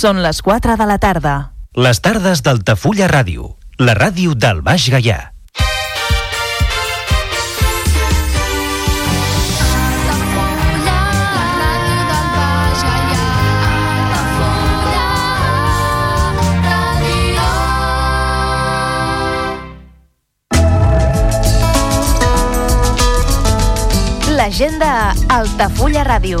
Són les 4 de la tarda. Les tardes d'Altafulla Ràdio, la ràdio del Baix Gaià. L'agenda Altafulla Ràdio.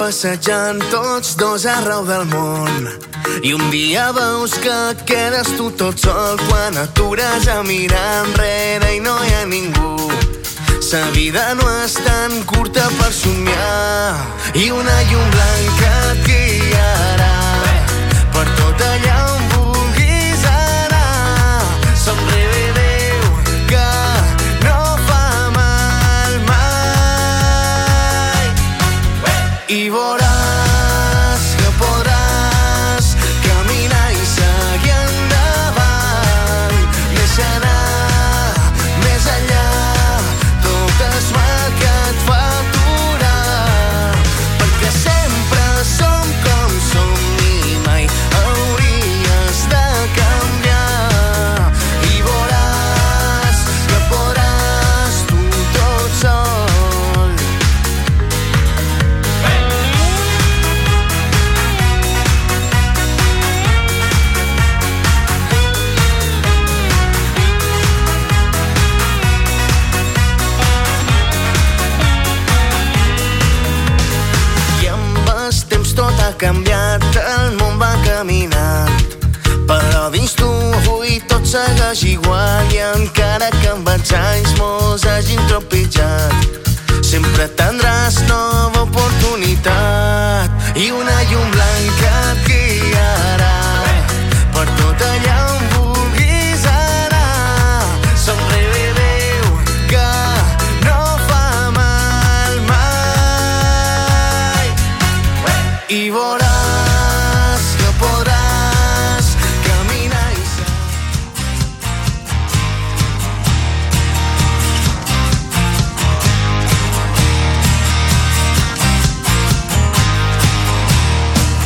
Passejant tots dos arreu del món. I un dia veus que quedes tu tot sol quan atures a mirar enrere i no hi ha ningú. Sa vida no és tan curta per somiar i una llum blanca et guiarà per tot allà segueix igual i encara que amb els anys molts hagin trepitjat, sempre tindràs nova oportunitat i una llum blanca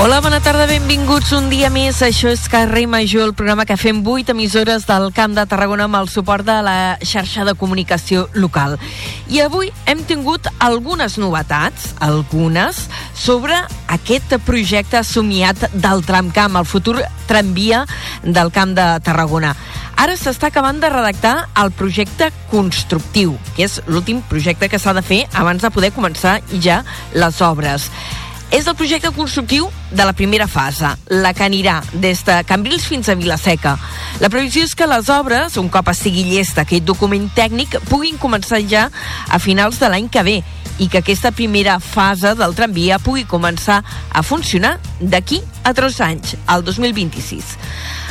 Hola, bona tarda, benvinguts un dia més. Això és Carrer Major, el programa que fem 8 emissores del Camp de Tarragona amb el suport de la xarxa de comunicació local. I avui hem tingut algunes novetats, algunes, sobre aquest projecte somiat del tramcamp, el futur tramvia del Camp de Tarragona. Ara s'està acabant de redactar el projecte constructiu, que és l'últim projecte que s'ha de fer abans de poder començar ja les obres és el projecte constructiu de la primera fase, la que anirà des de Cambrils fins a Vilaseca. La previsió és que les obres, un cop estigui llest aquest document tècnic, puguin començar ja a finals de l'any que ve i que aquesta primera fase del tramvia pugui començar a funcionar d'aquí a tres anys, al 2026.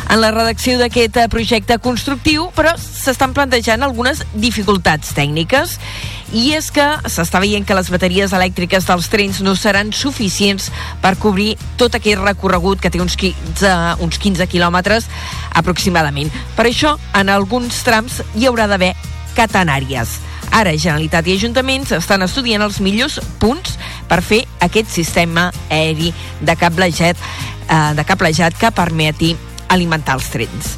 En la redacció d'aquest projecte constructiu, però s'estan plantejant algunes dificultats tècniques i és que s'està veient que les bateries elèctriques dels trens no seran suficients per cobrir tot aquest recorregut que té uns 15, uns 15 quilòmetres aproximadament. Per això, en alguns trams hi haurà d'haver catenàries. Ara, Generalitat i Ajuntaments estan estudiant els millors punts per fer aquest sistema aeri de cablejat, eh, de cablejat que permeti alimentar els trens.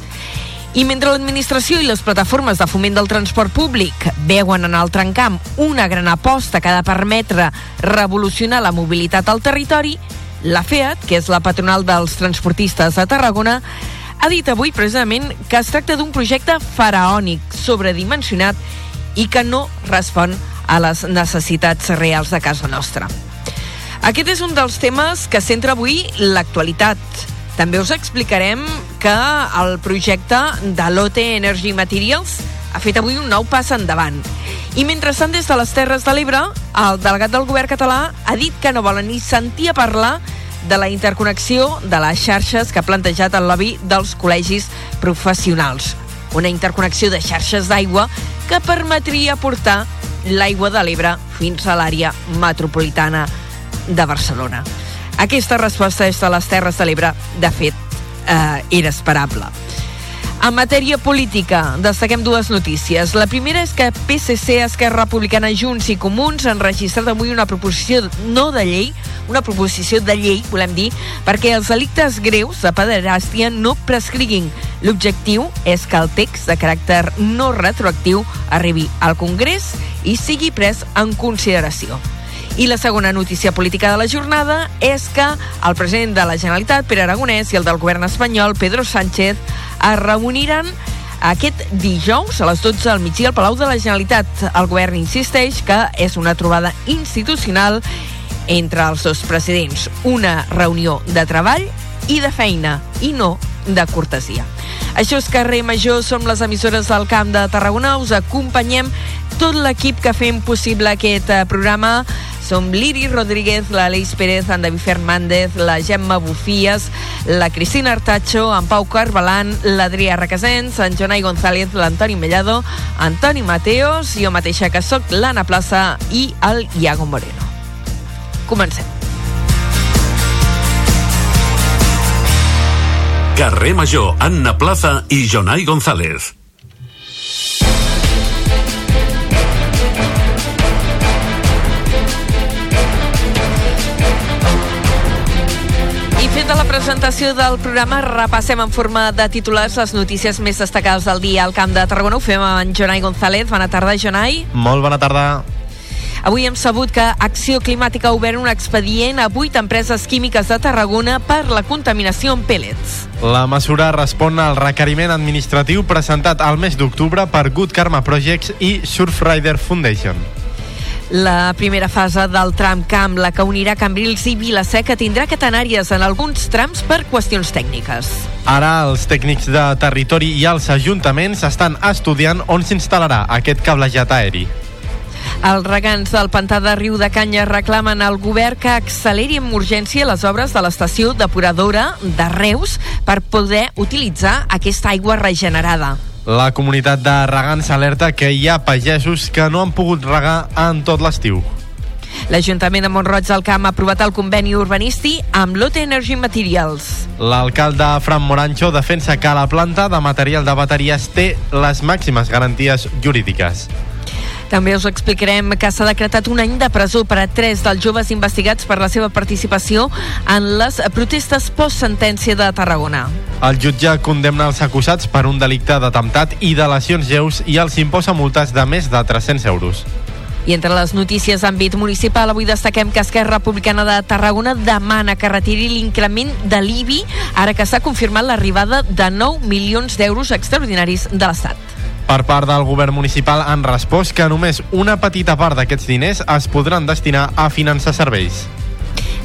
I mentre l'administració i les plataformes de foment del transport públic veuen en el trencamp una gran aposta que ha de permetre revolucionar la mobilitat al territori, la FEAT, que és la patronal dels transportistes de Tarragona, ha dit avui precisament que es tracta d'un projecte faraònic, sobredimensionat i que no respon a les necessitats reals de casa nostra. Aquest és un dels temes que centra avui l'actualitat. També us explicarem que el projecte de l'OT Energy Materials ha fet avui un nou pas endavant. I mentrestant, des de les Terres de l'Ebre, el delegat del govern català ha dit que no volen ni sentir a parlar de la interconnexió de les xarxes que ha plantejat el lobby dels col·legis professionals. Una interconnexió de xarxes d'aigua que permetria portar l'aigua de l'Ebre fins a l'àrea metropolitana de Barcelona. Aquesta resposta és de les Terres de l'Ebre, de fet, eh, era esperable. En matèria política, destaquem dues notícies. La primera és que PSC, Esquerra Republicana, Junts i Comuns han registrat avui una proposició no de llei, una proposició de llei, volem dir, perquè els delictes greus de pederàstia no prescriguin. L'objectiu és que el text de caràcter no retroactiu arribi al Congrés i sigui pres en consideració. I la segona notícia política de la jornada és que el president de la Generalitat, Pere Aragonès, i el del govern espanyol, Pedro Sánchez, es reuniran aquest dijous a les 12 del migdia al Palau de la Generalitat. El govern insisteix que és una trobada institucional entre els dos presidents, una reunió de treball i de feina, i no de cortesia. Això és Carrer Major, som les emissores del Camp de Tarragona, us acompanyem tot l'equip que fem possible aquest eh, programa. Som l'Iri Rodríguez, l'Aleix Pérez, en David Fernández, la Gemma Bufies, la Cristina Artacho, en Pau Carbalan, l'Adrià Requesens, en Jonai González, l'Antoni Mellado, Antoni Mateos, jo mateixa que sóc l'Anna Plaça i el Iago Moreno. Comencem. Carrer Major, Anna Plaza i Jonai González. I feta la presentació del programa, repassem en forma de titulars les notícies més destacades del dia al Camp de Tarragona. Ho fem amb en Jonai González. Bona tarda, Jonai. Molt bona tarda. Avui hem sabut que Acció Climàtica ha obert un expedient a vuit empreses químiques de Tarragona per la contaminació amb pèl·lets. La mesura respon al requeriment administratiu presentat al mes d'octubre per Good Karma Projects i Surfrider Foundation. La primera fase del tram Camp, la que unirà Cambrils i Vilaseca, tindrà catenàries en alguns trams per qüestions tècniques. Ara els tècnics de territori i els ajuntaments estan estudiant on s'instal·larà aquest cablejat aeri. Els regants del pantà de Riu de Canya reclamen al govern que acceleri amb urgència les obres de l'estació depuradora de Reus per poder utilitzar aquesta aigua regenerada. La comunitat de regants alerta que hi ha pagesos que no han pogut regar en tot l'estiu. L'Ajuntament de Montroig del Camp ha aprovat el conveni urbanístic amb l'OT Energy Materials. L'alcalde Fran Morancho defensa que la planta de material de bateries té les màximes garanties jurídiques. També us explicarem que s'ha decretat un any de presó per a tres dels joves investigats per la seva participació en les protestes post-sentència de Tarragona. El jutge condemna els acusats per un delicte d'atemptat i de lesions lleus i els imposa multes de més de 300 euros. I entre les notícies d'àmbit municipal, avui destaquem que Esquerra Republicana de Tarragona demana que retiri l'increment de l'IBI ara que s'ha confirmat l'arribada de 9 milions d'euros extraordinaris de l'Estat. Per part del govern municipal han respost que només una petita part d'aquests diners es podran destinar a finançar serveis.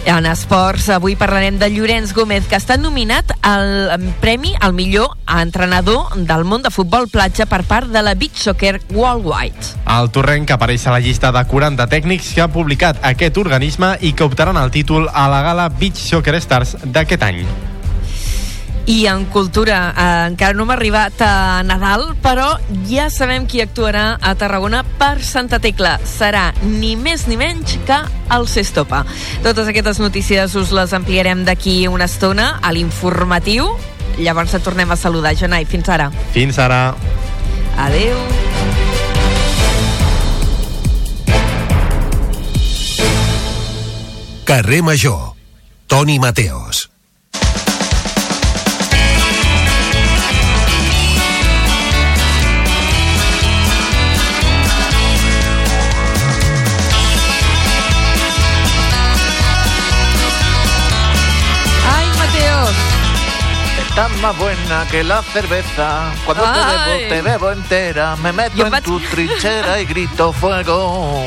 En esports, avui parlarem de Llorenç Gómez, que està nominat al premi al millor entrenador del món de futbol platja per part de la Beach Soccer Worldwide. El torrent que apareix a la llista de 40 tècnics que ha publicat aquest organisme i que optaran el títol a la gala Beach Soccer Stars d'aquest any. I en cultura, eh, encara no hem arribat a Nadal, però ja sabem qui actuarà a Tarragona per Santa Tecla. Serà ni més ni menys que el Sestopa. Totes aquestes notícies us les ampliarem d'aquí una estona a l'informatiu. Llavors et tornem a saludar, Jonai. Fins ara. Fins ara. Adeu. Carrer Major. Toni Mateos. Más buena que la cerveza. Cuando te Ay. bebo, te bebo entera. Me meto Jo en vaig- tu trinchera y grito fuego.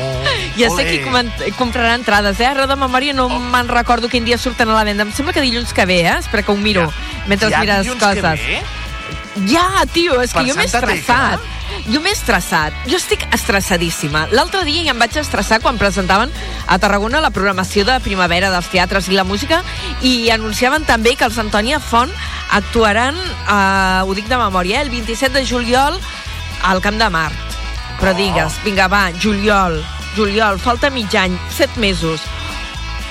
Ja sé qui comprarà entrades, eh? Ara de memòria no me'n recordo quin dia surten a la venda. Em sembla que dilluns que ve, eh? Espera que ho miro, mentre Ja mires dilluns que coses. ve? Ja, tio, és que jo m'he estressat. Jo m'he estressat. Jo estic estressadíssima. L'altre dia ja em vaig estressar quan presentaven a Tarragona la programació de primavera dels teatres i la música i anunciaven també que els Antònia Font actuaran, eh, ho dic de memòria, eh, el 27 de juliol al Camp de Mart. Però digues, vinga, va, juliol, juliol, falta mig any, set mesos.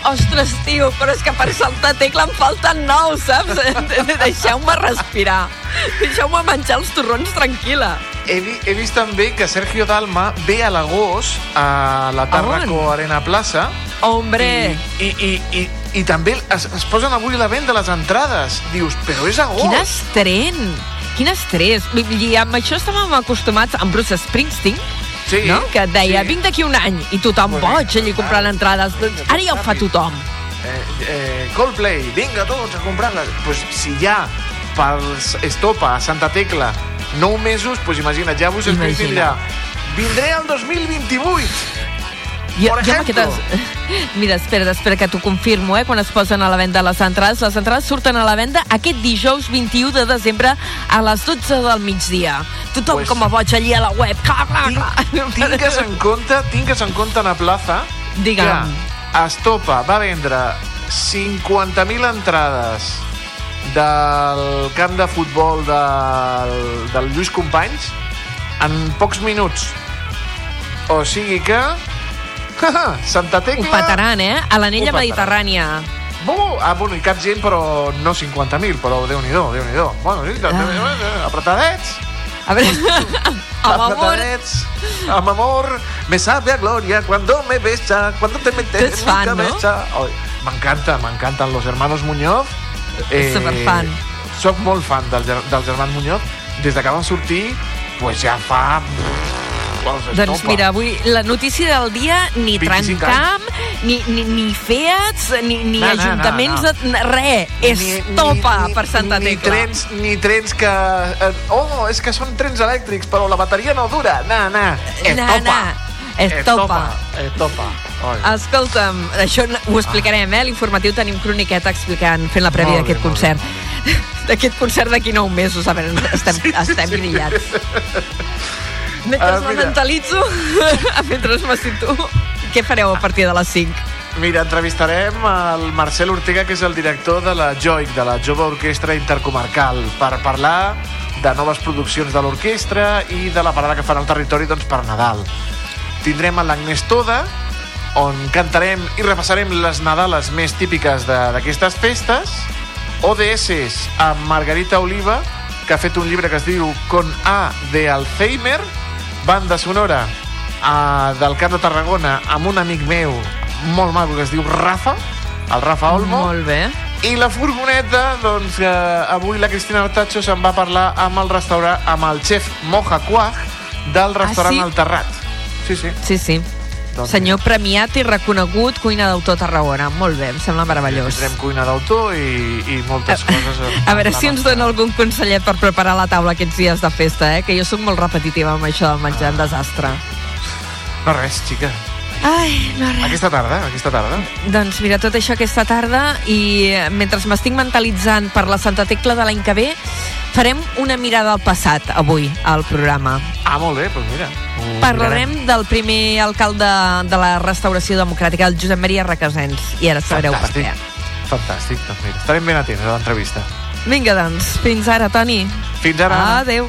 Ostres, tio, però és que per saltar tecla em falten nou, saps? Deixeu-me respirar. Deixeu-me menjar els torrons tranquil·la. He, vi- he vist també que Sergio Dalma ve a l'agost a la Tàrraco Arena Plaça Hombre, i, i, i, i, i també es, es posen avui la venda les entrades. Dius, però és agost. quin estrès! Quin estrès! Dir, amb això estàvem acostumats amb Bruce Springsteen, Sí, no? que et deia, sí. vinc d'aquí un any, i tothom boig allí comprant entrades. Doncs Ara ja ho fa tothom. Eh, eh, Coldplay, vinga tots a comprar-la. Pues si ja per Estopa a Santa Tecla 9 mesos, pues imagina't, ja vos Springsteen dirà vindré al 2028. Jo, Por jo ejemplo. m'aquestes... Mira, espera, espera que t'ho confirmo, eh, quan es posen a la venda les entrades. Les entrades surten a la venda aquest dijous 21 de desembre a les 12 del migdia. Tothom Pues- com a boig allí a la web. Clar. Tingues en compte, tingues en compte a Plaza Digue'm. que Estopa va vendre 50.000 entrades del camp de futbol del, del Lluís Companys en pocs minuts. O sigui que... Santa Ho Tecla... petaran, eh? A l'anella Ho mediterrània. Oh, ah, bueno, i cap gent, però no 50.000, però Déu-n'hi-do, Déu-n'hi-do. Bueno, sí, ah. apretadets, A veure, amb amor, amb amor, me sabe a gloria cuando me besa, cuando te metes en fan, mi no? cabeza. Ai, M'encanta, m'encanten los hermanos Muñoz. Eh, Superfan. Soc molt fan del, dels germans Muñoz. Des de que van sortir, pues ja fa... doncs estopa. mira, avui la notícia del dia, ni 25 trencam, ni, ni, ni feats, ni, ni No, no, ajuntaments, no, de- res, és topa per Santa ni Tecla. Trens, ni trens que... eh, Oh, és que són trens elèctrics, però la bateria no dura. Na, na. Na, Estopa. na. Estopa. Estopa. Oi. Escolta'm, això no- ho explicarem, eh? L'informatiu tenim croniqueta explicant, fent la prèvia d'aquest concert. D'aquest concert d'aquí nou mesos, a veure, estem, sí, estem grillats. Mentre Ah, me mentalitzo, mentre me situo, què fareu a partir de les 5? Mira, entrevistarem el Marcel Ortega, que és el director de la JOIC, de la Jove Orquestra Intercomarcal, per parlar de noves produccions de l'orquestra i de la parada que fan al territori doncs, per Nadal. Tindrem a l'Agnès Toda, on cantarem i repassarem les Nadales més típiques de- d'aquestes festes, ODS amb Margarita Oliva, que ha fet un llibre que es diu Con A de Alzheimer, banda sonora uh, del Camp de Tarragona amb un amic meu molt maco que es diu Rafa, el Rafa Olmo. Molt bé. I la furgoneta, doncs, que avui la Cristina Artacho se'n va parlar amb el restaurant, amb el xef Moja Quaj del restaurant sí? El Terrat. Sí, sí. Sí, sí. Doncs Senyor premiat i reconegut, cuina d'autor a Tarragona. Molt bé, em sembla meravellós. Tindrem cuina d'autor i, i moltes coses. amb- A veure si ens dona algun consellet per preparar la taula aquests dies de festa, eh? que jo sóc molt repetitiva amb això del menjar, un desastre. No res, xica. Ai, no res. Aquesta tarda, aquesta tarda. Doncs mira, tot això aquesta tarda i eh, mentre m'estic mentalitzant per la Santa Tecla de l'any que ve, farem una mirada al passat avui al programa. Ah, molt bé, doncs mira. Parlarem mirarem. del primer alcalde de la restauració democràtica, el Josep Maria Requesens, i ara sabreu Fantàstic. per què. Fantàstic, doncs mira. Estarem ben atents a l'entrevista. Vinga, doncs, fins ara, Toni. Fins ara. Adéu.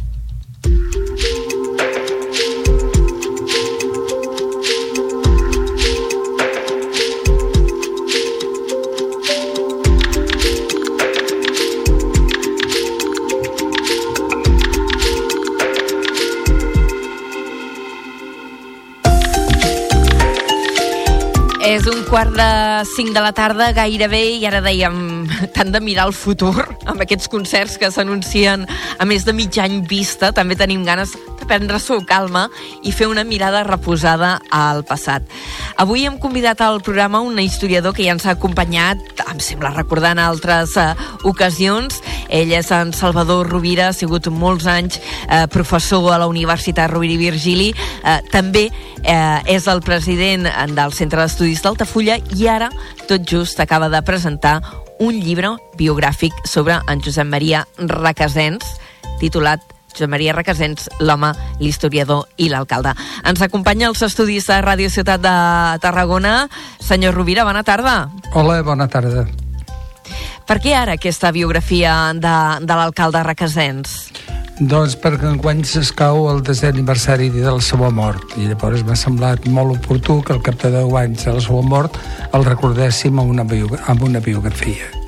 Quart de cinc de la tarda, gairebé, i ara dèiem, tant de mirar el futur, amb aquests concerts que s'anuncien a més de mig any vista, també tenim ganes prendre-s'ho calma i fer una mirada reposada al passat. Avui hem convidat al programa un historiador que ja ens ha acompanyat, em sembla recordar en altres eh, ocasions. Ell és en Salvador Rovira, ha sigut molts anys eh, professor a la Universitat Rovira i Virgili, eh, també eh, és el president del Centre d'Estudis d'Altafulla i ara, tot just, acaba de presentar un llibre biogràfic sobre en Josep Maria Requesens, titulat Josep Maria Requesens, l'home, l'historiador i l'alcalde. Ens acompanya als estudis de Ràdio Ciutat de Tarragona. Senyor Rovira, bona tarda. Hola, bona tarda. Per què ara aquesta biografia de, de l'alcalde Requesens? Doncs perquè enguany s'escau el desè aniversari de la seva mort i llavors m'ha semblat molt oportú que al cap de 10 anys de la seva mort el recordéssim amb una, amb una biografia.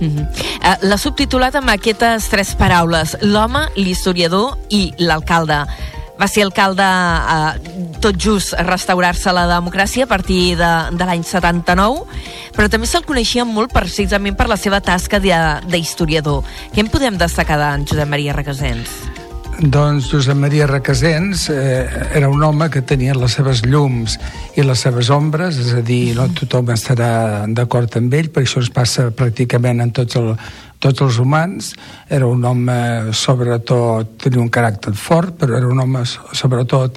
Uh -huh. uh, L'ha subtitulat amb aquestes tres paraules, l'home, l'historiador i l'alcalde va ser alcalde eh, tot just restaurar-se la democràcia a partir de, de l'any 79, però també se'l coneixia molt precisament per la seva tasca d'historiador. Què en podem destacar d'en Josep Maria Requesens? Doncs Josep Maria Requesens eh, era un home que tenia les seves llums i les seves ombres, és a dir, no tothom estarà d'acord amb ell, perquè això es passa pràcticament en tots el, tots els humans, era un home sobretot, tenia un caràcter fort, però era un home sobretot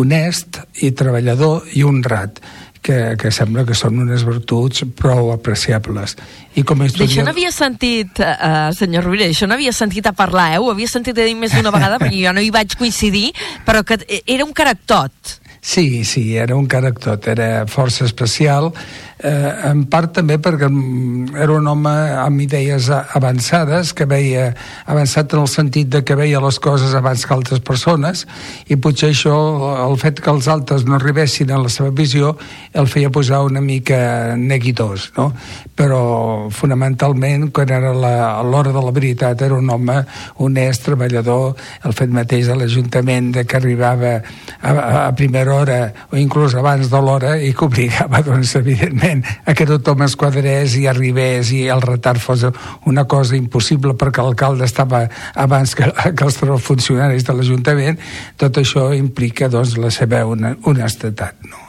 honest i treballador i honrat que, que sembla que són unes virtuts prou apreciables. I com a historiador... D'això n'havia sentit, uh, senyor Rovira, això n'havia sentit a parlar, eh? Ho havia sentit a dir més d'una vegada, perquè jo no hi vaig coincidir, però que era un caractot. Sí, sí, era un caractot, era força especial, eh, en part també perquè era un home amb idees avançades, que veia avançat en el sentit de que veia les coses abans que altres persones, i potser això, el fet que els altres no arribessin a la seva visió, el feia posar una mica neguitós, no? Però, fonamentalment, quan era l'hora de la veritat, era un home honest, treballador, el fet mateix de l'Ajuntament de que arribava a, a primera hora o inclús abans de l'hora i que obligava, doncs, evidentment, moment a que tothom es quadrés i arribés i el retard fos una cosa impossible perquè l'alcalde estava abans que, que els funcionaris de l'Ajuntament, tot això implica doncs, la seva honestedat. No?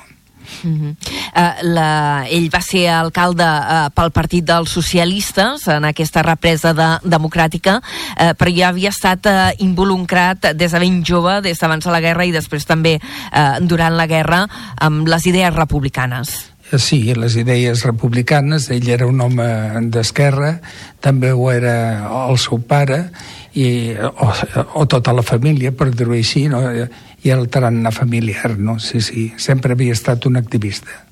Uh -huh. uh, la, ell va ser alcalde uh, pel Partit dels Socialistes en aquesta represa de, democràtica, uh, però ja havia estat uh, involucrat des de ben jove, des d'abans de la guerra i després també uh, durant la guerra amb les idees republicanes. Sí, les idees republicanes, ell era un home d'esquerra, també ho era el seu pare, i, o, o tota la família, per dir-ho així, no? i el tarannà familiar, no? Sí, sí, sempre havia estat un activista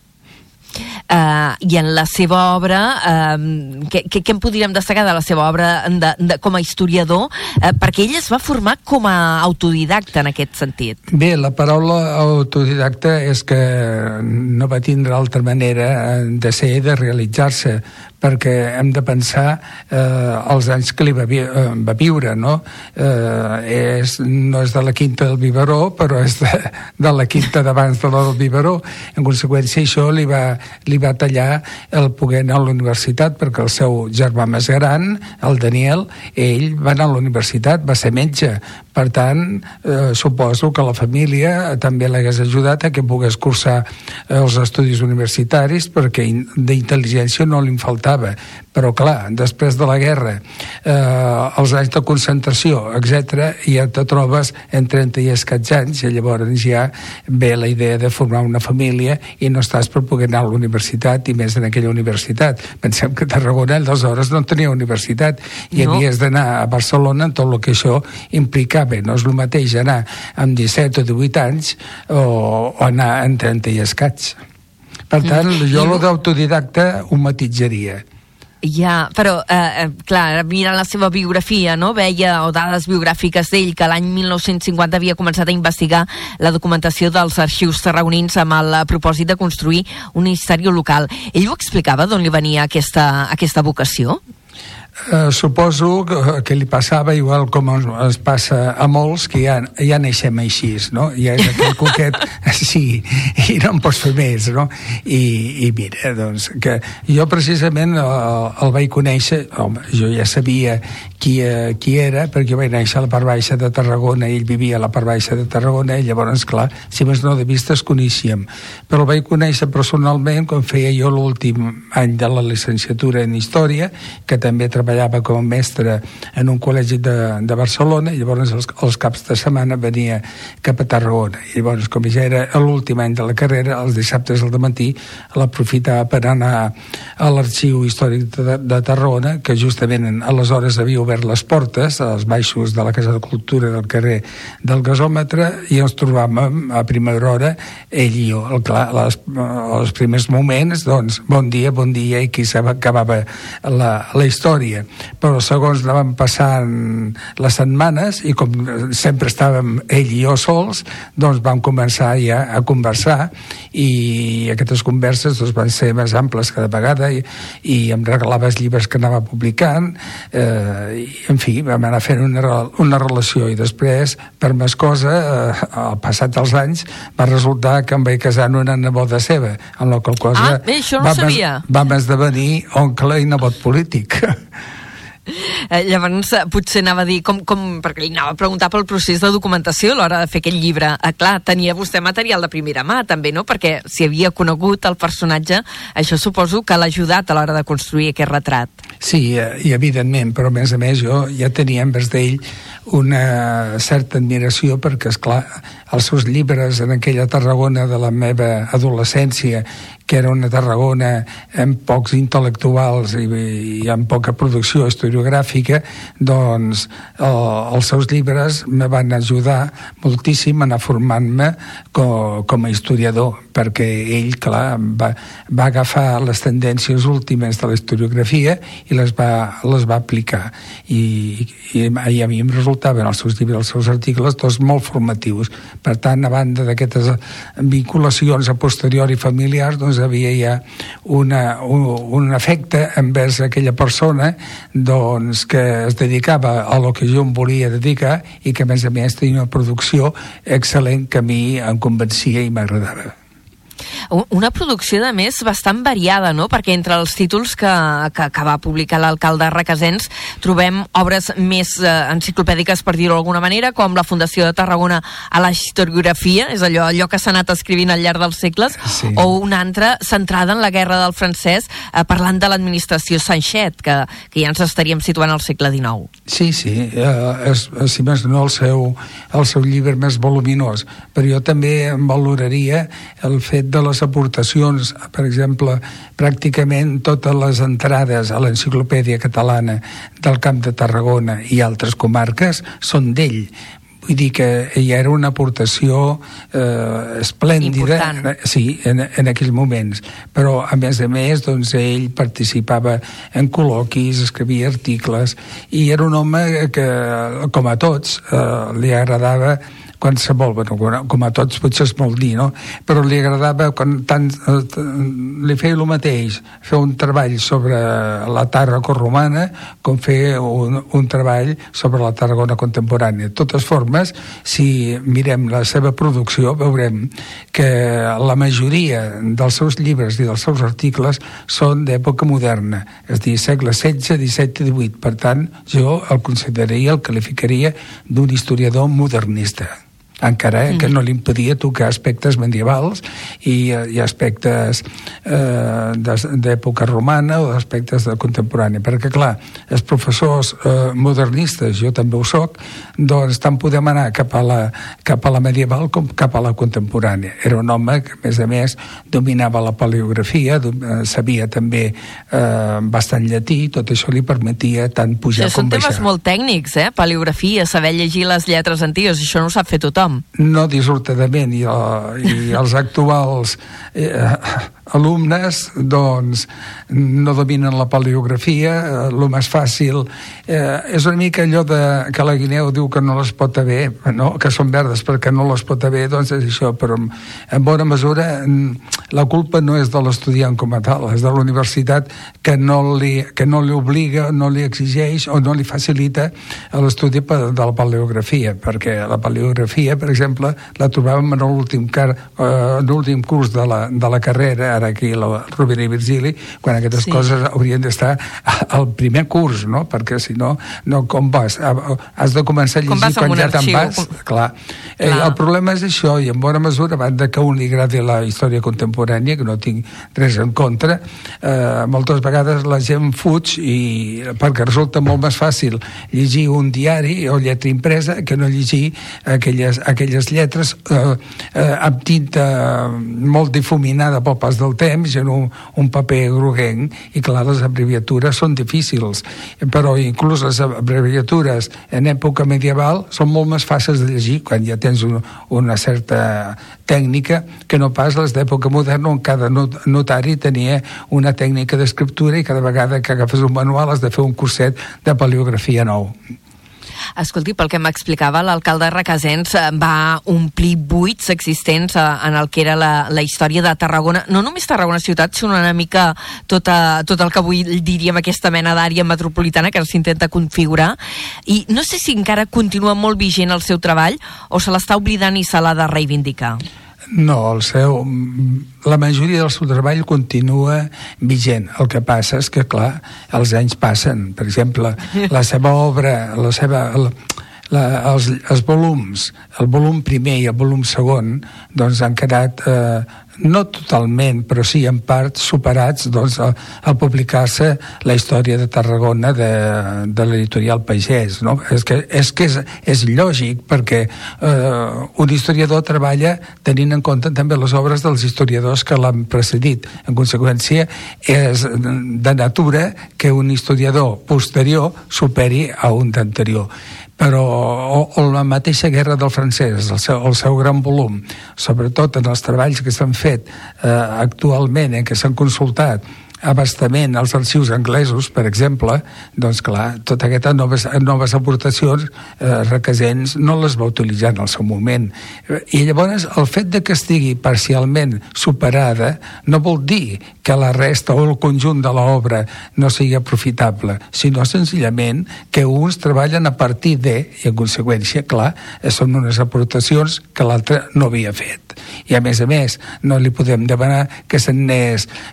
eh, i en la seva obra eh, què, què, en podríem destacar de la seva obra de, de, com a historiador eh, perquè ell es va formar com a autodidacta en aquest sentit Bé, la paraula autodidacta és que no va tindre altra manera de ser, de realitzar-se perquè hem de pensar eh, els anys que li va, vi eh, va viure, no? Eh, és, no és de la quinta del Biberó, però és de, de la quinta d'abans de la del Biberó. En conseqüència, això li va, li va tallar el poder anar a la universitat, perquè el seu germà més gran, el Daniel, ell va anar a la universitat, va ser metge. Per tant, eh, suposo que la família també l'hagués ajudat a que pogués cursar els estudis universitaris, perquè d'intel·ligència no li faltava faltava, però clar, després de la guerra, eh, els anys de concentració, etc, ja te trobes en 30 i escaig anys, i llavors ja ve la idea de formar una família i no estàs per poder anar a la universitat, i més en aquella universitat. Pensem que Tarragona aleshores no tenia universitat, i no. havies d'anar a Barcelona en tot el que això implicava. No és el mateix anar amb 17 o 18 anys o, o anar en 30 i escaig. Per tant, mm. jo lo d'autodidacta ho matitzaria. Ja, però, eh, eh, clar, mirant la seva biografia, no? veia, o dades biogràfiques d'ell, que l'any 1950 havia començat a investigar la documentació dels arxius tarragonins amb el propòsit de construir un història local. Ell ho explicava d'on li venia aquesta, aquesta vocació? Eh, suposo que, que li passava igual com es, es passa a molts que ja, ja neixem així, no? Ja és aquell coquet, sí, i no en pots fer més, no? I, i mira, doncs, que jo precisament el, el vaig conèixer, home, jo ja sabia qui, eh, qui era, perquè jo vaig néixer a la part baixa de Tarragona, ell vivia a la part baixa de Tarragona, i llavors, clar, si més no de vista es coneixíem. Però el vaig conèixer personalment quan feia jo l'últim any de la licenciatura en Història, que també treballava treballava com a mestre en un col·legi de, de Barcelona i llavors els, els caps de setmana venia cap a Tarragona. I llavors com ja era l'últim any de la carrera els dissabtes al matí l'aprofitava per anar a l'arxiu històric de, de Tarragona que justament aleshores havia obert les portes als baixos de la Casa de Cultura del carrer del gasòmetre i ens trobàvem a primera hora ell i jo, el, clar, les, els primers moments doncs bon dia, bon dia i qui s'acabava la, la història dia. Però segons anaven passant les setmanes i com sempre estàvem ell i jo sols, doncs vam començar ja a conversar i aquestes converses doncs, van ser més amples cada vegada i, i em regalava els llibres que anava publicant eh, i en fi, vam anar fent una, una relació i després per més cosa eh, al passat dels anys va resultar que em vaig casar en una neboda seva en la qual cosa ah, bé, això no vam, sabia. vam esdevenir oncle i nebot polític Eh, llavors, eh, potser anava a dir, com, com, perquè li anava a preguntar pel procés de documentació a l'hora de fer aquest llibre. Eh, clar, tenia vostè material de primera mà, també, no? Perquè si havia conegut el personatge, això suposo que l'ha ajudat a l'hora de construir aquest retrat. Sí, eh, i evidentment, però a més a més jo ja tenia envers d'ell una certa admiració perquè, és clar els seus llibres en aquella Tarragona de la meva adolescència que era una Tarragona amb pocs intel·lectuals i, i amb poca producció historiogràfica, doncs el, els seus llibres me van ajudar moltíssim a anar formant-me com, com a historiador, perquè ell, clar, va, va agafar les tendències últimes de la historiografia i les va, les va aplicar. I, i, i a mi em resultaven els seus llibres, els seus articles, tots molt formatius. Per tant, a banda d'aquestes vinculacions a posteriori familiars, doncs doncs havia ja una, un, un efecte envers aquella persona doncs, que es dedicava a lo que jo em volia dedicar i que a més a més tenia una producció excel·lent que a mi em convencia i m'agradava. Una producció, de més, bastant variada, no?, perquè entre els títols que, que, que va publicar l'alcalde Requesens trobem obres més eh, enciclopèdiques, per dir-ho d'alguna manera, com la Fundació de Tarragona a la historiografia, és allò, allò que s'ha anat escrivint al llarg dels segles, sí. o una altra centrada en la guerra del francès, eh, parlant de l'administració Sanchet, que, que ja ens estaríem situant al segle XIX. Sí, sí, eh, és, si més no el seu, el seu llibre més voluminós, però jo també valoraria el fet de les aportacions, per exemple, pràcticament totes les entrades a l'enciclopèdia catalana del Camp de Tarragona i altres comarques són d'ell. Vull dir que ja era una aportació eh, esplèndida Important. sí, en, en aquells moments. Però, a més a més, doncs, ell participava en col·loquis, escrivia articles, i era un home que, com a tots, eh, li agradava qualsevol, bueno, com a tots potser és molt dir, no? però li agradava quan tant, eh, li feia el mateix fer un treball sobre la Tarraco romana com fer un, un treball sobre la Tarragona contemporània. De totes formes, si mirem la seva producció, veurem que la majoria dels seus llibres i dels seus articles són d'època moderna, és a dir, segle XVI, XVII i XVIII. Per tant, jo el consideraria, el qualificaria d'un historiador modernista encara mm. que no li impedia tocar aspectes medievals i, eh, i aspectes eh, d'època romana o aspectes de contemporània, perquè clar, els professors eh, modernistes, jo també ho soc, doncs tant podem anar cap a, la, cap a la medieval com cap a la contemporània. Era un home que, a més a més, dominava la paleografia, eh, sabia també eh, bastant llatí, tot això li permetia tant pujar sí, com baixar. Són temes molt tècnics, eh? Paleografia, saber llegir les lletres antigues, això no ho sap fer tothom tothom. No dissortadament, i, i els actuals eh, alumnes doncs no dominen la paleografia, eh, el més fàcil eh, és una mica allò de, que la guineu diu que no les pot haver, no? que són verdes perquè no les pot haver, doncs és això, però en bona mesura la culpa no és de l'estudiant com a tal, és de la universitat que no li, que no li obliga, no li exigeix o no li facilita l'estudi de la paleografia, perquè la paleografia, per exemple, la trobàvem en l'últim eh, curs de la, de la carrera, ara aquí la Rovira i Virgili, quan aquestes sí. coses haurien d'estar al primer curs, no? Perquè si no, no com vas? Has de començar a llegir quan ja te'n vas? Com... Clar. Eh, el problema és això, i en bona mesura, abans de que un li agradi la història contemporània, que no tinc res en contra, eh, moltes vegades la gent fuig i, perquè resulta molt més fàcil llegir un diari o lletra impresa que no llegir aquelles, aquelles lletres eh, eh, amb tinta molt difuminada pel pas del temps en un, un paper groguenc i clar, les abreviatures són difícils però inclús les abreviatures en època medieval són molt més fàcils de llegir quan ja tens un, una certa tècnica que no pas les d'època moderna on cada notari tenia una tècnica d'escriptura i cada vegada que agafes un manual has de fer un curset de paleografia nou. Escolti, pel que m'explicava, l'alcalde Requesens eh, va omplir buits existents eh, en el que era la, la història de Tarragona. No només Tarragona ciutat, sinó una mica tota, tot el que avui diríem aquesta mena d'àrea metropolitana que s'intenta configurar. I no sé si encara continua molt vigent el seu treball o se l'està oblidant i se l'ha de reivindicar. No, el seu, la majoria del seu treball continua vigent. El que passa és que, clar, els anys passen. Per exemple, la seva obra, la seva, la, la, els, els volums, el volum primer i el volum segon, doncs han quedat eh, no totalment, però sí en part superats doncs, al, al publicar-se la història de Tarragona de, de l'editorial Pagès. No? És que, és, que és, és lògic perquè eh, un historiador treballa tenint en compte també les obres dels historiadors que l'han precedit. En conseqüència, és de natura que un historiador posterior superi a un d'anterior però o, o la mateixa guerra del francès, el seu, el seu gran volum, sobretot en els treballs que s'han fet eh, actualment, en què s'han consultat abastament als arxius anglesos, per exemple, doncs clar, tota aquestes noves, noves aportacions eh, requesents no les va utilitzar en el seu moment. I llavors el fet de que estigui parcialment superada no vol dir que la resta o el conjunt de l'obra no sigui aprofitable, sinó senzillament que uns treballen a partir de, i en conseqüència, clar, són unes aportacions que l'altre no havia fet. I a més a més, no li podem demanar que se'n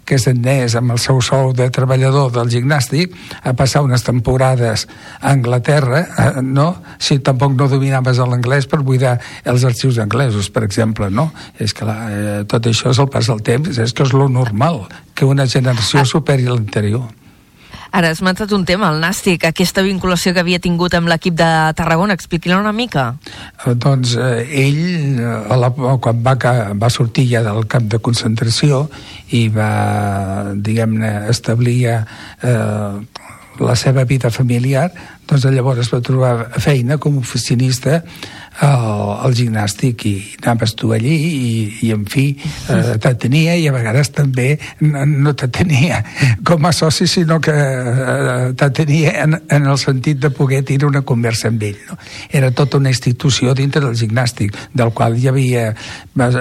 que se'n amb el seu sou de treballador del gimnàstic a passar unes temporades a Anglaterra, eh, no? Si tampoc no dominaves l'anglès per buidar els arxius anglesos, per exemple, no? És que la, eh, tot això és el pas del temps, és que és lo normal, que una generació ah. superi l'anterior. Ara has mentat un tema, el Nàstic, aquesta vinculació que havia tingut amb l'equip de Tarragona. Expliqui-la una mica. Eh, doncs eh, ell, eh, la, quan va, va sortir ja del camp de concentració i va, diguem-ne, establir eh, la seva vida familiar, doncs llavors va trobar feina com a oficinista al, al gimnàstic i anaves tu allí i, i en fi, eh, te tenia i a vegades també no, no te tenia com a soci sinó que eh, te tenia en, en el sentit de poder tenir una conversa amb ell no? era tota una institució dintre del gimnàstic del qual hi havia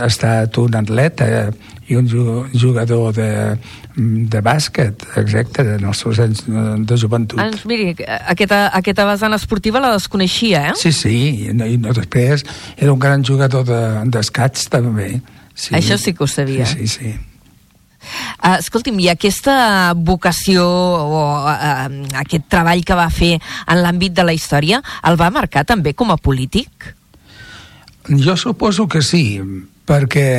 estat un atleta i un jugador de, de bàsquet, exacte, en els seus anys de joventut. Doncs miri, aquesta, aquesta vessant esportiva la desconeixia, eh? Sí, sí, i, no, i no, després era un gran jugador d'escaig de, també. Sí. Això sí que ho sabia. Sí, sí, sí. Uh, escolti'm, i aquesta vocació o uh, aquest treball que va fer en l'àmbit de la història el va marcar també com a polític? Jo suposo que sí, perquè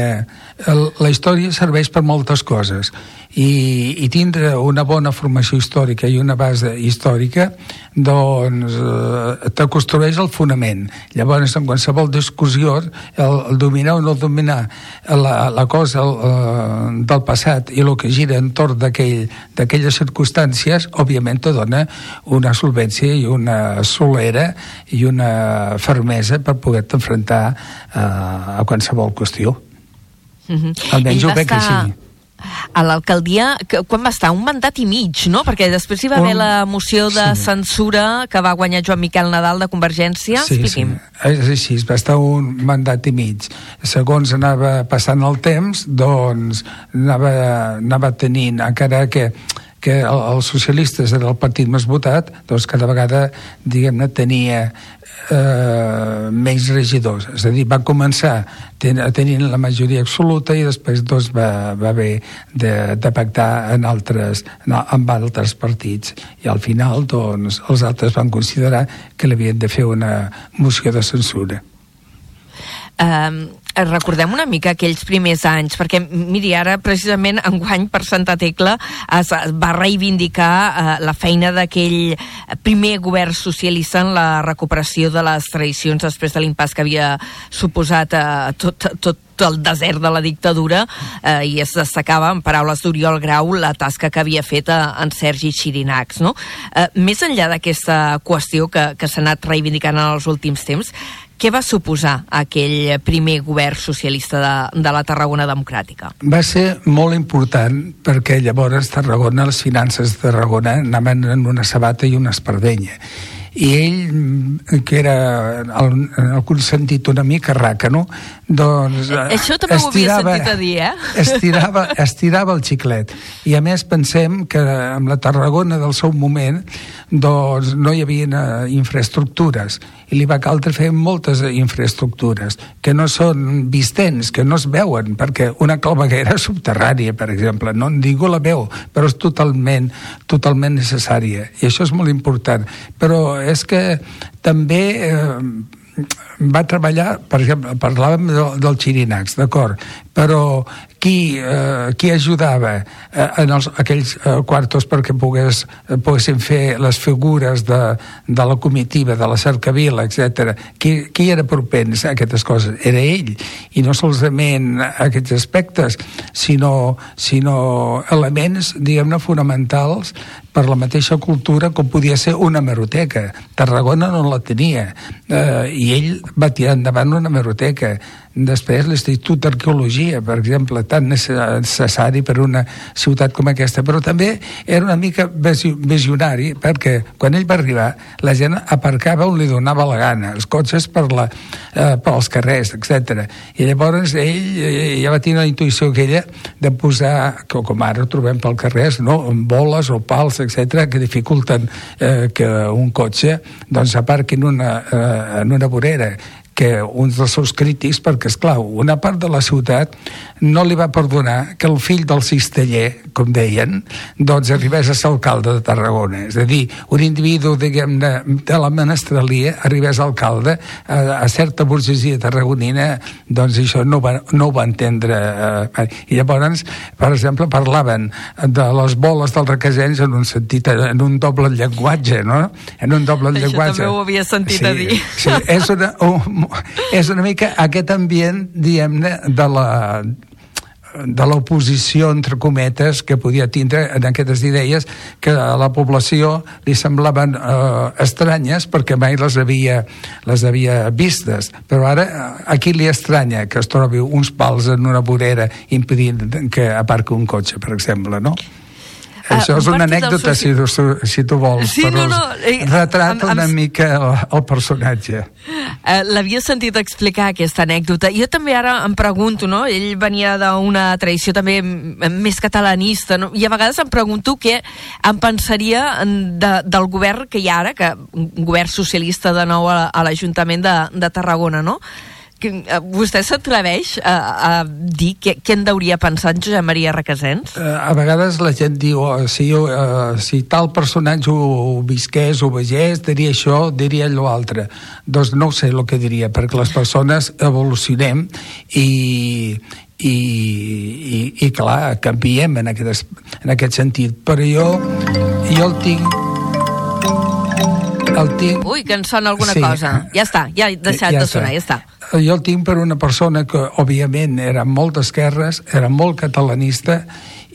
el, la història serveix per moltes coses i, i tindre una bona formació històrica i una base històrica doncs eh, te construeix el fonament llavors en qualsevol discussió el, el dominar o no dominar la, la cosa el, eh, del passat i el que gira entorn d'aquelles aquell, circumstàncies òbviament te dona una solvència i una solera i una fermesa per poder-te enfrontar eh, a qualsevol qüestió. Mm -hmm. Almenys crec que sí A l'alcaldia, quan va estar? Un mandat i mig, no? Perquè després hi va haver la moció de sí. censura que va guanyar Joan Miquel Nadal de Convergència. Sí, sí, Expliqui'm. és així, va estar un mandat i mig. Segons anava passant el temps, doncs anava, anava tenint, encara que que el- els socialistes era el partit més votat, doncs cada vegada, diguem-ne, tenia eh, menys regidors. És a dir, va començar ten, tenint la majoria absoluta i després doncs, va, va haver de, de pactar en altres, en, amb altres partits. I al final doncs, els altres van considerar que li havien de fer una moció de censura. Eh, recordem una mica aquells primers anys, perquè, miri, ara precisament enguany per Santa Tecla es va reivindicar eh, la feina d'aquell primer govern socialista en la recuperació de les tradicions després de l'impàs que havia suposat eh, tot, tot el desert de la dictadura eh, i es destacava, en paraules d'Oriol Grau, la tasca que havia fet eh, en Sergi Xirinacs. No? Eh, més enllà d'aquesta qüestió que, que s'ha anat reivindicant en els últims temps, què va suposar aquell primer govern socialista de, de la Tarragona Democràtica? Va ser molt important perquè llavors Tarragona, les finances de Tarragona anaven en una sabata i una espardenya i ell, que era en algun sentit una mica ràcano, doncs... eh, Això també ho havia sentit a dir, eh? Estirava, estirava el xiclet. I a més pensem que amb la Tarragona del seu moment doncs no hi havia eh, infraestructures i li va caldre fer moltes infraestructures que no són vistents, que no es veuen, perquè una claveguera subterrània, per exemple, no ningú la veu, però és totalment, totalment necessària. I això és molt important. Però és que també eh, va treballar, per exemple, parlàvem del, del Xirinacs, d'acord, però qui, eh, qui ajudava eh, en els, aquells eh, quartos perquè pogués, eh, poguessin fer les figures de, de la comitiva, de la cercavila, etc. Qui, qui era propens a aquestes coses? Era ell, i no solament aquests aspectes, sinó, sinó elements, diguem-ne, fonamentals per la mateixa cultura com podia ser una meroteca. Tarragona no la tenia, eh, i ell va tirar endavant una meroteca. Després l'Institut d'Arqueologia, per exemple, tan necessari per una ciutat com aquesta, però també era una mica visi- visionari, perquè quan ell va arribar la gent aparcava on li donava la gana, els cotxes per la, eh, pels carrers, etc. I llavors ell eh, ja va tenir la intuïció aquella de posar, que com ara trobem pel carrer, no? boles o pals, etc que dificulten eh, que un cotxe doncs aparqui en una, eh, en una vorera que un dels seus crítics, perquè, és clar, una part de la ciutat no li va perdonar que el fill del cisteller, com deien, doncs arribés a ser alcalde de Tarragona. És a dir, un individu, diguem de, de la menestralia arribés a alcalde, a, a certa burgesia tarragonina, doncs això no, va, no ho va entendre. Eh, I llavors, per exemple, parlaven de les boles dels requesens en un sentit, en un doble llenguatge, no? En un doble Això llenguatge. també ho havia sentit sí, a dir. Sí, és una, un, és una mica aquest ambient, diguem-ne, de la de l'oposició, entre cometes, que podia tindre en aquestes idees que a la població li semblaven eh, estranyes perquè mai les havia, les havia vistes. Però ara, eh, a qui li estranya que es trobi uns pals en una vorera impedint que aparqui un cotxe, per exemple, no? Ah, Això és un una anècdota, si, tu- si tu vols, Sí, però no, no, eh, retrata em- em- una mica el, el personatge. Eh, L'havia sentit explicar aquesta anècdota. Jo també ara em pregunto, no? Ell venia d'una tradició també més catalanista, no? I a vegades em pregunto què em pensaria en- de, del govern que hi ha ara, que un govern socialista de nou a, a l'Ajuntament de, de Tarragona, no? Eh, vostè s'atreveix a, a dir què, què en deuria pensar en Josep Maria Requesens? Eh, a vegades la gent diu oh, si, eh, si tal personatge ho, ho visqués o vegés, diria això, diria allò altre. Doncs no ho sé el que diria, perquè les persones evolucionem i, i, i, i clar, canviem en aquest, es- en aquest sentit. Però jo, jo el tinc... El tinc Ui, que en sona alguna Sí. cosa. Ja està, ja ha deixat Ja de sonar, està. ja està. Jo el tinc per una persona que, òbviament, era molt d'esquerres, era molt catalanista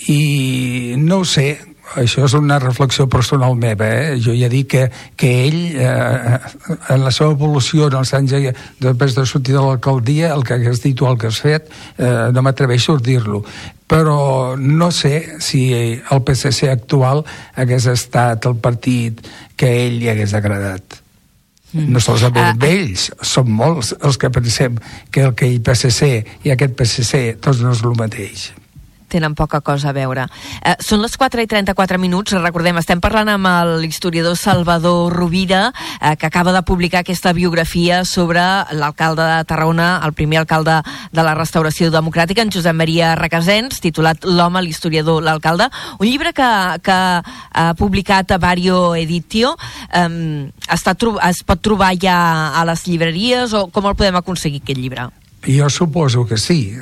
i no ho sé, això és una reflexió personal meva, eh? jo ja dic que, que ell, eh, en la seva evolució en els anys eh, després de sortir de l'alcaldia, el que hagués dit o el que has fet, eh, no m'atreveixo a dir-lo però no sé si el PSC actual hagués estat el partit que a ell li hagués agradat. Mm. No solament uh, ells, són molts els que pensem que el que el PSC i aquest PSC tots no és el mateix tenen poca cosa a veure. Eh, són les 4 i 34 minuts, recordem, estem parlant amb l'historiador Salvador Rovira, eh, que acaba de publicar aquesta biografia sobre l'alcalde de Tarragona, el primer alcalde de la restauració democràtica, en Josep Maria Requesens, titulat L'home, l'historiador, l'alcalde, un llibre que, que ha publicat a Vario Editio, eh, està, es pot trobar ja a les llibreries o com el podem aconseguir aquest llibre? Jo suposo que sí,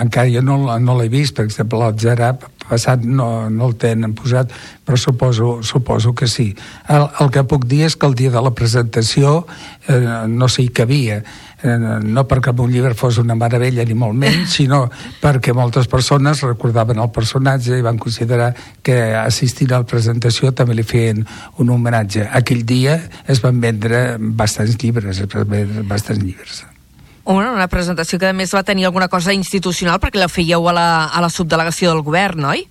encara jo no, no l'he vist, per exemple, el Gerard passat no, no el tenen posat, però suposo, suposo que sí. El, el que puc dir és que el dia de la presentació eh, no sé hi cabia, eh, no perquè un llibre fos una meravella ni molt menys, sinó perquè moltes persones recordaven el personatge i van considerar que assistir a la presentació també li feien un homenatge. Aquell dia es van vendre bastants llibres, es van vendre bastants llibres. Bueno, una presentació que a més va tenir alguna cosa institucional perquè la fèieu a la, a la subdelegació del govern, oi?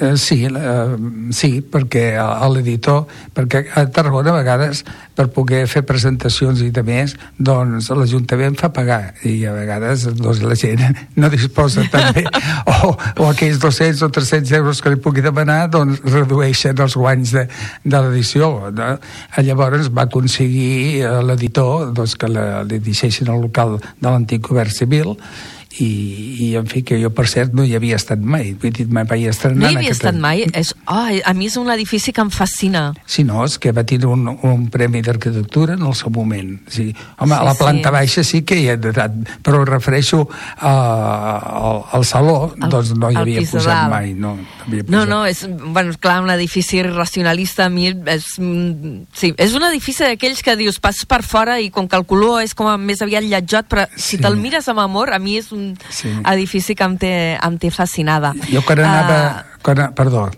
Eh, sí, eh, sí, perquè l'editor, perquè a Tarragona a vegades per poder fer presentacions i de més, doncs l'Ajuntament fa pagar i a vegades doncs, la gent no disposa també o, o aquells 200 o 300 euros que li pugui demanar doncs redueixen els guanys de, de l'edició no? llavors va aconseguir eh, l'editor doncs, que deixessin el local de l'antic govern civil i, i en fi, que jo per cert no hi havia estat mai vull dir, mai vaig estrenar no hi havia estat mai? És, oh, a mi és un edifici que em fascina sí, no, és que va tenir un, un premi d'arquitectura en el seu moment sí. home, sí, a la planta sí. baixa sí que hi ha edat però refereixo a, al, al saló el, doncs no hi havia posat mai no. No, no, és, bueno, clar, un edifici racionalista a mi és, sí, és un edifici d'aquells que dius, passes per fora i com que el color és com més aviat lletjot però si sí. te'l mires amb amor, a mi és un un sí. edifici que em té, em té fascinada. Jo quan anava... Uh, quan, perdó,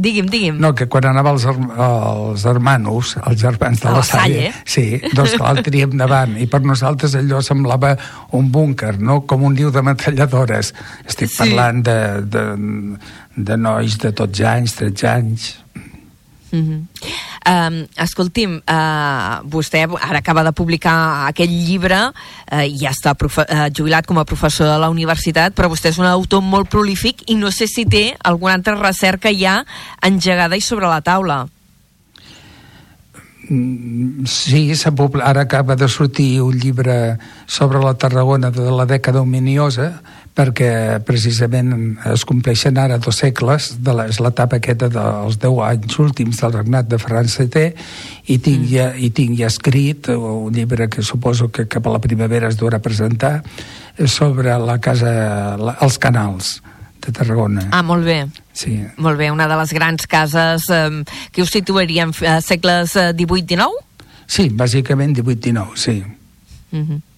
Digui'm, digui'm. No, que quan anava als, als hermanos, els germans de la, la Salle, Salle, sí, doncs clar, el teníem davant, i per nosaltres allò semblava un búnquer, no? com un niu de metralladores. Estic sí. parlant de, de, de nois de 12 anys, 13 anys... Mm -hmm. um, escolti'm, uh, vostè ara acaba de publicar aquest llibre uh, i ja està uh, jubilat com a professor de la universitat, però vostè és un autor molt prolífic i no sé si té alguna altra recerca ja engegada i sobre la taula. Mm, sí, ara acaba de sortir un llibre sobre la Tarragona de la dècada ominiosa, perquè precisament es compleixen ara dos segles de l'etapa aquesta dels 10 anys últims del regnat de Ferran VII i tinc, mm. ja, i tinc ja escrit un llibre que suposo que cap a la primavera es durà presentar sobre la casa, la, els canals de Tarragona. Ah, molt bé. Sí. Molt bé, una de les grans cases eh, que us situaríem a segles 18-19? Eh, sí, bàsicament 18-19, sí. Mm -hmm.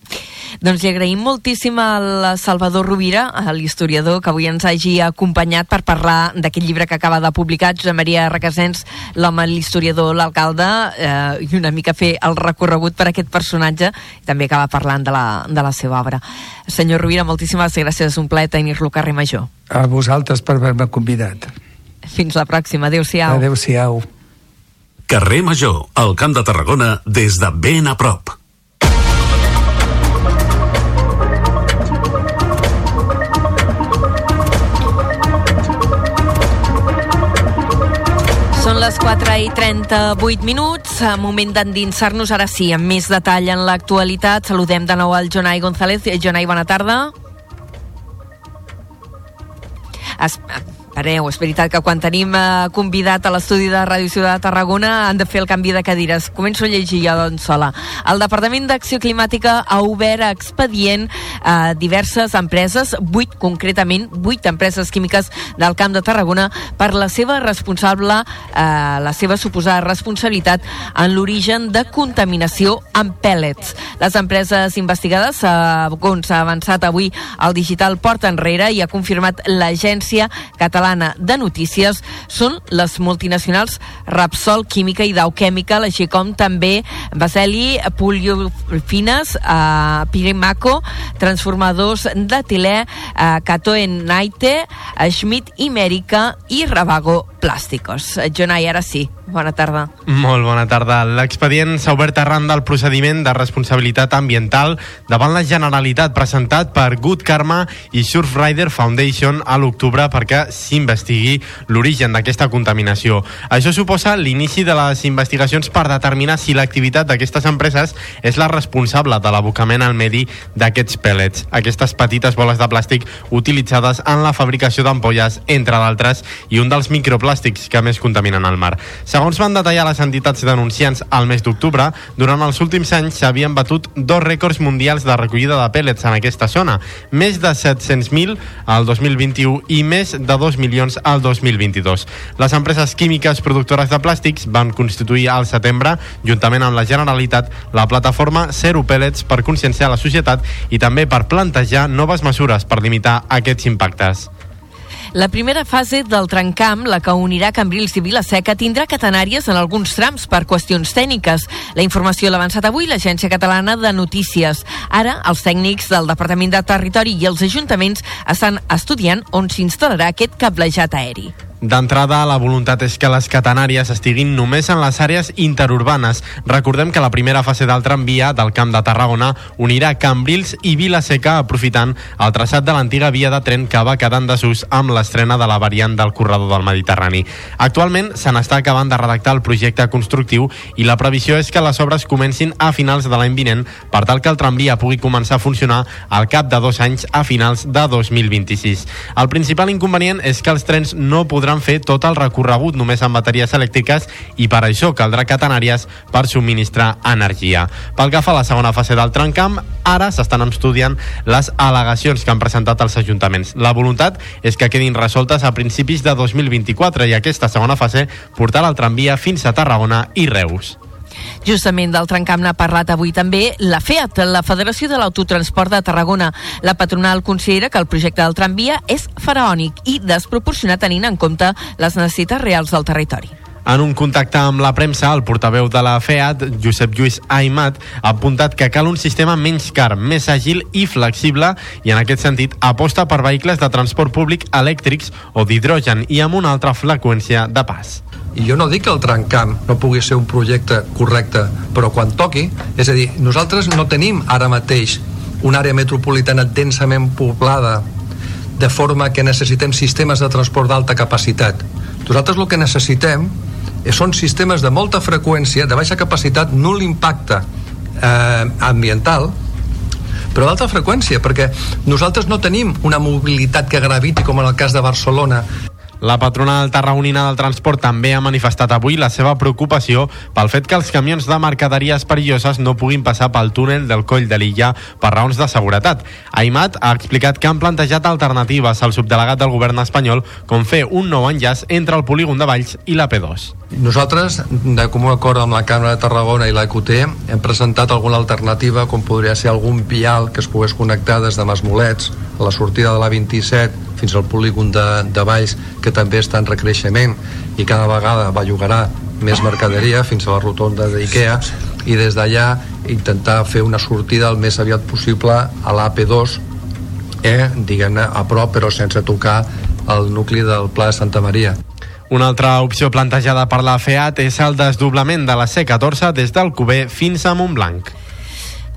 Doncs li agraïm moltíssim al Salvador Rovira, a l'historiador, que avui ens hagi acompanyat per parlar d'aquest llibre que acaba de publicar Josep Maria Requesens, l'home, l'historiador, l'alcalde, eh, i una mica fer el recorregut per aquest personatge, i també acaba parlant de la, de la seva obra. Senyor Rovira, moltíssimes gràcies, un plaer tenir-lo al carrer Major. A vosaltres per haver-me convidat. Fins la pròxima, adeu-siau. Adeu-siau. Carrer Major, al Camp de Tarragona, des de ben a prop. Les 4 i 38 minuts, moment d'endinsar-nos ara sí, amb més detall en l'actualitat. Saludem de nou al Jonai González. Jonai, bona tarda. Es, Pareu, és veritat que quan tenim eh, convidat a l'estudi de Ràdio Ciutat de Tarragona han de fer el canvi de cadires. Començo a llegir jo doncs sola. El Departament d'Acció Climàtica ha obert expedient a diverses empreses, vuit concretament, vuit empreses químiques del Camp de Tarragona per la seva responsable, eh, la seva suposada responsabilitat en l'origen de contaminació amb pèl·lets. Les empreses investigades, segons ha avançat avui el digital Porta Enrere i ha confirmat l'agència catalana Catalana de Notícies són les multinacionals Rapsol Química i Dow Chemical, així com també Baseli, Poliofines, eh, Pirimaco, Transformadors d'Etilè, eh, Catoen Naite, Schmidt Imèrica i Rabago Plàsticos. Jonai, ara sí, bona tarda. Molt bona tarda. L'expedient s'ha obert arran del procediment de responsabilitat ambiental davant la Generalitat presentat per Good Karma i Surfrider Foundation a l'octubre perquè s'investigui l'origen d'aquesta contaminació. Això suposa l'inici de les investigacions per determinar si l'activitat d'aquestes empreses és la responsable de l'abocament al medi d'aquests pèl·lets, aquestes petites boles de plàstic utilitzades en la fabricació d'ampolles, entre d'altres, i un dels microplàstics que més contaminen el mar. Segons van detallar les entitats denunciants al mes d'octubre, durant els últims anys s'havien batut dos rècords mundials de recollida de pèl·lets en aquesta zona, més de 700.000 al 2021 i més de 2 milions al 2022. Les empreses químiques productores de plàstics van constituir al setembre, juntament amb la Generalitat, la plataforma Zero Pellets per conscienciar la societat i també per plantejar noves mesures per limitar aquests impactes. La primera fase del trencamp, la que unirà Cambrils i Vilaseca, tindrà catenàries en alguns trams per qüestions tècniques. La informació l'ha avançat avui l'Agència Catalana de Notícies. Ara, els tècnics del Departament de Territori i els ajuntaments estan estudiant on s'instal·larà aquest cablejat aeri. D'entrada, la voluntat és que les catenàries estiguin només en les àrees interurbanes. Recordem que la primera fase del tramvia del Camp de Tarragona unirà Cambrils i Vilaseca aprofitant el traçat de l'antiga via de tren que va quedar en desús amb l'estrena de la variant del corredor del Mediterrani. Actualment se n'està acabant de redactar el projecte constructiu i la previsió és que les obres comencin a finals de l'any vinent per tal que el tramvia pugui començar a funcionar al cap de dos anys a finals de 2026. El principal inconvenient és que els trens no podran podran fer tot el recorregut només amb bateries elèctriques i per això caldrà catenàries per subministrar energia. Pel que fa a la segona fase del trencamp, ara s'estan estudiant les al·legacions que han presentat els ajuntaments. La voluntat és que quedin resoltes a principis de 2024 i aquesta segona fase portarà el tramvia fins a Tarragona i Reus. Justament del trencamp n'ha parlat avui també la FEAT, la Federació de l'Autotransport de Tarragona. La patronal considera que el projecte del tramvia és faraònic i desproporcionat tenint en compte les necessitats reals del territori. En un contacte amb la premsa, el portaveu de la FEAT, Josep Lluís Aimat, ha apuntat que cal un sistema menys car, més àgil i flexible i en aquest sentit aposta per vehicles de transport públic elèctrics o d'hidrogen i amb una altra freqüència de pas. I jo no dic que el trencamp no pugui ser un projecte correcte, però quan toqui, és a dir, nosaltres no tenim ara mateix una àrea metropolitana densament poblada de forma que necessitem sistemes de transport d'alta capacitat. Nosaltres el que necessitem són sistemes de molta freqüència, de baixa capacitat, nul impacte eh, ambiental, però d'alta freqüència, perquè nosaltres no tenim una mobilitat que graviti com en el cas de Barcelona la patronal tarragonina del transport també ha manifestat avui la seva preocupació pel fet que els camions de mercaderies perilloses no puguin passar pel túnel del coll de l'illa per raons de seguretat. Aimat ha explicat que han plantejat alternatives al subdelegat del govern espanyol com fer un nou enllaç entre el polígon de Valls i la P2. Nosaltres, de comú acord amb la Càmera de Tarragona i la EQT, hem presentat alguna alternativa com podria ser algun vial que es pogués connectar des de Masmolets a la sortida de la 27 fins al polígon de, de Valls que també està en recreixement i cada vegada va llogarà més mercaderia fins a la rotonda d'IKEA i des d'allà intentar fer una sortida el més aviat possible a l'AP2 eh, diguem-ne a prop però sense tocar el nucli del Pla de Santa Maria. Una altra opció plantejada per la FEAT és el desdoblament de la C14 des del Cuber fins a Montblanc.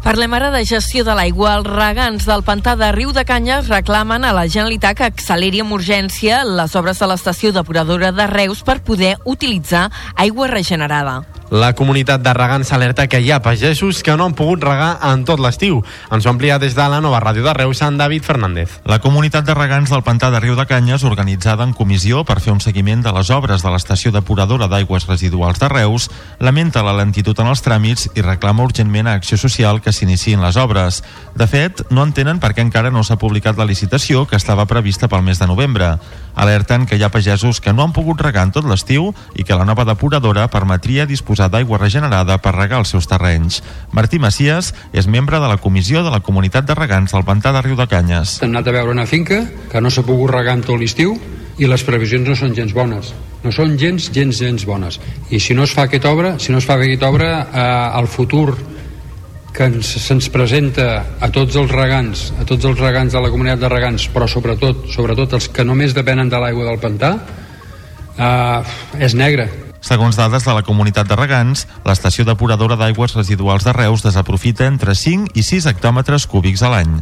Parlem ara de gestió de l'aigua. Els regants del pantà de Riu de Canyes reclamen a la Generalitat que acceleri amb urgència les obres de l'estació depuradora de Reus per poder utilitzar aigua regenerada. La comunitat de regants alerta que hi ha pagesos que no han pogut regar en tot l'estiu. Ens ho amplia des de la nova ràdio de Reus, en David Fernández. La comunitat de regants del Pantà de Riu de Canyes, organitzada en comissió per fer un seguiment de les obres de l'estació depuradora d'aigües residuals de Reus, lamenta la lentitud en els tràmits i reclama urgentment a Acció Social que s'iniciïn les obres. De fet, no entenen per què encara no s'ha publicat la licitació que estava prevista pel mes de novembre. Alerten que hi ha pagesos que no han pogut regar en tot l'estiu i que la nova depuradora permetria disposar d'aigua regenerada per regar els seus terrenys. Martí Macias és membre de la comissió de la comunitat de regants del Pantà de Riu de Canyes. Han anat a veure una finca que no s'ha pogut regar en tot l'estiu i les previsions no són gens bones no són gens, gens, gens bones i si no es fa aquesta obra si no es fa aquesta obra eh, el futur que ens, se'ns presenta a tots els regants a tots els regants de la comunitat de regants però sobretot, sobretot els que només depenen de l'aigua del pantà eh, és negre Segons dades de la comunitat de regants, l'estació depuradora d'aigües residuals de Reus desaprofita entre 5 i 6 hectòmetres cúbics a l'any.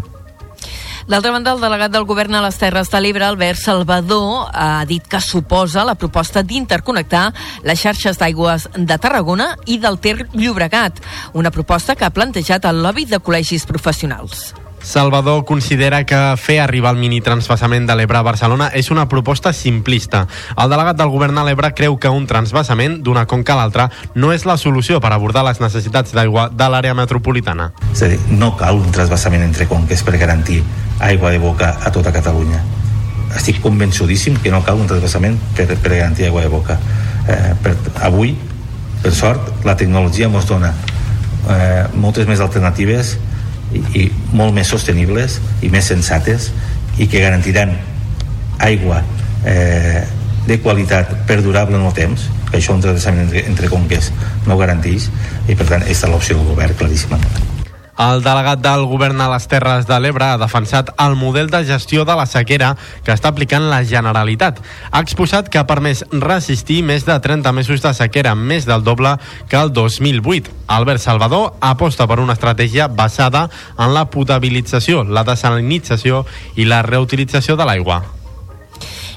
D'altra banda, el delegat del govern a les Terres de l'Ebre, Albert Salvador, ha dit que suposa la proposta d'interconnectar les xarxes d'aigües de Tarragona i del Ter Llobregat, una proposta que ha plantejat el lobby de col·legis professionals. Salvador considera que fer arribar el mini transvasament de l'Ebre a Barcelona és una proposta simplista. El delegat del govern a l'Ebre creu que un transvasament d'una conca a l'altra no és la solució per abordar les necessitats d'aigua de l'àrea metropolitana. És a dir, no cal un transvasament entre conques per garantir aigua de boca a tota Catalunya. Estic convençudíssim que no cal un transvasament per, per garantir aigua de boca. Eh, per, avui, per sort, la tecnologia ens dona eh, moltes més alternatives i, i molt més sostenibles i més sensates i que garantiran aigua eh, de qualitat perdurable en el temps que això un transvasament entre, entre conques no garanteix i per tant aquesta és l'opció del govern claríssimament el delegat del govern a les Terres de l'Ebre ha defensat el model de gestió de la sequera que està aplicant la Generalitat. Ha exposat que ha permès resistir més de 30 mesos de sequera, més del doble que el 2008. Albert Salvador aposta per una estratègia basada en la potabilització, la desalinització i la reutilització de l'aigua.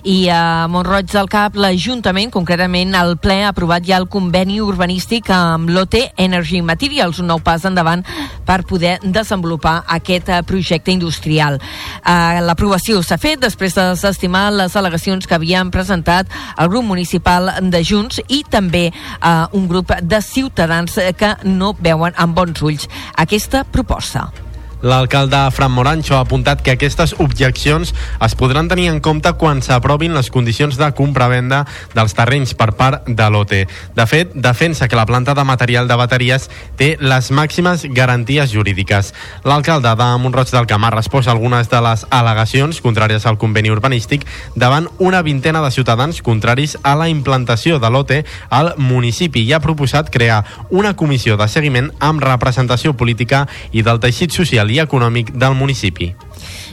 I a Montroig del Cap, l'Ajuntament, concretament el ple, ha aprovat ja el conveni urbanístic amb l'OT Energy Materials, un nou pas endavant per poder desenvolupar aquest eh, projecte industrial. Uh, L'aprovació s'ha fet després de desestimar les al·legacions que havien presentat el grup municipal de Junts i també uh, un grup de ciutadans que no veuen amb bons ulls aquesta proposta. L'alcalde Fran Morancho ha apuntat que aquestes objeccions es podran tenir en compte quan s'aprovin les condicions de compra-venda dels terrenys per part de l'OTE. De fet, defensa que la planta de material de bateries té les màximes garanties jurídiques. L'alcalde de Montroig del Camp ha respost algunes de les al·legacions contràries al conveni urbanístic davant una vintena de ciutadans contraris a la implantació de l'OTE al municipi i ha proposat crear una comissió de seguiment amb representació política i del teixit social social i econòmic del municipi.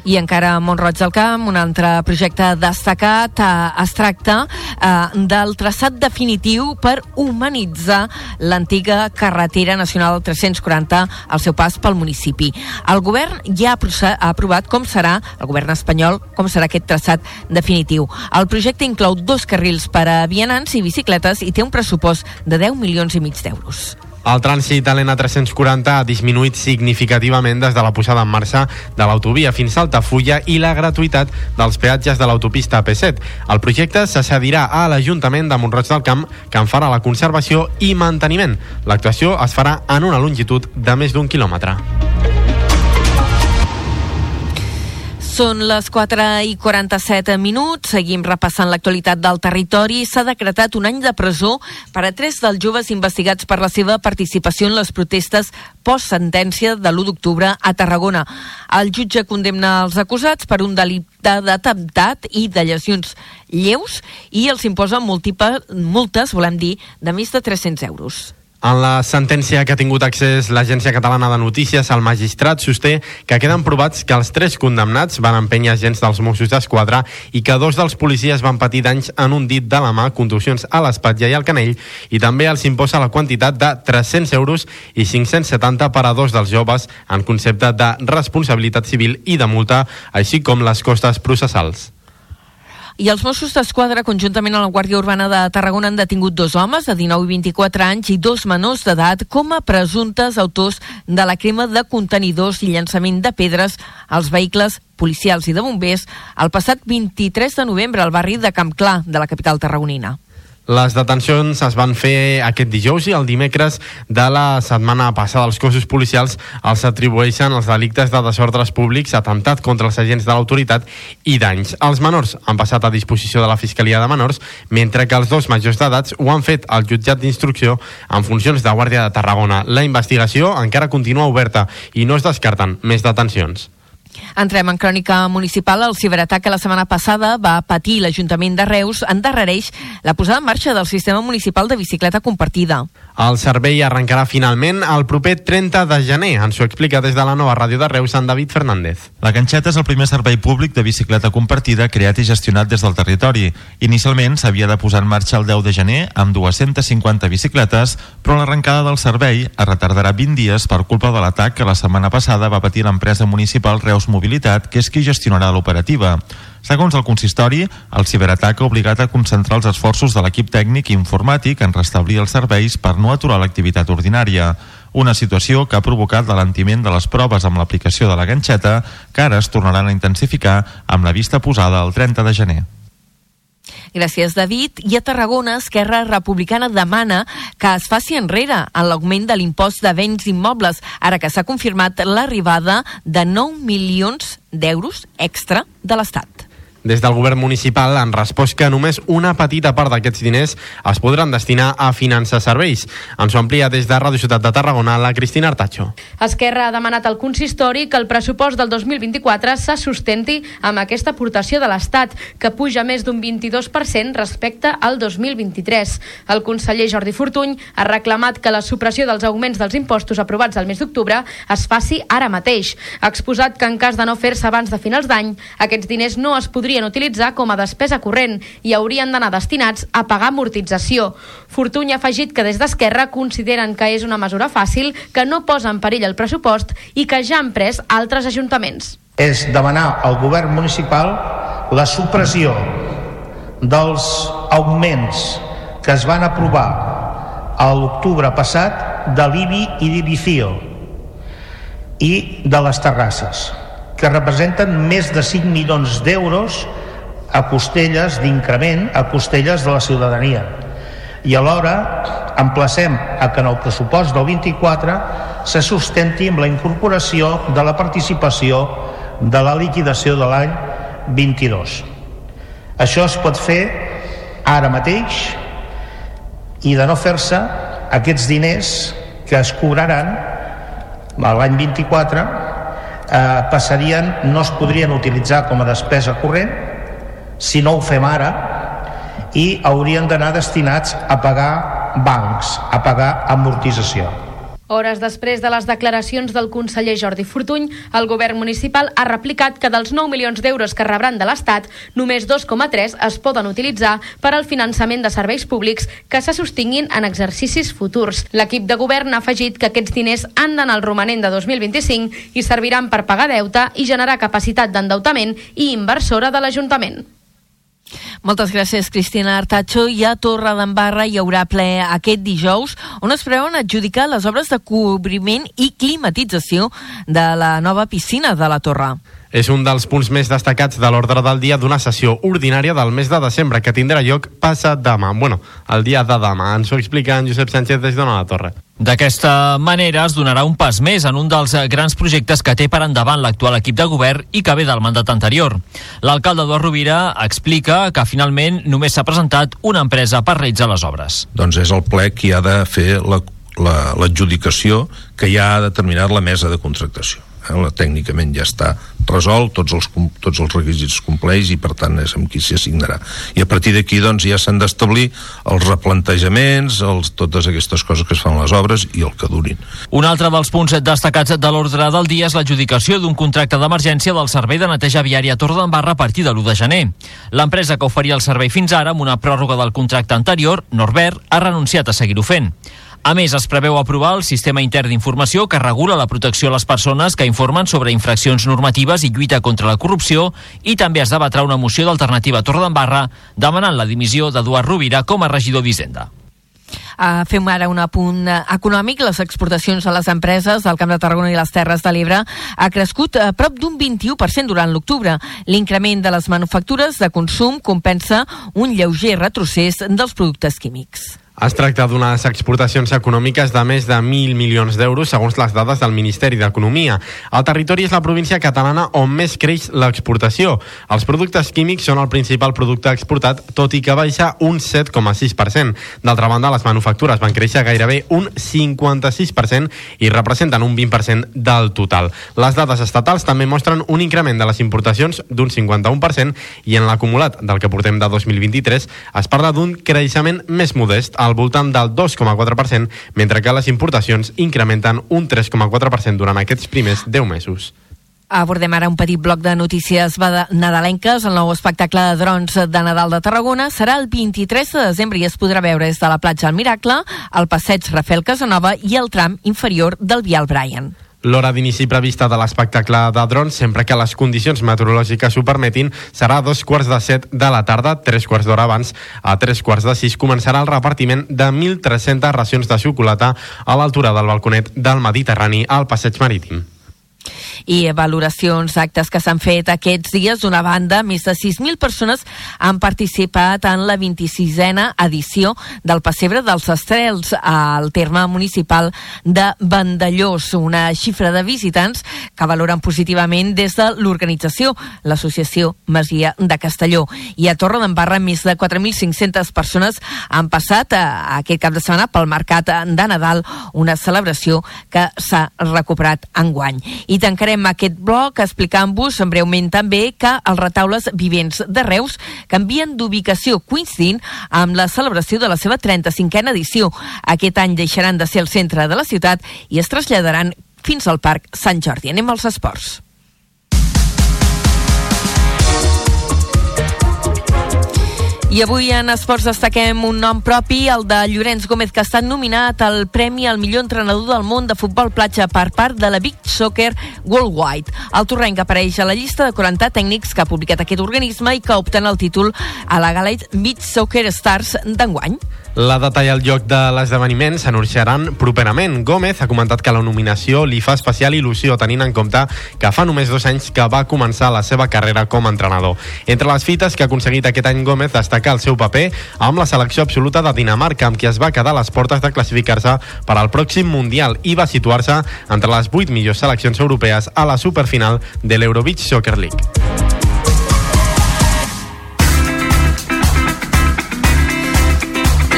I encara a Montroig del Camp, un altre projecte destacat eh, es tracta eh, del traçat definitiu per humanitzar l'antiga carretera nacional 340 al seu pas pel municipi. El govern ja ha, aprovat com serà, el govern espanyol, com serà aquest traçat definitiu. El projecte inclou dos carrils per a vianants i bicicletes i té un pressupost de 10 milions i mig d'euros. El trànsit a l'N340 ha disminuït significativament des de la posada en marxa de l'autovia fins a Altafulla i la gratuïtat dels peatges de l'autopista P7. El projecte se cedirà a l'Ajuntament de Montroig del Camp, que en farà la conservació i manteniment. L'actuació es farà en una longitud de més d'un quilòmetre. Són les 4 i 47 minuts. Seguim repassant l'actualitat del territori. S'ha decretat un any de presó per a tres dels joves investigats per la seva participació en les protestes post-sentència de l'1 d'octubre a Tarragona. El jutge condemna els acusats per un delicte d'atemptat i de lesions lleus i els imposa múltiples multes, volem dir, de més de 300 euros. En la sentència que ha tingut accés l'Agència Catalana de Notícies, el magistrat sosté que queden provats que els tres condemnats van empènyer agents dels Mossos d'Esquadra i que dos dels policies van patir danys en un dit de la mà, contusions a l'espatlla i al canell, i també els imposa la quantitat de 300 euros i 570 per a dos dels joves en concepte de responsabilitat civil i de multa, així com les costes processals. I els Mossos d'Esquadra, conjuntament amb la Guàrdia Urbana de Tarragona, han detingut dos homes de 19 i 24 anys i dos menors d'edat com a presumptes autors de la crema de contenidors i llançament de pedres als vehicles policials i de bombers el passat 23 de novembre al barri de Camp Clar, de la capital tarragonina. Les detencions es van fer aquest dijous i el dimecres de la setmana passada. Els cossos policials els atribueixen els delictes de desordres públics, atemptat contra els agents de l'autoritat i danys. Els menors han passat a disposició de la Fiscalia de Menors, mentre que els dos majors d'edats ho han fet al jutjat d'instrucció en funcions de Guàrdia de Tarragona. La investigació encara continua oberta i no es descarten més detencions. Entrem en crònica municipal. El ciberatac que la setmana passada va patir l'Ajuntament de Reus endarrereix la posada en marxa del sistema municipal de bicicleta compartida. El servei arrencarà finalment el proper 30 de gener. Ens ho explica des de la nova ràdio de Reus en David Fernández. La Ganxeta és el primer servei públic de bicicleta compartida creat i gestionat des del territori. Inicialment s'havia de posar en marxa el 10 de gener amb 250 bicicletes, però l'arrencada del servei es retardarà 20 dies per culpa de l'atac que la setmana passada va patir l'empresa municipal Reus Mobilitat, que és qui gestionarà l'operativa. Segons el consistori, el ciberatac ha obligat a concentrar els esforços de l'equip tècnic i informàtic en restablir els serveis per no aturar l'activitat ordinària. Una situació que ha provocat l'alentiment de les proves amb l'aplicació de la ganxeta, que ara es tornaran a intensificar amb la vista posada el 30 de gener. Gràcies, David. I a Tarragona, Esquerra Republicana demana que es faci enrere en l'augment de l'impost de béns immobles, ara que s'ha confirmat l'arribada de 9 milions d'euros extra de l'Estat. Des del govern municipal han respost que només una petita part d'aquests diners es podran destinar a finançar serveis. Ens ho amplia des de Ràdio Ciutat de Tarragona la Cristina Artacho. Esquerra ha demanat al consistori que el pressupost del 2024 se sustenti amb aquesta aportació de l'Estat, que puja més d'un 22% respecte al 2023. El conseller Jordi Fortuny ha reclamat que la supressió dels augments dels impostos aprovats el mes d'octubre es faci ara mateix. Ha exposat que en cas de no fer-se abans de finals d'any, aquests diners no es podrien podrien utilitzar com a despesa corrent i haurien d'anar destinats a pagar amortització. Fortuny ha afegit que des d'Esquerra consideren que és una mesura fàcil, que no posa en perill el pressupost i que ja han pres altres ajuntaments. És demanar al govern municipal la supressió dels augments que es van aprovar a l'octubre passat de l'IBI i d'IBICIO i de les terrasses que representen més de 5 milions d'euros a costelles d'increment, a costelles de la ciutadania. I alhora emplacem a que en el pressupost del 24 se sustenti amb la incorporació de la participació de la liquidació de l'any 22. Això es pot fer ara mateix i de no fer-se aquests diners que es cobraran l'any 24 eh, passarien, no es podrien utilitzar com a despesa corrent si no ho fem ara i haurien d'anar destinats a pagar bancs, a pagar amortització. Hores després de les declaracions del conseller Jordi Fortuny, el govern municipal ha replicat que dels 9 milions d'euros que rebran de l'Estat, només 2,3 es poden utilitzar per al finançament de serveis públics que se sostinguin en exercicis futurs. L'equip de govern ha afegit que aquests diners han d'anar al romanent de 2025 i serviran per pagar deute i generar capacitat d'endeutament i inversora de l'Ajuntament. Moltes gràcies, Cristina Artacho. I a Torre d'Embarra hi haurà ple aquest dijous, on es preveuen adjudicar les obres de cobriment i climatització de la nova piscina de la Torre. És un dels punts més destacats de l'ordre del dia d'una sessió ordinària del mes de desembre que tindrà lloc passat demà. Bueno, el dia de demà. Ens ho explica en Josep Sánchez des d'Ona la Torre. D'aquesta manera es donarà un pas més en un dels grans projectes que té per endavant l'actual equip de govern i que ve del mandat anterior. L'alcalde Eduard Rovira explica que finalment només s'ha presentat una empresa per realitzar les obres. Doncs és el ple qui ha de fer l'adjudicació la, que ja ha determinat la mesa de contractació. Eh? La, tècnicament ja està resolt, tots els, tots els requisits compleix i per tant és amb qui s'hi assignarà. I a partir d'aquí doncs ja s'han d'establir els replantejaments, els, totes aquestes coses que es fan les obres i el que durin. Un altre dels punts destacats de l'ordre del dia és l'adjudicació d'un contracte d'emergència del servei de neteja viària Torre d'Embarra a partir de l'1 de gener. L'empresa que oferia el servei fins ara amb una pròrroga del contracte anterior, Norbert, ha renunciat a seguir-ho fent. A més, es preveu aprovar el sistema intern d'informació que regula la protecció a les persones que informen sobre infraccions normatives i lluita contra la corrupció i també es debatrà una moció d'alternativa a Torredembarra demanant la dimissió d'Eduard Rovira com a regidor d'Hisenda. Uh, fem ara un apunt econòmic. Les exportacions a les empreses del Camp de Tarragona i les Terres de l'Ebre ha crescut a prop d'un 21% durant l'octubre. L'increment de les manufactures de consum compensa un lleuger retrocés dels productes químics. Es tracta d'unes exportacions econòmiques de més de 1.000 milions d'euros, segons les dades del Ministeri d'Economia. El territori és la província catalana on més creix l'exportació. Els productes químics són el principal producte exportat, tot i que baixa un 7,6%. D'altra banda, les manufactures van créixer gairebé un 56% i representen un 20% del total. Les dades estatals també mostren un increment de les importacions d'un 51% i en l'acumulat del que portem de 2023 es parla d'un creixement més modest al voltant del 2,4%, mentre que les importacions incrementen un 3,4% durant aquests primers 10 mesos. Abordem ara un petit bloc de notícies nadalenques. El nou espectacle de drons de Nadal de Tarragona serà el 23 de desembre i es podrà veure des de la platja El Miracle, el passeig Rafael Casanova i el tram inferior del Vial Brian. L'hora d'inici prevista de l'espectacle de drons, sempre que les condicions meteorològiques ho permetin, serà a dos quarts de set de la tarda, tres quarts d'hora abans. A tres quarts de sis començarà el repartiment de 1.300 racions de xocolata a l'altura del balconet del Mediterrani al passeig marítim i valoracions d'actes que s'han fet aquests dies. D'una banda, més de 6.000 persones han participat en la 26a edició del Passebre dels Estrels al terme municipal de Vandellós, una xifra de visitants que valoren positivament des de l'organització, l'Associació Masia de Castelló. I a Torre d'Embarra, més de 4.500 persones han passat a, a aquest cap de setmana pel Mercat de Nadal, una celebració que s'ha recuperat enguany. I tancarem aquest bloc explicant-vos breument també que els retaules vivents de Reus canvien d'ubicació coincidint amb la celebració de la seva 35a edició. Aquest any deixaran de ser el centre de la ciutat i es traslladaran fins al Parc Sant Jordi. Anem als esports. I avui en esports destaquem un nom propi, el de Llorenç Gómez, que ha estat nominat al Premi al millor entrenador del món de futbol platja per part de la Big Soccer Worldwide. El torrenc apareix a la llista de 40 tècnics que ha publicat aquest organisme i que opten el títol a la Galate Beach Soccer Stars d'enguany. La data i el lloc de l'esdeveniment s'anunciaran properament. Gómez ha comentat que la nominació li fa especial il·lusió tenint en compte que fa només dos anys que va començar la seva carrera com a entrenador. Entre les fites que ha aconseguit aquest any Gómez destaca el seu paper amb la selecció absoluta de Dinamarca, amb qui es va quedar a les portes de classificar-se per al pròxim Mundial i va situar-se entre les vuit millors seleccions europees a la superfinal de l'Eurobeach Soccer League.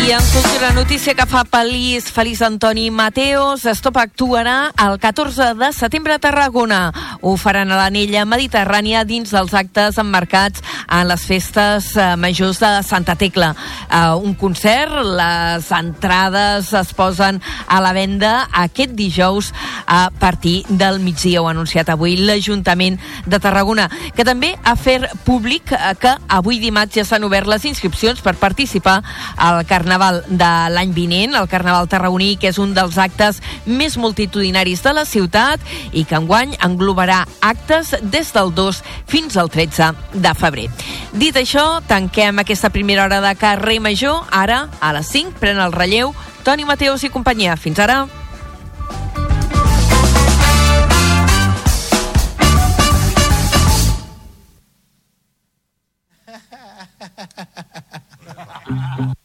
I en cultura notícia que fa Palís, Feliç Antoni Mateos, Stop actuarà el 14 de setembre a Tarragona. Ho faran a l'anella mediterrània dins dels actes emmarcats en les festes eh, majors de Santa Tecla. Eh, un concert, les entrades es posen a la venda aquest dijous a partir del migdia. Ho ha anunciat avui l'Ajuntament de Tarragona, que també ha fet públic eh, que avui dimarts ja s'han obert les inscripcions per participar al Carnaval Carnaval de l'any vinent, el Carnaval tarragoní, que és un dels actes més multitudinaris de la ciutat i que enguany englobarà actes des del 2 fins al 13 de febrer. Dit això, tanquem aquesta primera hora de carrer major. Ara, a les 5, pren el relleu Toni Mateus i companyia. Fins ara. Comunions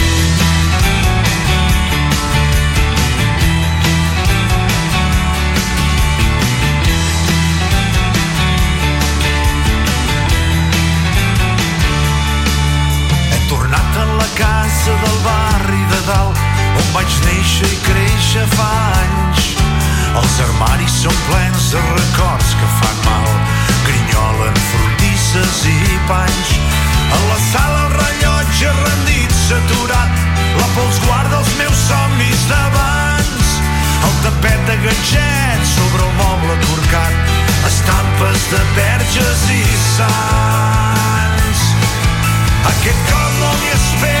Els armaris són plens de records que fan mal, grinyolen frontisses i panys. A la sala el rellotge rendit s'aturat, la pols guarda els meus somnis d'abans. El tapet de ganxet sobre el moble corcat, estampes de verges i sants. Aquest cop no m'hi espera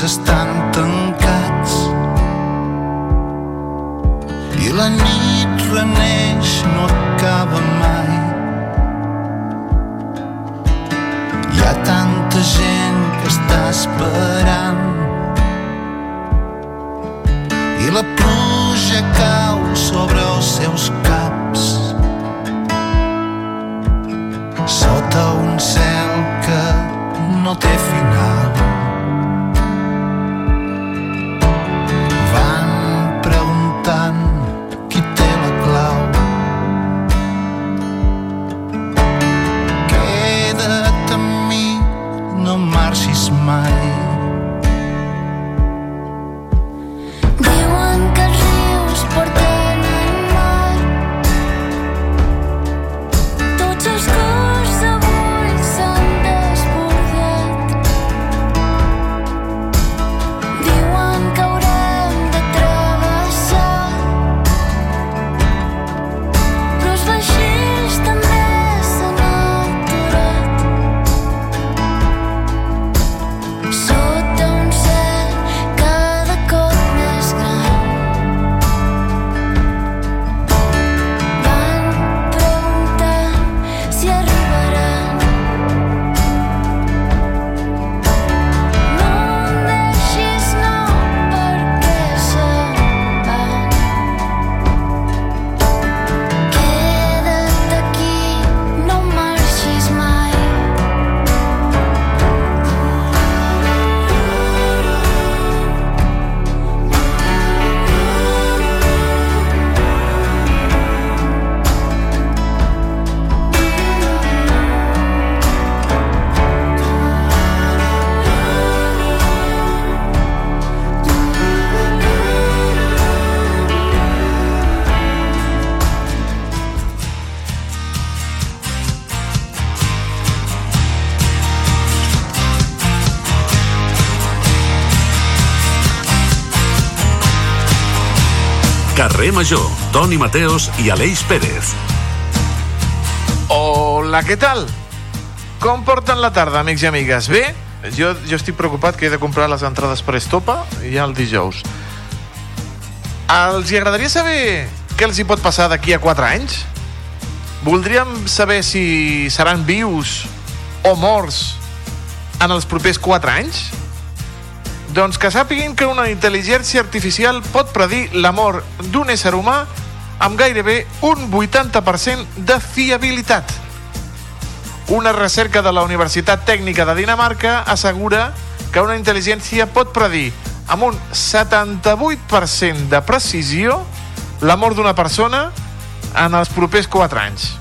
Camins estan tancats i la nit reneix, no acaba mai. Hi ha tanta gent que està esperant i la pluja cau sobre els seus caps sota un cel que no té final. Carrer Major, Toni Mateos i Aleix Pérez. Hola, què tal? Com porten la tarda, amics i amigues? Bé? Jo, jo estic preocupat que he de comprar les entrades per Estopa ja el dijous. Els hi agradaria saber què els hi pot passar d'aquí a 4 anys? Voldríem saber si seran vius o morts en els propers 4 anys? Doncs que sàpiguin que una intel·ligència artificial pot predir la mort d'un ésser humà amb gairebé un 80% de fiabilitat. Una recerca de la Universitat Tècnica de Dinamarca assegura que una intel·ligència pot predir amb un 78% de precisió la mort d'una persona en els propers 4 anys.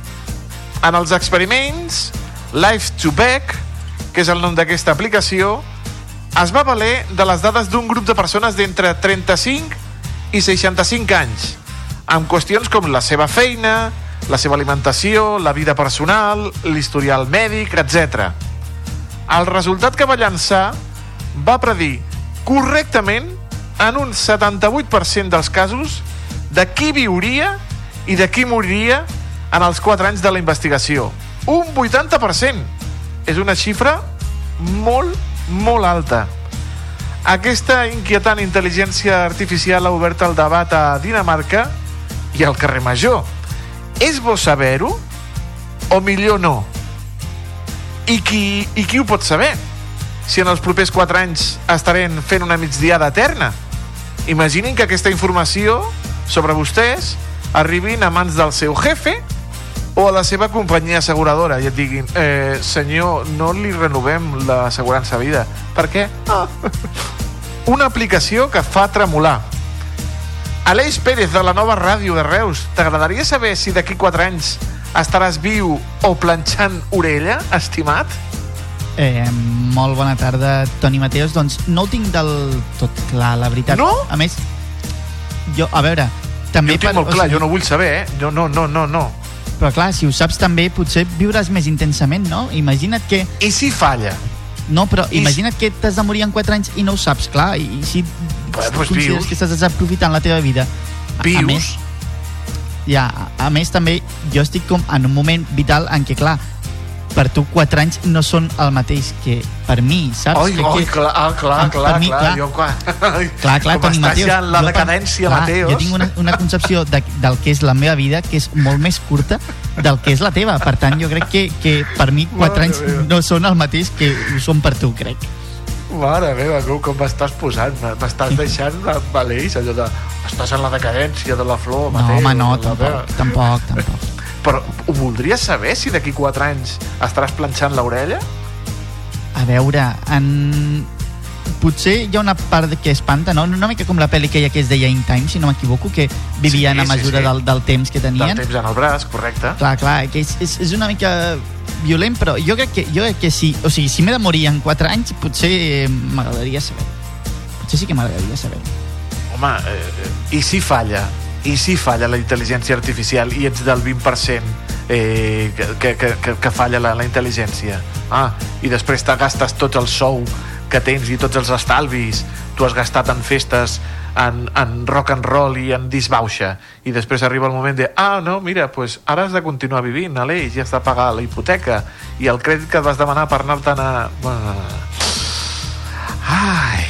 En els experiments, Life to Back, que és el nom d'aquesta aplicació, es va valer de les dades d'un grup de persones d'entre 35 i 65 anys, amb qüestions com la seva feina, la seva alimentació, la vida personal, l'historial mèdic, etc. El resultat que va llançar va predir correctament en un 78% dels casos de qui viuria i de qui moriria en els 4 anys de la investigació. Un 80%! És una xifra molt, molt alta. Aquesta inquietant intel·ligència artificial ha obert el debat a Dinamarca i al carrer Major. És bo saber-ho? O millor no? I qui, I qui ho pot saber? Si en els propers 4 anys estarem fent una migdiada eterna? Imaginin que aquesta informació sobre vostès arribin a mans del seu jefe o a la seva companyia asseguradora i et diguin, eh, senyor, no li renovem l'assegurança vida. Per què? Ah. Una aplicació que fa tremolar. Aleix Pérez, de la nova ràdio de Reus, t'agradaria saber si d'aquí 4 anys estaràs viu o planxant orella, estimat? Eh, molt bona tarda, Toni Mateos. Doncs no ho tinc del tot clar, la veritat. No? A més, jo, a veure, també... Jo ho tinc molt clar, jo no vull saber, eh? Jo no, no, no, no. Però clar, si ho saps també, potser viuràs més intensament, no? Imagina't que... I si falla? No, però I imagina't que t'has de morir en 4 anys i no ho saps, clar, i, i si Pues, pues consideres vius. que estàs desaprofitant la teva vida. A- A Vius. més, ja, a, a més també jo estic com en un moment vital en què, clar, per tu 4 anys no són el mateix que per mi, saps? Oi, Crec oi, que- clar, ah, clar, per clar, mi, clar, jo quan... Clar, clar, com Toni està Mateos. ja en la per- decadència, clar, Mateos. Jo tinc una, una concepció de, del que és la meva vida que és molt més curta del que és la teva. Per tant, jo crec que, que per mi 4 Mare anys meva. no són el mateix que ho són per tu, crec. Mare meva, com, com m'estàs posant? M'estàs deixant valeix, allò de... Estàs en la decadència de la flor, No, Mateu. home, no, tampoc, meva. tampoc, tampoc. Però ho voldries saber si d'aquí 4 anys estaràs planxant l'orella? A veure, en... potser hi ha una part que espanta, no? Una mica com la pel·li aquella que es deia In Time, si no m'equivoco, que vivien Sí, a sí, mesura sí. Del, del temps que tenien. Del temps en el braç, correcte. Clar, clar, que és, és, és una mica violent, però jo crec que, jo crec que sí. O sigui, si m'he de morir en 4 anys, potser eh, m'agradaria saber. Potser sí que m'agradaria saber. Home, eh, i si falla? I si falla la intel·ligència artificial i ets del 20% eh, que, que, que, que falla la, la intel·ligència? Ah, i després te gastes tot el sou que tens i tots els estalvis tu has gastat en festes en, en rock and roll i en disbauxa i després arriba el moment de ah, no, mira, pues ara has de continuar vivint Aleix, ja està pagada la hipoteca i el crèdit que et vas demanar per anar-te'n a... Ai,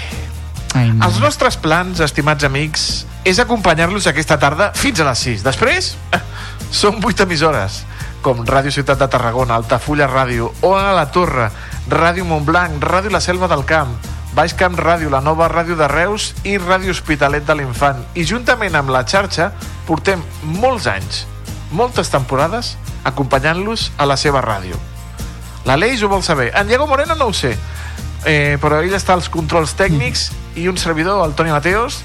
Ai, no. els nostres plans, estimats amics, és acompanyar-los aquesta tarda fins a les 6. Després, són 8 emissores, com Ràdio Ciutat de Tarragona, Altafulla Ràdio, Ona la Torre, Ràdio Montblanc, Ràdio La Selva del Camp, Baix Camp Ràdio, la nova ràdio de Reus i Ràdio Hospitalet de l'Infant. I juntament amb la xarxa portem molts anys, moltes temporades, acompanyant-los a la seva ràdio. L'Aleix ho vol saber. En Diego Moreno no ho sé, eh, però ell està als controls tècnics i un servidor, el Toni Mateos,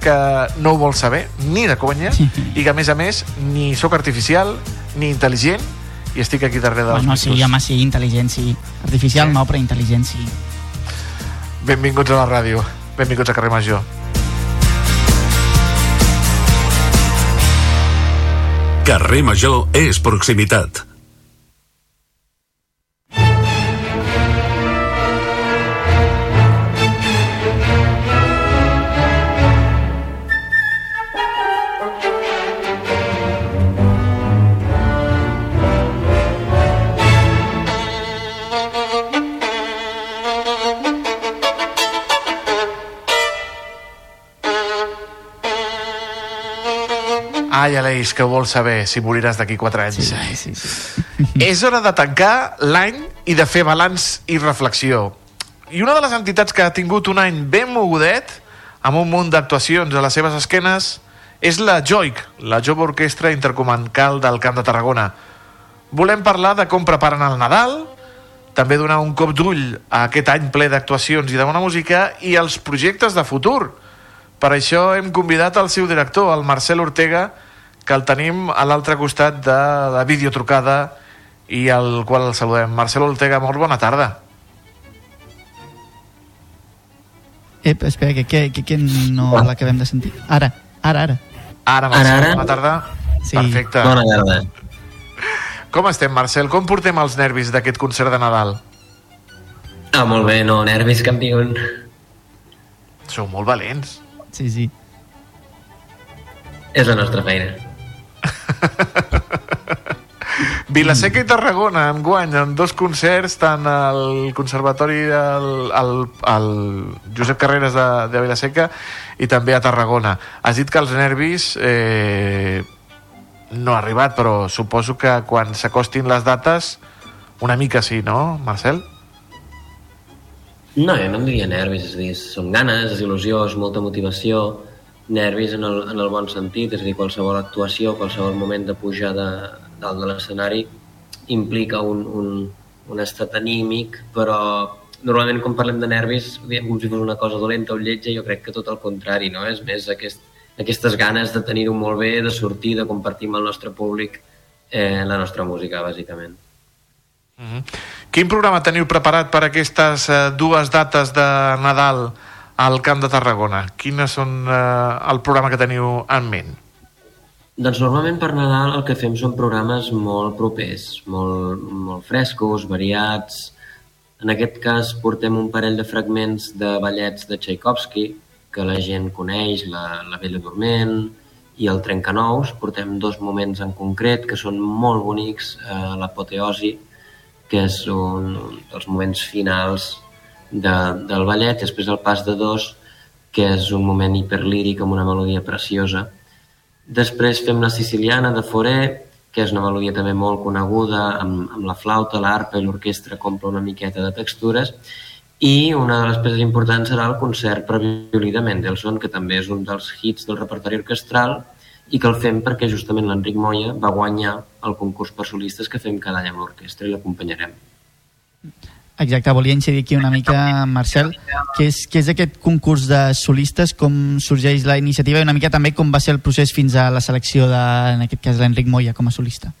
que no ho vol saber, ni de conya, i que a més a més ni sóc artificial, ni intel·ligent, i estic aquí darrere dels Bueno, sí, home, sí, intel·ligent, sí. Artificial no, però intel·ligent, sí. Benvinguts a la ràdio, benvinguts a Carrer Major. Carrer Major és proximitat. Ai, Aleix, que vols saber si moriràs d'aquí 4 anys. Sí, sí, sí. És hora de tancar l'any i de fer balanç i reflexió. I una de les entitats que ha tingut un any ben mogudet, amb un munt d'actuacions a les seves esquenes, és la JOIC, la Jove Orquestra Intercomancal del Camp de Tarragona. Volem parlar de com preparen el Nadal, també donar un cop d'ull a aquest any ple d'actuacions i de bona música i els projectes de futur. Per això hem convidat el seu director, el Marcel Ortega, que el tenim a l'altre costat de la videotrucada i al qual el saludem. Marcel Ortega, molt bona tarda. Ep, espera, que, que, que, que no l'acabem de sentir. Ara, ara, ara. Ara, Marcel, Ara, ara. bona tarda. Sí. Perfecte. Bona tarda. Com estem, Marcel? Com portem els nervis d'aquest concert de Nadal? Ah, molt bé, no, nervis un. Sou molt valents. Sí, sí. És la nostra feina. Vilaseca i Tarragona, en guany, en dos concerts, tant al Conservatori al, al, al Josep Carreras de, de Vilaseca i també a Tarragona. Has dit que els nervis eh, no ha arribat, però suposo que quan s'acostin les dates, una mica sí, no, Marcel? No, jo no em diria nervis, és dir, són ganes, és il·lusió, és molta motivació, nervis en el, en el bon sentit, és a dir, qualsevol actuació, qualsevol moment de pujar de, dalt de l'escenari implica un, un, un estat anímic, però normalment quan parlem de nervis diem com si fos una cosa dolenta o lletja, jo crec que tot el contrari, no? És més aquest, aquestes ganes de tenir-ho molt bé, de sortir, de compartir amb el nostre públic eh, la nostra música, bàsicament. Mm -hmm. Quin programa teniu preparat per aquestes eh, dues dates de Nadal al Camp de Tarragona? Quines són eh, el programa que teniu en ment? Doncs normalment per Nadal el que fem són programes molt propers, molt, molt frescos, variats. En aquest cas portem un parell de fragments de ballets de Tchaikovsky que la gent coneix, la, la Bella Dorment i el Trencanous. Portem dos moments en concret que són molt bonics, eh, l'apoteosi, que és un dels moments finals de, del ballet, després el pas de dos, que és un moment hiperlíric amb una melodia preciosa. Després fem la siciliana de Foré, que és una melodia també molt coneguda, amb, amb la flauta, l'arpa i l'orquestra compla una miqueta de textures, i una de les peces importants serà el concert per violí de Mendelssohn, que també és un dels hits del repertori orquestral i que el fem perquè justament l'Enric Moya va guanyar el concurs per solistes que fem cada any amb l'orquestra i l'acompanyarem. Exacte, volia incidir aquí una mica, Marcel, que és, que és aquest concurs de solistes, com sorgeix la iniciativa i una mica també com va ser el procés fins a la selecció de, en aquest cas, l'Enric Moya com a solista.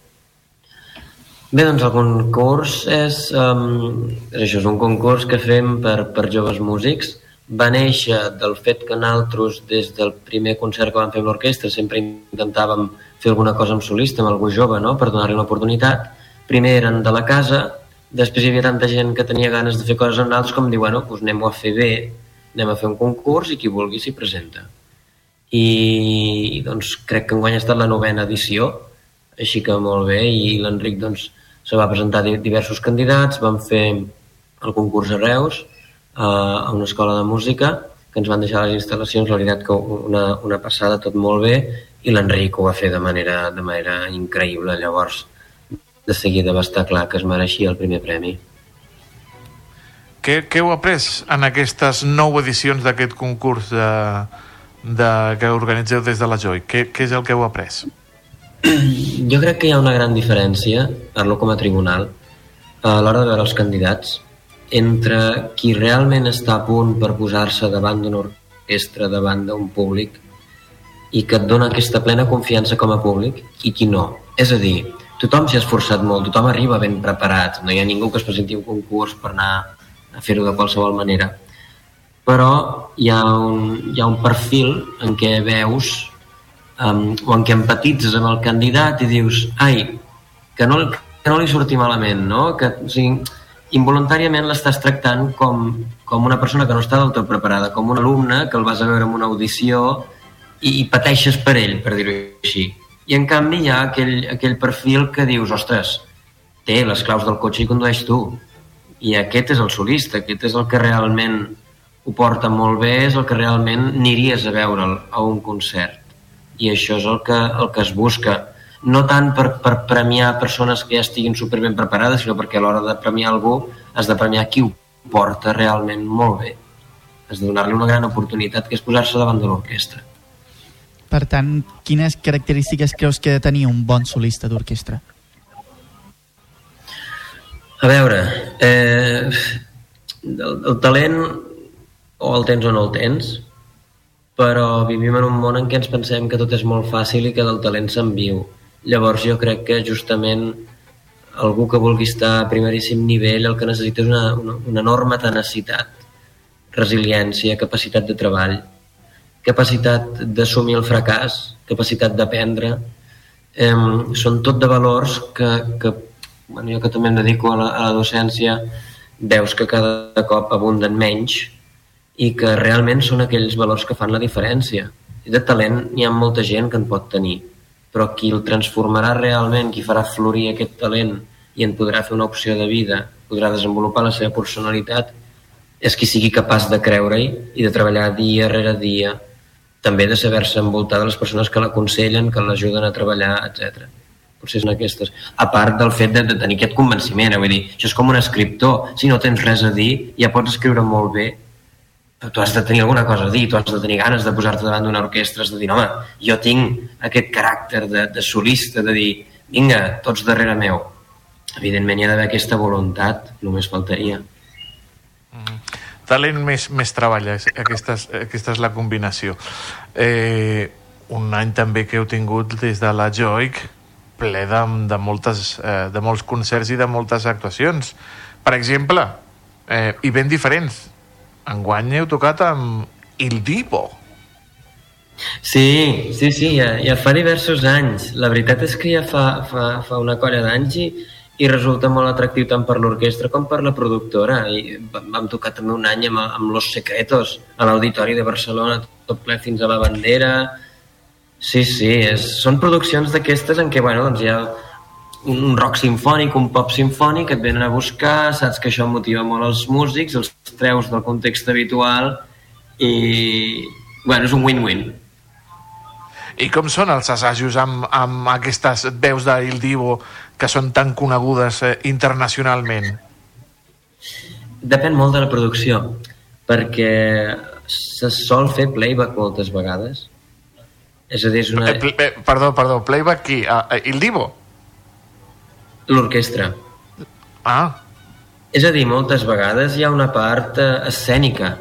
Bé, doncs el concurs és, um, és això, és un concurs que fem per, per joves músics. Va néixer del fet que nosaltres, des del primer concert que vam fer amb l'orquestra, sempre intentàvem fer alguna cosa amb solista, amb algú jove, no?, per donar-li una oportunitat. Primer eren de la casa, després hi havia tanta gent que tenia ganes de fer coses amb nosaltres com dir, bueno, doncs anem-ho a fer bé, anem a fer un concurs i qui vulgui s'hi presenta. I doncs crec que enguany ha estat la novena edició, així que molt bé, i l'Enric doncs se va presentar di- diversos candidats, vam fer el concurs a Reus, a una escola de música, que ens van deixar les instal·lacions, la veritat que una, una passada, tot molt bé, i l'Enric ho va fer de manera, de manera increïble, llavors de seguida va estar clar que es mereixia el primer premi. Què, què heu après en aquestes nou edicions d'aquest concurs de, de, que organitzeu des de la Joy? Què, què és el que heu après? Jo crec que hi ha una gran diferència, parlo com a tribunal, a l'hora de veure els candidats, entre qui realment està a punt per posar-se davant d'una orquestra, davant d'un públic, i que et dona aquesta plena confiança com a públic, i qui no. És a dir, tothom s'hi ha esforçat molt, tothom arriba ben preparat, no hi ha ningú que es presenti a un concurs per anar a fer-ho de qualsevol manera. Però hi ha un, hi ha un perfil en què veus um, o en què empatitzes amb el candidat i dius, ai, que no, que no li surti malament, no? Que, o sigui, involuntàriament l'estàs tractant com, com una persona que no està del tot preparada, com un alumne que el vas a veure en una audició i, i pateixes per ell, per dir-ho així. I en canvi hi ha aquell, aquell perfil que dius, ostres, té les claus del cotxe i condueix tu. I aquest és el solista, aquest és el que realment ho porta molt bé, és el que realment aniries a veure'l a un concert. i això és el que, el que es busca no tant per, per premiar persones que ja estiguin superben preparades, sinó perquè a l'hora de premiar algú has de premiar qui ho porta realment molt bé. Has de donar-li una gran oportunitat que és posar-se davant de l'orquestra. Per tant, quines característiques creus que ha de tenir un bon solista d'orquestra? A veure, eh, el, el talent o el tens o no el tens, però vivim en un món en què ens pensem que tot és molt fàcil i que del talent se'n viu. Llavors jo crec que justament algú que vulgui estar a primeríssim nivell el que necessita és una, una, una enorme tenacitat, resiliència, capacitat de treball, capacitat d'assumir el fracàs, capacitat d'aprendre. Eh, són tot de valors que, que bueno, jo que també em dedico a la, a la docència, veus que cada cop abunden menys i que realment són aquells valors que fan la diferència. I de talent n'hi ha molta gent que en pot tenir, però qui el transformarà realment, qui farà florir aquest talent i en podrà fer una opció de vida, podrà desenvolupar la seva personalitat, és qui sigui capaç de creure-hi i de treballar dia rere dia, també de saber-se envoltar de les persones que l'aconsellen, que l'ajuden a treballar, etc potser són aquestes. A part del fet de, de tenir aquest convenciment, eh? vull dir, això és com un escriptor, si no tens res a dir, ja pots escriure molt bé, però tu has de tenir alguna cosa a dir, tu has de tenir ganes de posar-te davant d'una orquestra, has de dir, home, jo tinc aquest caràcter de, de solista, de dir, vinga, tots darrere meu. Evidentment hi ha d'haver aquesta voluntat, només faltaria. Talent més, més treball, aquesta és, aquesta és la combinació. Eh, un any també que heu tingut des de la Joic ple de, de, moltes, eh, de molts concerts i de moltes actuacions. Per exemple, eh, i ben diferents. Enguany heu tocat amb Il Divo. Sí, sí, sí, ja, ja fa diversos anys. La veritat és que ja fa, fa, fa una colla d'anys i, i resulta molt atractiu tant per l'orquestra com per la productora. I vam tocar també un any amb, amb Los Secretos a l'Auditori de Barcelona, tot ple fins a la bandera. Sí, sí, és, són produccions d'aquestes en què bueno, doncs hi ha un rock sinfònic, un pop sinfònic et venen a buscar, saps que això motiva molt els músics, els treus del context habitual i bueno, és un win-win. I com són els assajos amb, amb aquestes veus d'Il Divo que són tan conegudes eh, internacionalment? Depèn molt de la producció, perquè se sol fer playback moltes vegades. És a dir, és una... Eh, pl- eh, perdó, perdó, playback qui? Ah, eh, Il Divo? L'orquestra. Ah. És a dir, moltes vegades hi ha una part eh, escènica.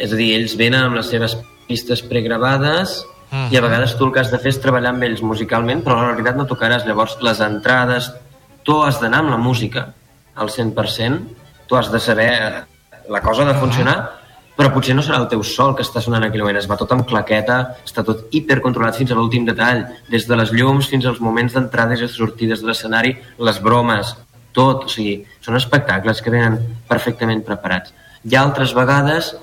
És a dir, ells venen amb les seves pistes pregravades Mhm. i a vegades tu el que has de fer és treballar amb ells musicalment, però en realitat no tocaràs. Llavors, les entrades, tu has d'anar amb la música al 100%, tu has de saber eh, la cosa ha de funcionar, però potser no serà el teu sol que està sonant en aquell moment, es va tot amb claqueta, està tot hipercontrolat fins a l'últim detall, des de les llums fins als moments d'entrades i sortides de l'escenari, les bromes, tot, o sigui, són espectacles que venen perfectament preparats. Hi ha altres vegades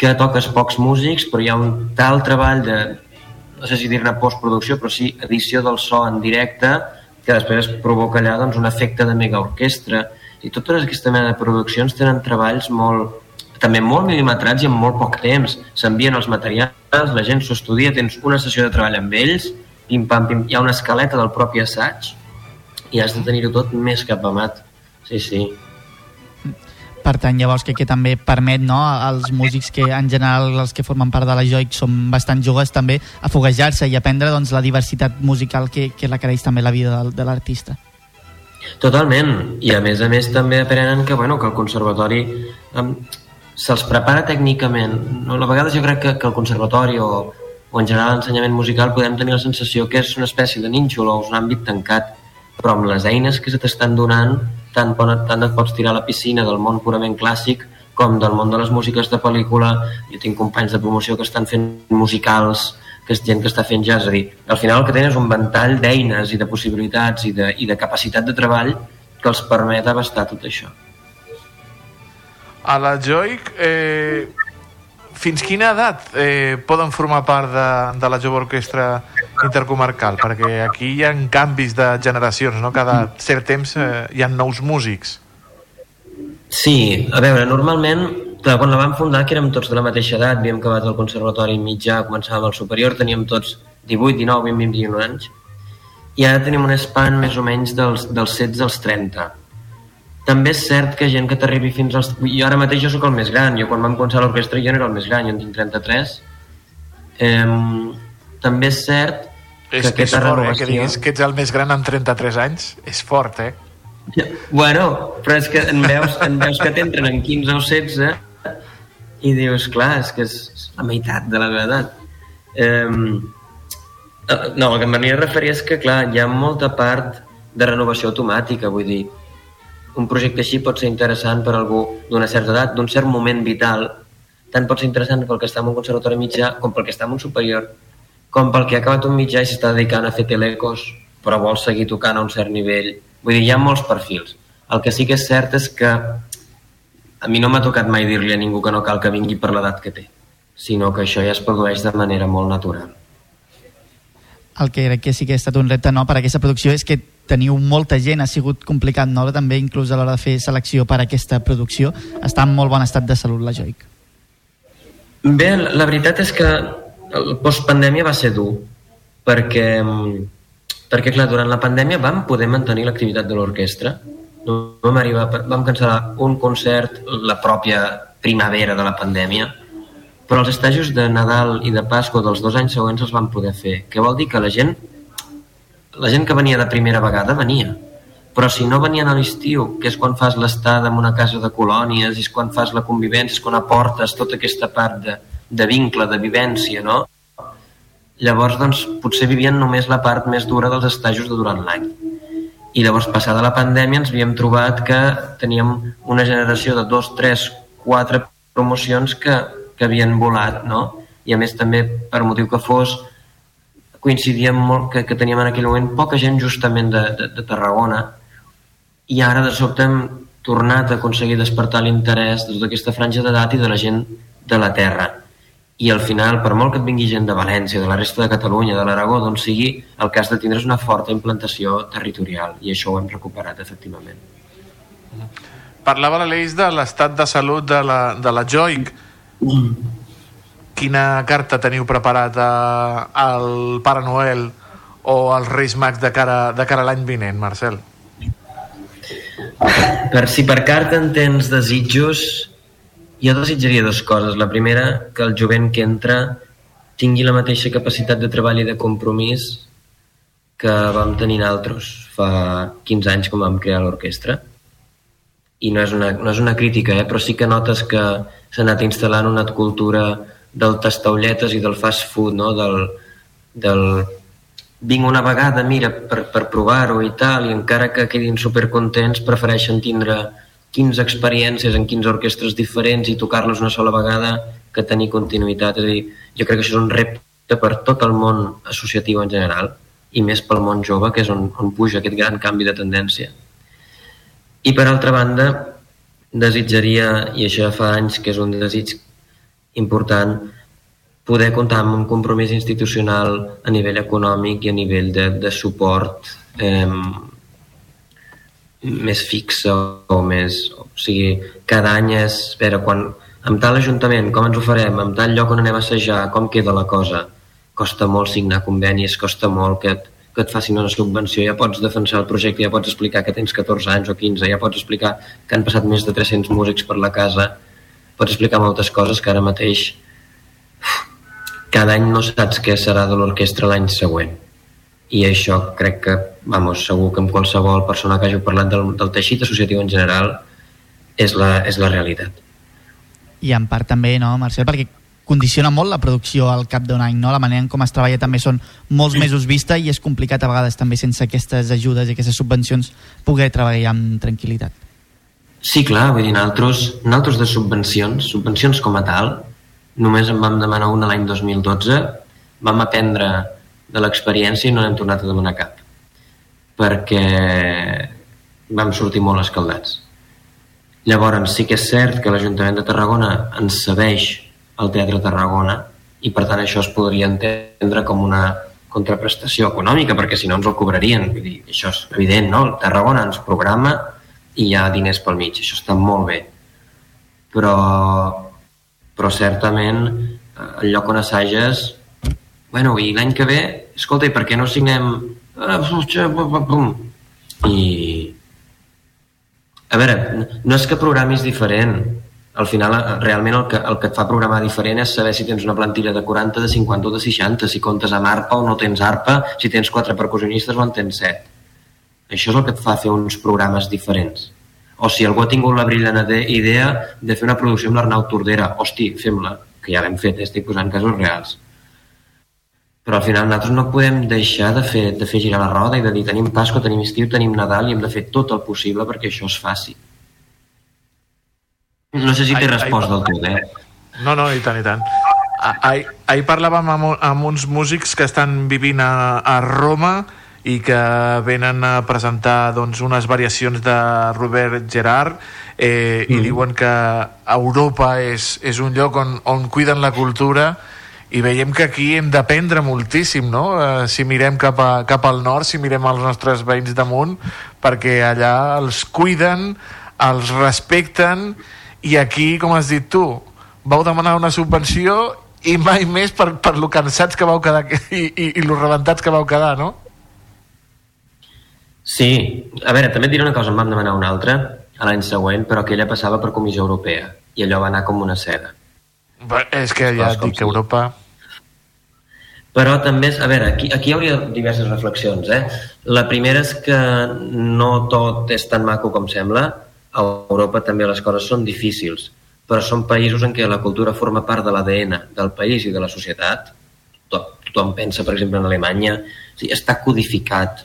que toques pocs músics, però hi ha un tal treball de, no sé si dir-ne postproducció, però sí edició del so en directe, que després es provoca allà doncs, un efecte de mega orquestra. I totes aquesta mena de produccions tenen treballs molt, també molt milimetrats i en molt poc temps. S'envien els materials, la gent s'ho estudia, tens una sessió de treball amb ells, pim, pam, pim, hi ha una escaleta del propi assaig i has de tenir-ho tot més capamat. Sí, sí. Per tant, llavors crec que també permet no, als músics que en general els que formen part de la JOIC són bastant joves també a foguejar-se i aprendre doncs, la diversitat musical que, que requereix també la vida de, de l'artista. Totalment. I a més a més també aprenen que, bueno, que el conservatori um, se'ls prepara tècnicament. No? A vegades jo crec que, que el conservatori o, o en general l'ensenyament musical podem tenir la sensació que és una espècie de nínxol o és un àmbit tancat, però amb les eines que se t'estan donant tant, tant et pots tirar a la piscina del món purament clàssic com del món de les músiques de pel·lícula. Jo tinc companys de promoció que estan fent musicals, que és gent que està fent jazz. És a dir, al final el que tenen és un ventall d'eines i de possibilitats i de, i de capacitat de treball que els permet abastar tot això. A la Joic, eh, fins quina edat eh, poden formar part de, de la jove orquestra intercomarcal? Perquè aquí hi ha canvis de generacions, no? Cada cert temps eh, hi ha nous músics. Sí, a veure, normalment, clar, quan la vam fundar, que érem tots de la mateixa edat, havíem acabat el conservatori mitjà, començàvem el superior, teníem tots 18, 19, 20, 21 anys, i ara tenim un span més o menys dels, dels 16 als 30. També és cert que gent que t'arribi fins als... Jo ara mateix jo sóc el més gran, jo quan vam començar l'orquestra jo no era el més gran, jo en tinc 33. Eh, també és cert que És, és aquesta fort, eh, renovació... que diguis que ets el més gran amb 33 anys. És fort, eh? Bueno, però és que en veus, en veus que t'entren en 15 o 16 i dius, clar, és que és la meitat de la meva edat. Um, no, el que em venia a referir és que, clar, hi ha molta part de renovació automàtica, vull dir, un projecte així pot ser interessant per algú d'una certa edat, d'un cert moment vital, tant pot ser interessant pel que està en un conservatori mitjà com pel que està en un superior, com pel que ha acabat un mitjà i s'està dedicant a fer telecos, però vol seguir tocant a un cert nivell. Vull dir, hi ha molts perfils. El que sí que és cert és que a mi no m'ha tocat mai dir-li a ningú que no cal que vingui per l'edat que té, sinó que això ja es produeix de manera molt natural. El que crec que sí que ha estat un repte no, per aquesta producció és que teniu molta gent, ha sigut complicat no? també inclús a l'hora de fer selecció per a aquesta producció. Està en molt bon estat de salut la Joic. Bé, la veritat és que el postpandèmia va ser dur, perquè, perquè clar, durant la pandèmia vam poder mantenir l'activitat de l'orquestra. No vam, arribar, vam cancel·lar un concert la pròpia primavera de la pandèmia, però els estajos de Nadal i de Pasqua dels dos anys següents els van poder fer. Què vol dir que la gent la gent que venia de primera vegada venia però si no venien a l'estiu que és quan fas l'estada en una casa de colònies és quan fas la convivència, és quan aportes tota aquesta part de, de vincle, de vivència no? llavors doncs potser vivien només la part més dura dels estajos de durant l'any i llavors passada la pandèmia ens havíem trobat que teníem una generació de dos, tres, quatre promocions que, que havien volat no? i a més també per motiu que fos coincidíem molt que, que teníem en aquell moment poca gent justament de, de, de Tarragona i ara de sobte hem tornat a aconseguir despertar l'interès de tota aquesta franja d'edat i de la gent de la terra i al final, per molt que et vingui gent de València, de la resta de Catalunya, de l'Aragó, d'on sigui, el has de tindre una forta implantació territorial i això ho hem recuperat efectivament. Parlava l'Aleix de l'estat de salut de la, de la Joic. Quina carta teniu preparat al Pare Noel o als Reis Mags de cara, de cara a l'any vinent, Marcel? Per si per carta en tens desitjos, jo desitjaria dues coses. La primera, que el jovent que entra tingui la mateixa capacitat de treball i de compromís que vam tenir altres fa 15 anys quan vam crear l'orquestra i no és, una, no és una crítica, eh? però sí que notes que s'ha anat instal·lant una cultura del tastaulletes i del fast food, no? del, del vinc una vegada, mira, per, per provar-ho i tal, i encara que quedin supercontents prefereixen tindre 15 experiències en 15 orquestres diferents i tocar-les una sola vegada que tenir continuïtat. És a dir, jo crec que això és un repte per tot el món associatiu en general i més pel món jove, que és on, on puja aquest gran canvi de tendència. I per altra banda, desitjaria, i això ja fa anys que és un desig important, poder comptar amb un compromís institucional a nivell econòmic i a nivell de, de suport eh, més fixe o més... O sigui, cada any és... Veure, quan, amb tal ajuntament, com ens ho farem, amb tal lloc on anem a assajar, com queda la cosa? Costa molt signar convenis, costa molt que et, que et facin una subvenció, ja pots defensar el projecte, ja pots explicar que tens 14 anys o 15, ja pots explicar que han passat més de 300 músics per la casa, pots explicar moltes coses que ara mateix cada any no saps què serà de l'orquestra l'any següent i això crec que, vamos, segur que amb qualsevol persona que hagi parlat del, del teixit associatiu en general és la, és la realitat. I en part també, no, Marcel, perquè condiciona molt la producció al cap d'un any, no? La manera en com es treballa també són molts mesos vista i és complicat a vegades també sense aquestes ajudes i aquestes subvencions poder treballar amb tranquil·litat. Sí, clar, vull dir, nosaltres, nosaltres de subvencions, subvencions com a tal, només en vam demanar una l'any 2012, vam aprendre de l'experiència i no n'hem tornat a demanar cap perquè vam sortir molt escaldats llavors sí que és cert que l'Ajuntament de Tarragona ens cedeix el Teatre Tarragona i per tant això es podria entendre com una contraprestació econòmica perquè si no ens el cobrarien Vull dir, això és evident, no? El Tarragona ens programa i hi ha diners pel mig això està molt bé. Però, però certament el lloc on assages bueno, i l'any que ve, escolta, i per què no signem... Ah, I... A veure, no és que programis diferent, al final eh, realment el que, el que et fa programar diferent és saber si tens una plantilla de 40, de 50 o de 60, si comptes amb arpa o no tens arpa, si tens quatre percussionistes o en tens set. Això és el que et fa fer uns programes diferents. O si algú ha tingut la brillant idea de fer una producció amb l'Arnau Tordera, hosti, fem-la, que ja l'hem fet, estic posant casos reals. Però al final nosaltres no podem deixar de fer, de fer girar la roda i de dir tenim Pasco, tenim estiu, tenim Nadal i hem de fer tot el possible perquè això es faci. No sé si t'he respost del tot, eh? No, no, i tant, i tant. Ah, ahir parlàvem amb, amb uns músics que estan vivint a, a Roma i que venen a presentar doncs, unes variacions de Robert Gerard eh, mm. i diuen que Europa és, és un lloc on, on cuiden la cultura i veiem que aquí hem d'aprendre moltíssim, no? Eh, si mirem cap, a, cap al nord, si mirem els nostres veïns damunt, perquè allà els cuiden, els respecten, i aquí, com has dit tu, vau demanar una subvenció i mai més per, per lo cansats que vau quedar i, i, i lo rebentats que vau quedar, no? Sí, a veure, també et diré una cosa, em vam demanar una altra a l'any següent, però aquella passava per Comissió Europea i allò va anar com una seda. Però és que ja et dic que Europa... Però també, a veure, aquí, aquí hi hauria diverses reflexions. Eh? La primera és que no tot és tan maco com sembla. A Europa també les coses són difícils, però són països en què la cultura forma part de l'ADN del país i de la societat. Tot, tothom pensa, per exemple, en Alemanya. O sigui, està codificat,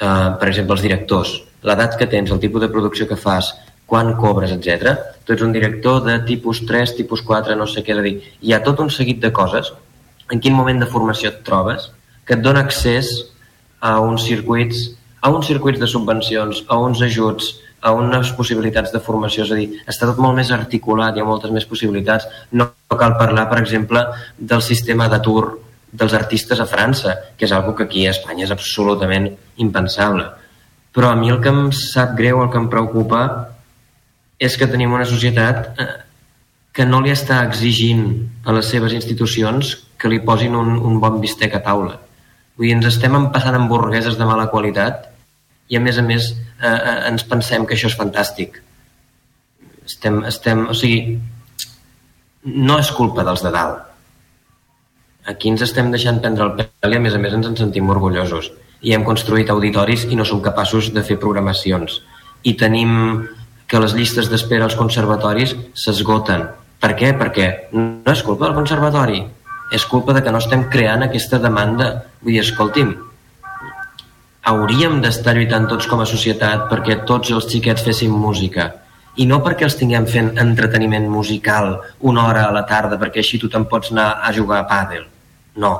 eh, per exemple, els directors. L'edat que tens, el tipus de producció que fas, quan cobres, etc. Tu ets un director de tipus 3, tipus 4, no sé què, és a dir, hi ha tot un seguit de coses en quin moment de formació et trobes, que et dona accés a uns circuits, a uns circuits de subvencions, a uns ajuts, a unes possibilitats de formació, és a dir, està tot molt més articulat, hi ha moltes més possibilitats. No cal parlar, per exemple, del sistema d'atur dels artistes a França, que és algo que aquí a Espanya és absolutament impensable. Però a mi el que em sap greu, el que em preocupa, és que tenim una societat eh, que no li està exigint a les seves institucions que li posin un, un bon bistec a taula. Vull dir, ens estem empassant hamburgueses de mala qualitat i a més a més eh, eh, ens pensem que això és fantàstic. Estem, estem, o sigui, no és culpa dels de dalt. Aquí ens estem deixant prendre el pèl i a més a més ens en sentim orgullosos. I hem construït auditoris i no som capaços de fer programacions. I tenim que les llistes d'espera als conservatoris s'esgoten. Per què? Perquè no és culpa del conservatori, és culpa de que no estem creant aquesta demanda. Vull dir, escolti'm, hauríem d'estar lluitant tots com a societat perquè tots els xiquets fessin música i no perquè els tinguem fent entreteniment musical una hora a la tarda perquè així tu te'n pots anar a jugar a pàdel. No.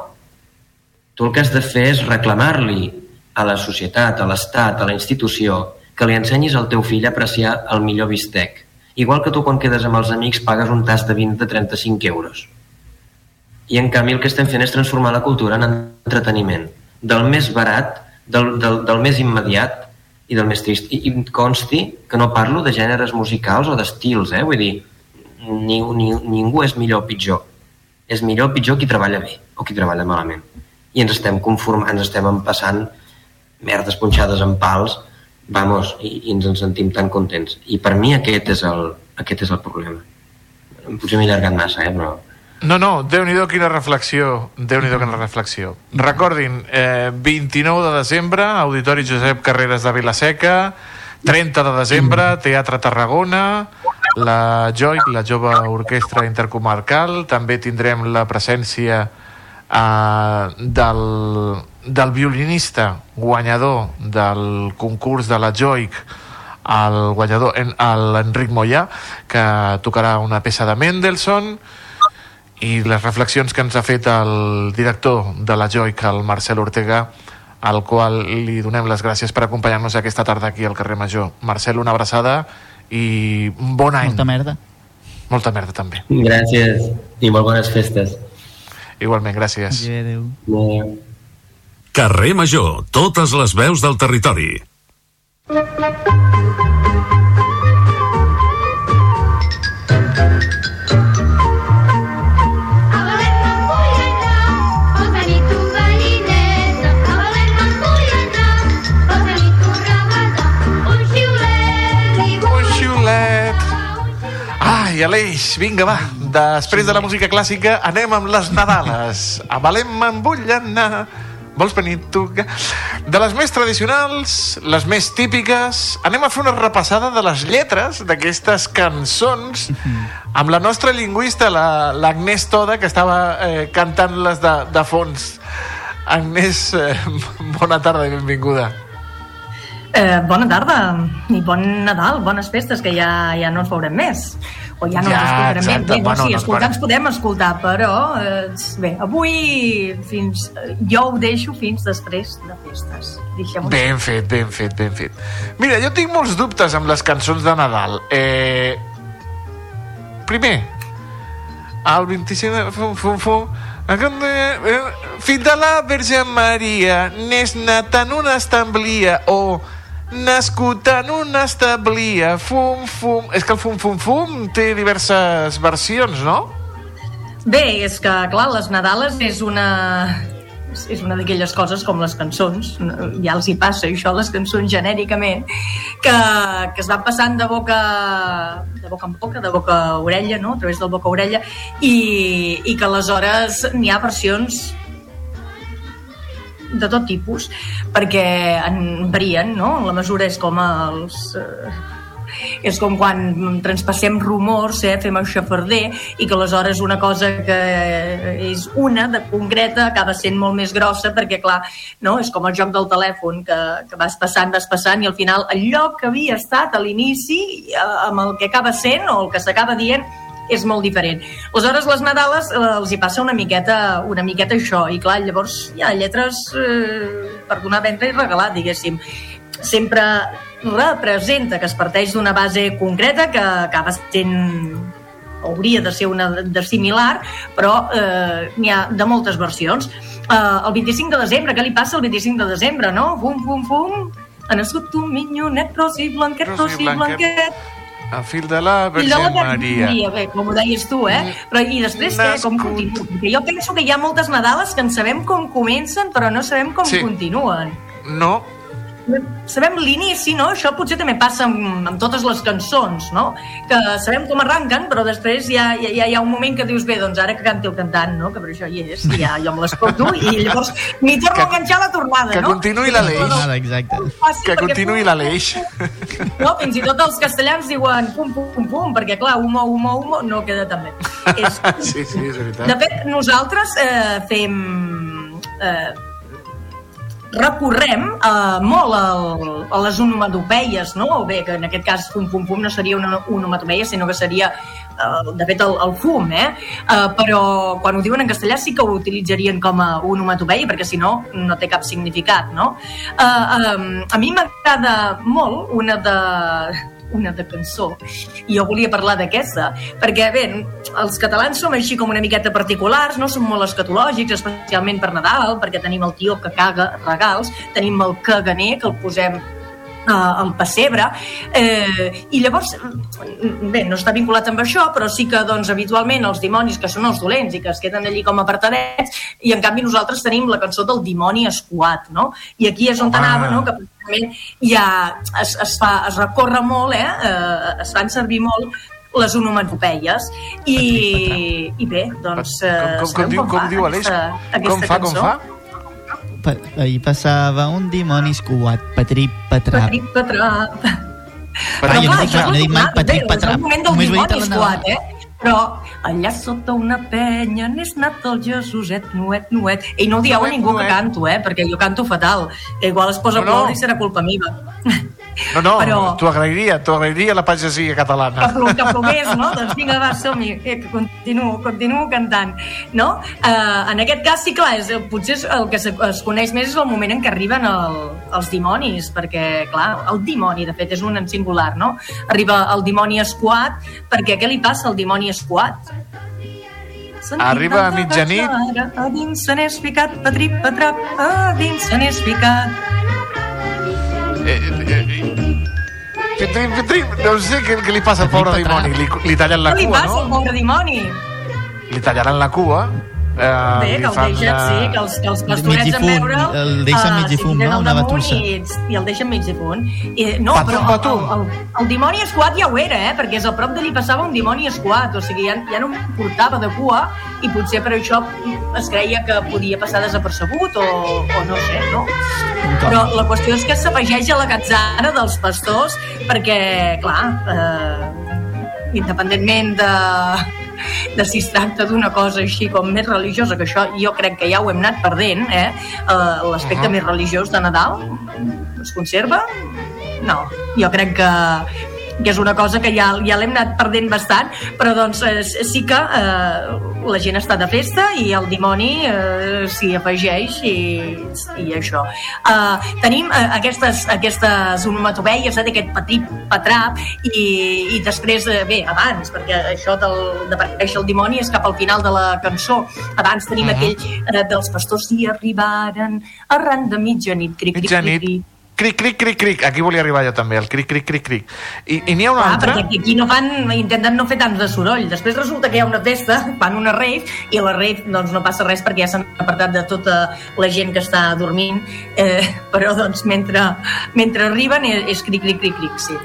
Tu el que has de fer és reclamar-li a la societat, a l'Estat, a la institució, que li ensenyis al teu fill a apreciar el millor bistec. Igual que tu quan quedes amb els amics pagues un tas de 20 de 35 euros i en canvi el que estem fent és transformar la cultura en entreteniment del més barat, del, del, del més immediat i del més trist. I, I consti que no parlo de gèneres musicals o d'estils, eh? vull dir, ni, ni, ningú és millor o pitjor. És millor o pitjor qui treballa bé o qui treballa malament. I ens estem conformant, ens estem empassant merdes punxades en pals, vamos, i, i ens en sentim tan contents. I per mi aquest és el, aquest és el problema. Potser m'he allargat massa, eh? però no, no, déu nhi quina reflexió, déu nhi quina reflexió. Recordin, eh, 29 de desembre, Auditori Josep Carreras de Vilaseca, 30 de desembre, Teatre Tarragona, la JOI, la Jove Orquestra Intercomarcal, també tindrem la presència eh, del, del violinista guanyador del concurs de la JOIC, el guanyador, l'Enric Moyà, que tocarà una peça de Mendelssohn, i les reflexions que ens ha fet el director de la JOIC, el Marcel Ortega, al qual li donem les gràcies per acompanyar-nos aquesta tarda aquí al carrer Major. Marcel, una abraçada i bon any. Molta merda. Molta merda, també. Gràcies i molt bones festes. Igualment, gràcies. Adéu. Adéu. Carrer Major, totes les veus del territori. Ai, Aleix, vinga, va. Després de la música clàssica anem amb les Nadales. A Valem me'n vull anar. Vols venir tu? De les més tradicionals, les més típiques, anem a fer una repassada de les lletres d'aquestes cançons amb la nostra lingüista, la- l'Agnès Toda, que estava eh, cantant-les de, de fons. Agnès, eh, bona tarda i benvinguda. Eh, bona tarda i bon Nadal, bones festes, que ja, ja no ens veurem més. O ja no Ja, ens escoltarem exacte. més. Bé, no, Bueno, sí, no es escoltar ens podem escoltar, però eh, bé, avui fins, jo ho deixo fins després de festes. Ben fet, ben fet, ben fet. Mira, jo tinc molts dubtes amb les cançons de Nadal. Eh... Primer, el 25 de... Fum, fum, fum, eh, Fill de la Verge Maria, n'és nat en una establia, o nascut en una establia, fum, fum... És que el fum, fum, fum té diverses versions, no? Bé, és que, clar, les Nadales és una és una d'aquelles coses com les cançons, ja els hi passa això, les cançons genèricament, que, que es van passant de boca, de boca en boca, de boca a orella, no? a través del boca a orella, i, i que aleshores n'hi ha versions de tot tipus, perquè en varien, no? La mesura és com els... Eh, és com quan transpassem rumors, eh, fem el xafarder, i que aleshores una cosa que és una, de concreta, acaba sent molt més grossa, perquè, clar, no? és com el joc del telèfon, que, que vas passant, vas passant, i al final allò que havia estat a l'inici, eh, amb el que acaba sent, o el que s'acaba dient, és molt diferent. Aleshores, les Nadales eh, els hi passa una miqueta, una miqueta això, i clar, llavors hi ha lletres eh, per donar vendre i regalar, diguéssim. Sempre representa que es parteix d'una base concreta que acaba sent hauria de ser una de similar, però eh, n'hi ha de moltes versions. Eh, el 25 de desembre, què li passa el 25 de desembre, no? Fum, fum, fum, ha nascut un minyonet ros i blanquet, ros i blanquet, El fill de la de Verge la Maria. Maria, bé, com ho deies tu, eh? Però i després què? Com continua? Perquè jo penso que hi ha moltes Nadales que en sabem com comencen, però no sabem com Sí. continuen. No, Sabem l'inici, no? Això potser també passa amb, amb totes les cançons, no? Que sabem com arranquen, però després ja, ja, ja hi ha un moment que dius, bé, doncs ara que canti el cantant, no? Que per això hi és, i ja jo me l'escolto, i llavors m'hi torno a enganxar la tornada, que no? continuï l'Aleix. Exacte. Fàcil, Que perquè continuï l'Aleix. No, fins i tot els castellans diuen pum, pum, pum, pum, perquè clar, humo, humo, humo, no queda tan bé. És, Sí, sí, és veritat. de fet, nosaltres eh, fem... Eh, recorrem eh, molt al, a les onomatopeies, no? O bé, que en aquest cas fum, pum, pum no seria una onomatopeia, sinó que seria, eh, de fet, el, el fum, eh? eh? Però quan ho diuen en castellà sí que ho utilitzarien com a onomatopeia, perquè si no, no té cap significat, no? Eh, eh, a mi m'agrada molt una de una de cançó i jo volia parlar d'aquesta perquè bé, els catalans som així com una miqueta particulars, no? som molt escatològics especialment per Nadal, perquè tenim el tio que caga regals, tenim el caganer que el posem eh, al pessebre eh, i llavors mm, bé, no està vinculat amb això però sí que doncs habitualment els dimonis que són els dolents i que es queden allí com apartadets i en canvi nosaltres tenim la cançó del dimoni escuat no? i aquí és on Home. anava no? que precisament ja es, es, fa, es recorre molt eh? Eh, es fan servir molt les onomatopeies i, i bé, doncs eh, Com- com- com sabeu diu- com diu Aleix? aquesta, aquesta Com fa, com cançó? fa? Pa ahir passava un dimoni escuat, patrip, patrap. Patrip, patrap. Però no clar, dic- això no dic mai és el- patrip, patrap. És el moment del Només he dit dimoni escuat, eh? Però allà sota una penya n'és nat el Jesuset, nuet, nuet. I no ho dieu a ningú que canto, eh? Perquè jo canto fatal. Que igual es posa No, no, no. no. i serà culpa meva. No, no, Però- t'ho agrairia, t'ho agrairia la pagesia catalana. Que, plo- que plogués, no? Doncs vinga, va, som-hi, eh, que continuo, continuo cantant, no? Eh, en aquest cas, sí, clar, és, potser és el que es, es coneix més és el moment en què arriben el, els dimonis, perquè, clar, el dimoni, de fet, és un en singular, no? Arriba el dimoni escuat, perquè què li passa al dimoni escuat? Arriba a mitjanit. A dins se n'és ficat, patrip, patrap, a dins se n'és ficat. Petrim, Petrim, no sé què, què li passa al pobre dimoni. Li, li tallen la Què li cua, passa al no? pobre dimoni? Li tallaran la cua. Eh, Bé, que el fan, deixen, eh, sí, que els, que els mig pastorets en veure'l... el deixen mig eh, difunt, s'hi tiren no? Una batussa. I, I el deixen mig difunt. I, no, Patum, però patum. El, el, el, dimoni escuat ja ho era, eh? Perquè és a prop de li passava un dimoni escuat, o sigui, ja, ja no em portava de cua i potser per això es creia que podia passar desapercebut o, o no sé, no? Però la qüestió és que s'afegeix a la catzara dels pastors perquè, clar, eh, independentment de, de si es tracta d'una cosa així com més religiosa, que això jo crec que ja ho hem anat perdent, eh? eh L'aspecte Mhm. més religiós de Nadal es conserva? No, jo crec que que és una cosa que ja, ja l'hem anat perdent bastant, però doncs eh, sí que eh, la gent està de festa i el dimoni eh, s'hi afegeix i, i això. Eh, tenim eh, aquestes, aquestes onomatopeies, eh, d'aquest petit patrap i, i després, eh, bé, abans, perquè això del, d'aparèixer el dimoni és cap al final de la cançó. Abans tenim Mhm. aquell eh, dels pastors hi arribaren arran de mitjanit, cric, cric, cric, Mitjanit. cric. Cric, cric, cric, cric. Aquí volia arribar jo també, el cric, cric, cric, cric. I, i n'hi ha una Ah, altra... perquè aquí no fan, intenten no fer tants de soroll. Després resulta que hi ha una festa, fan una rave, i a la rave doncs, no passa res perquè ja s'han apartat de tota la gent que està dormint, eh, però doncs mentre, mentre arriben és, és cric, cric, cric, cric, sí.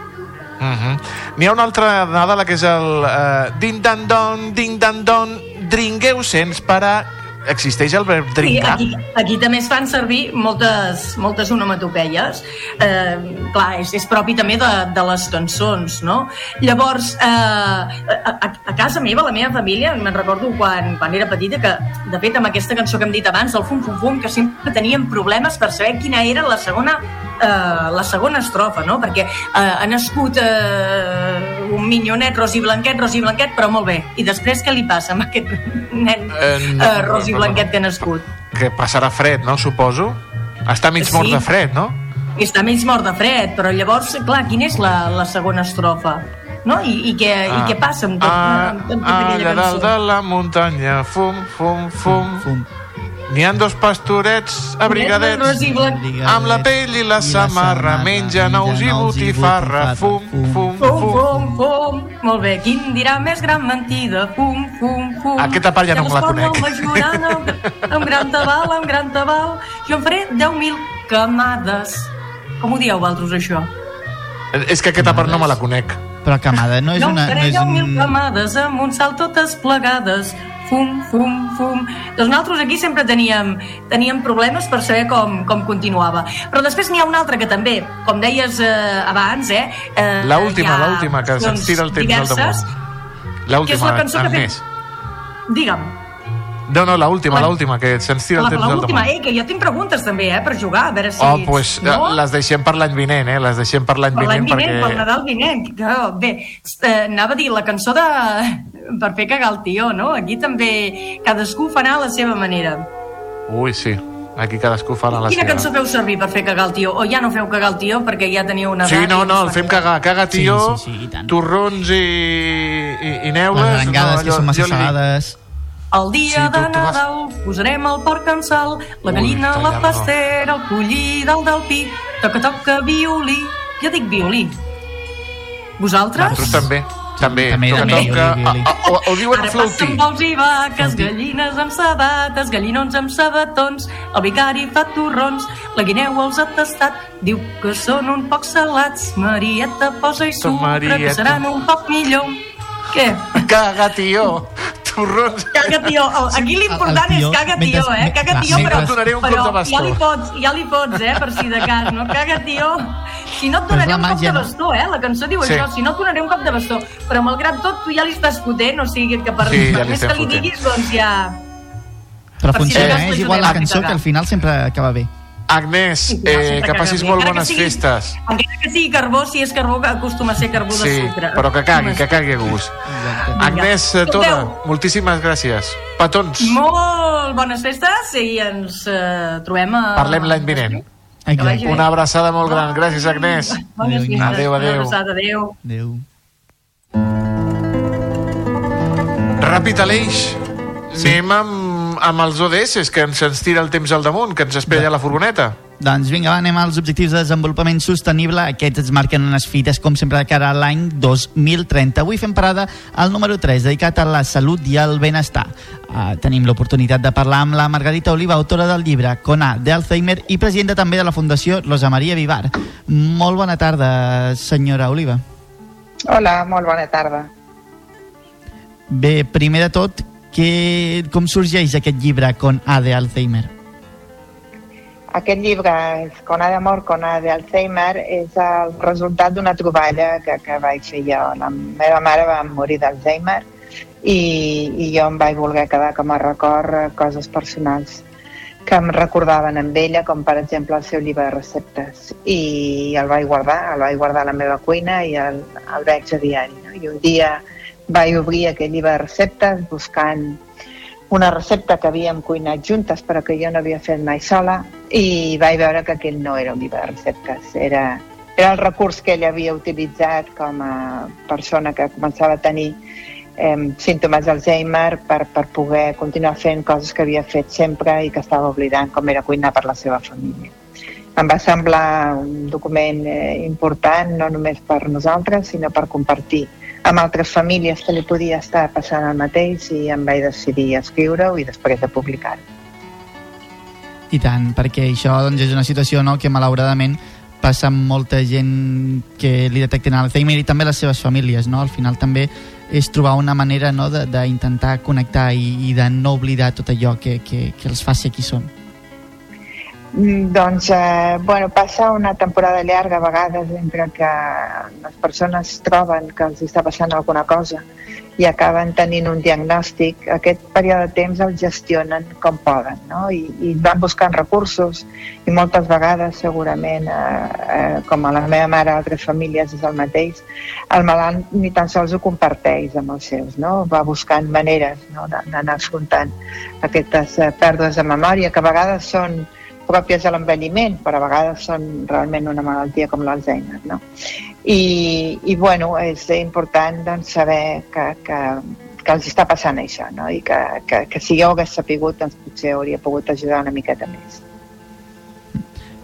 Uh -huh. N'hi ha una altra Nadala que és el uh, ding dan don, ding dan don, dringueu sense parar. Existeix el verb Sí, dringar? aquí, aquí també es fan servir moltes, moltes onomatopeies. Eh, clar, és, és propi també de, de les cançons, no? Llavors, eh, a, a, a casa meva, la meva família, me'n recordo quan, quan era petita, que de fet amb aquesta cançó que hem dit abans, el Fum Fum Fum, que sempre teníem problemes per saber quina era la segona, eh, la segona estrofa, no? Perquè eh, ha nascut eh, un minyonet ros i blanquet, ros i blanquet, però molt bé. I després què li passa amb aquest nen Eh, no, eh, ros i no, no, blanquet que ha nascut? Que passarà fred, no? Suposo. Està mig mort Sí. de fred, no? Està menys mort de fred, però llavors, clar, quina és la, la segona estrofa? No? I, i, què, i què passa amb, tot, ah, amb, amb ah, aquella allà dalt de la muntanya, fum, fum, fum. fum. N'hi han dos pastorets abrigadets amb la pell i la samarra, mengen ous i botifarra, fum, fum, Fum, fum. fum, fum. Molt bé, quin dirà més gran mentida? Fum, fum, fum. Aquesta part ja no me la conec. amb, gran tabal, amb gran tabal. Jo en faré 10.000 camades. Com ho dieu vosaltres, això? És que aquesta part no me la conec. Però camada no és no, una... No faré és 10.000 un... camades amb un salt totes plegades. Fum, fum, fum. Doncs nosaltres aquí sempre teníem, teníem problemes per saber com, com continuava. Però després n'hi ha una altra que també, com deies eh, abans, eh, eh, La última, hi ha la última, que se'ns cançons tira el temps al diverses. damunt. La que és la última, cançó que fem- Agnès. Digue'm. No, no, la última, Bueno. la última, que se'ns tira el La, temps l'última, damunt. eh, que jo tinc preguntes també, eh, per jugar, a veure si... Oh, pues no? les deixem per l'any vinent, eh? Les deixem per l'any Per l'any vinent vinent, per perquè... Nadal vinent. Que, bé, eh, anava a dir la cançó de... per fer cagar el tió, no? Aquí també cadascú farà a la seva manera. Ui, sí. Aquí cadascú fa la Quina seva. cançó feu servir per fer cagar el tió? O ja no feu cagar el tió perquè ja teniu una Sí, no, no, el fem cagar. Caga, tio, Sí, sí, sí, i tant. torrons i, i, i neules. Les arengades, no, que són massa jo li dic- salades. El dia Sí, tu- de tu vas- Nadal posarem el porc en sal, la Ui, gallina, la tallar-lo. pastera, el pollí dalt del pi, toca, toca, violí. Jo dic violí. Vosaltres? Nosaltres també. També, També, toca, també, toca, violí, violí. a- a- o, o diuen Ara flautí. passen bous i vaques, gallines amb sabates, gallinons amb sabatons, el vicari fa torrons, la guineu els ha tastat, diu que són un poc salats, Marieta posa-hi sucre, Marieta. que seran un poc millor. Què? Caga, tio. Torrons. Caga, tio. El- Aquí l'important és caga, mentre- tio, eh? Caga, tio, mentre- però, Et donaré un cop però de bastó. ja li pots, ja li pots, eh? Per si de cas, no? Caga, tio. Si no et donaré un cop màgia, de no? bastó, eh? La cançó diu Sí. això, si no et donaré un cop de bastó. Però malgrat tot, tu ja li estàs fotent, o sigui que per, Sí, ja per més que li diguis, doncs ja... Però Per si de funciona, cas eh? És igual a la cançó que al final sempre acaba bé. Agnès, eh, que passis molt bones sigui- festes. Encara que sigui carbó, si és carbó, que acostuma a ser carbó de Sí, sucre. però que cagui, que cagui a gust. Agnès eh, Escolteu. moltíssimes gràcies. Petons, Molt bones festes i ens eh, trobem a... parlem l'any vinent. Bé. Una abraçada molt gran. Gràcies, Agnès. Bones festes. Adéu, Una adéu. abraçada, adéu. Adéu. Ràpid, Aleix. Anem amb, amb els ODS, que ens, ens tira el temps al damunt, que ens espera ja la furgoneta. Doncs vinga, va, anem als objectius de desenvolupament sostenible. Aquests ens marquen unes fites, com sempre, de cara a l'any 2030. Avui fem parada al número 3, dedicat a la salut i al benestar. Uh, tenim l'oportunitat de parlar amb la Margarita Oliva, autora del llibre Cona d'Alzheimer i presidenta també de la Fundació Rosa Maria Vivar. Molt bona tarda, senyora Oliva. Hola, molt bona tarda. Bé, primer de tot, que, com sorgeix aquest llibre Con A de Alzheimer? Aquest llibre, Con A d'amor, Con A d'Alzheimer, és el resultat d'una troballa que, que vaig fer jo. La meva mare va morir d'Alzheimer i, i jo em vaig voler quedar com a record eh, coses personals que em recordaven amb ella, com per exemple el seu llibre de receptes. I el vaig guardar, el vaig guardar a la meva cuina i el, el veig a diari. No? I un dia vaig obrir aquest llibre de receptes buscant una recepta que havíem cuinat juntes però que jo no havia fet mai sola i vaig veure que aquell no era un llibre de receptes, era, era el recurs que ella havia utilitzat com a persona que començava a tenir eh, símptomes d'Alzheimer per, per poder continuar fent coses que havia fet sempre i que estava oblidant, com era cuinar per la seva família. Em va semblar un document eh, important no només per nosaltres, sinó per compartir amb altres famílies que li podia estar passant el mateix i em vaig decidir escriure-ho i després de publicar-ho. I tant, perquè això doncs, és una situació no, que malauradament passa amb molta gent que li detecten Alzheimer i també les seves famílies. No? Al final també és trobar una manera no, d'intentar connectar i, i de no oblidar tot allò que, que, que els fa ser qui són. Doncs, eh, bueno, passa una temporada llarga a vegades entre que les persones troben que els està passant alguna cosa i acaben tenint un diagnòstic, aquest període de temps el gestionen com poden, no? I, i van buscant recursos i moltes vegades segurament, eh, eh, com a la meva mare, altres famílies és el mateix, el malalt ni tan sols ho comparteix amb els seus, no? Va buscant maneres no? d'anar afrontant aquestes eh, pèrdues de memòria que a vegades són pròpies de l'envelliment, però a vegades són realment una malaltia com l'Alzheimer. No? I, I, bueno, és important doncs, saber que, que, que els està passant això, no? i que, que, que si jo ho hagués sapigut, doncs potser hauria pogut ajudar una miqueta més.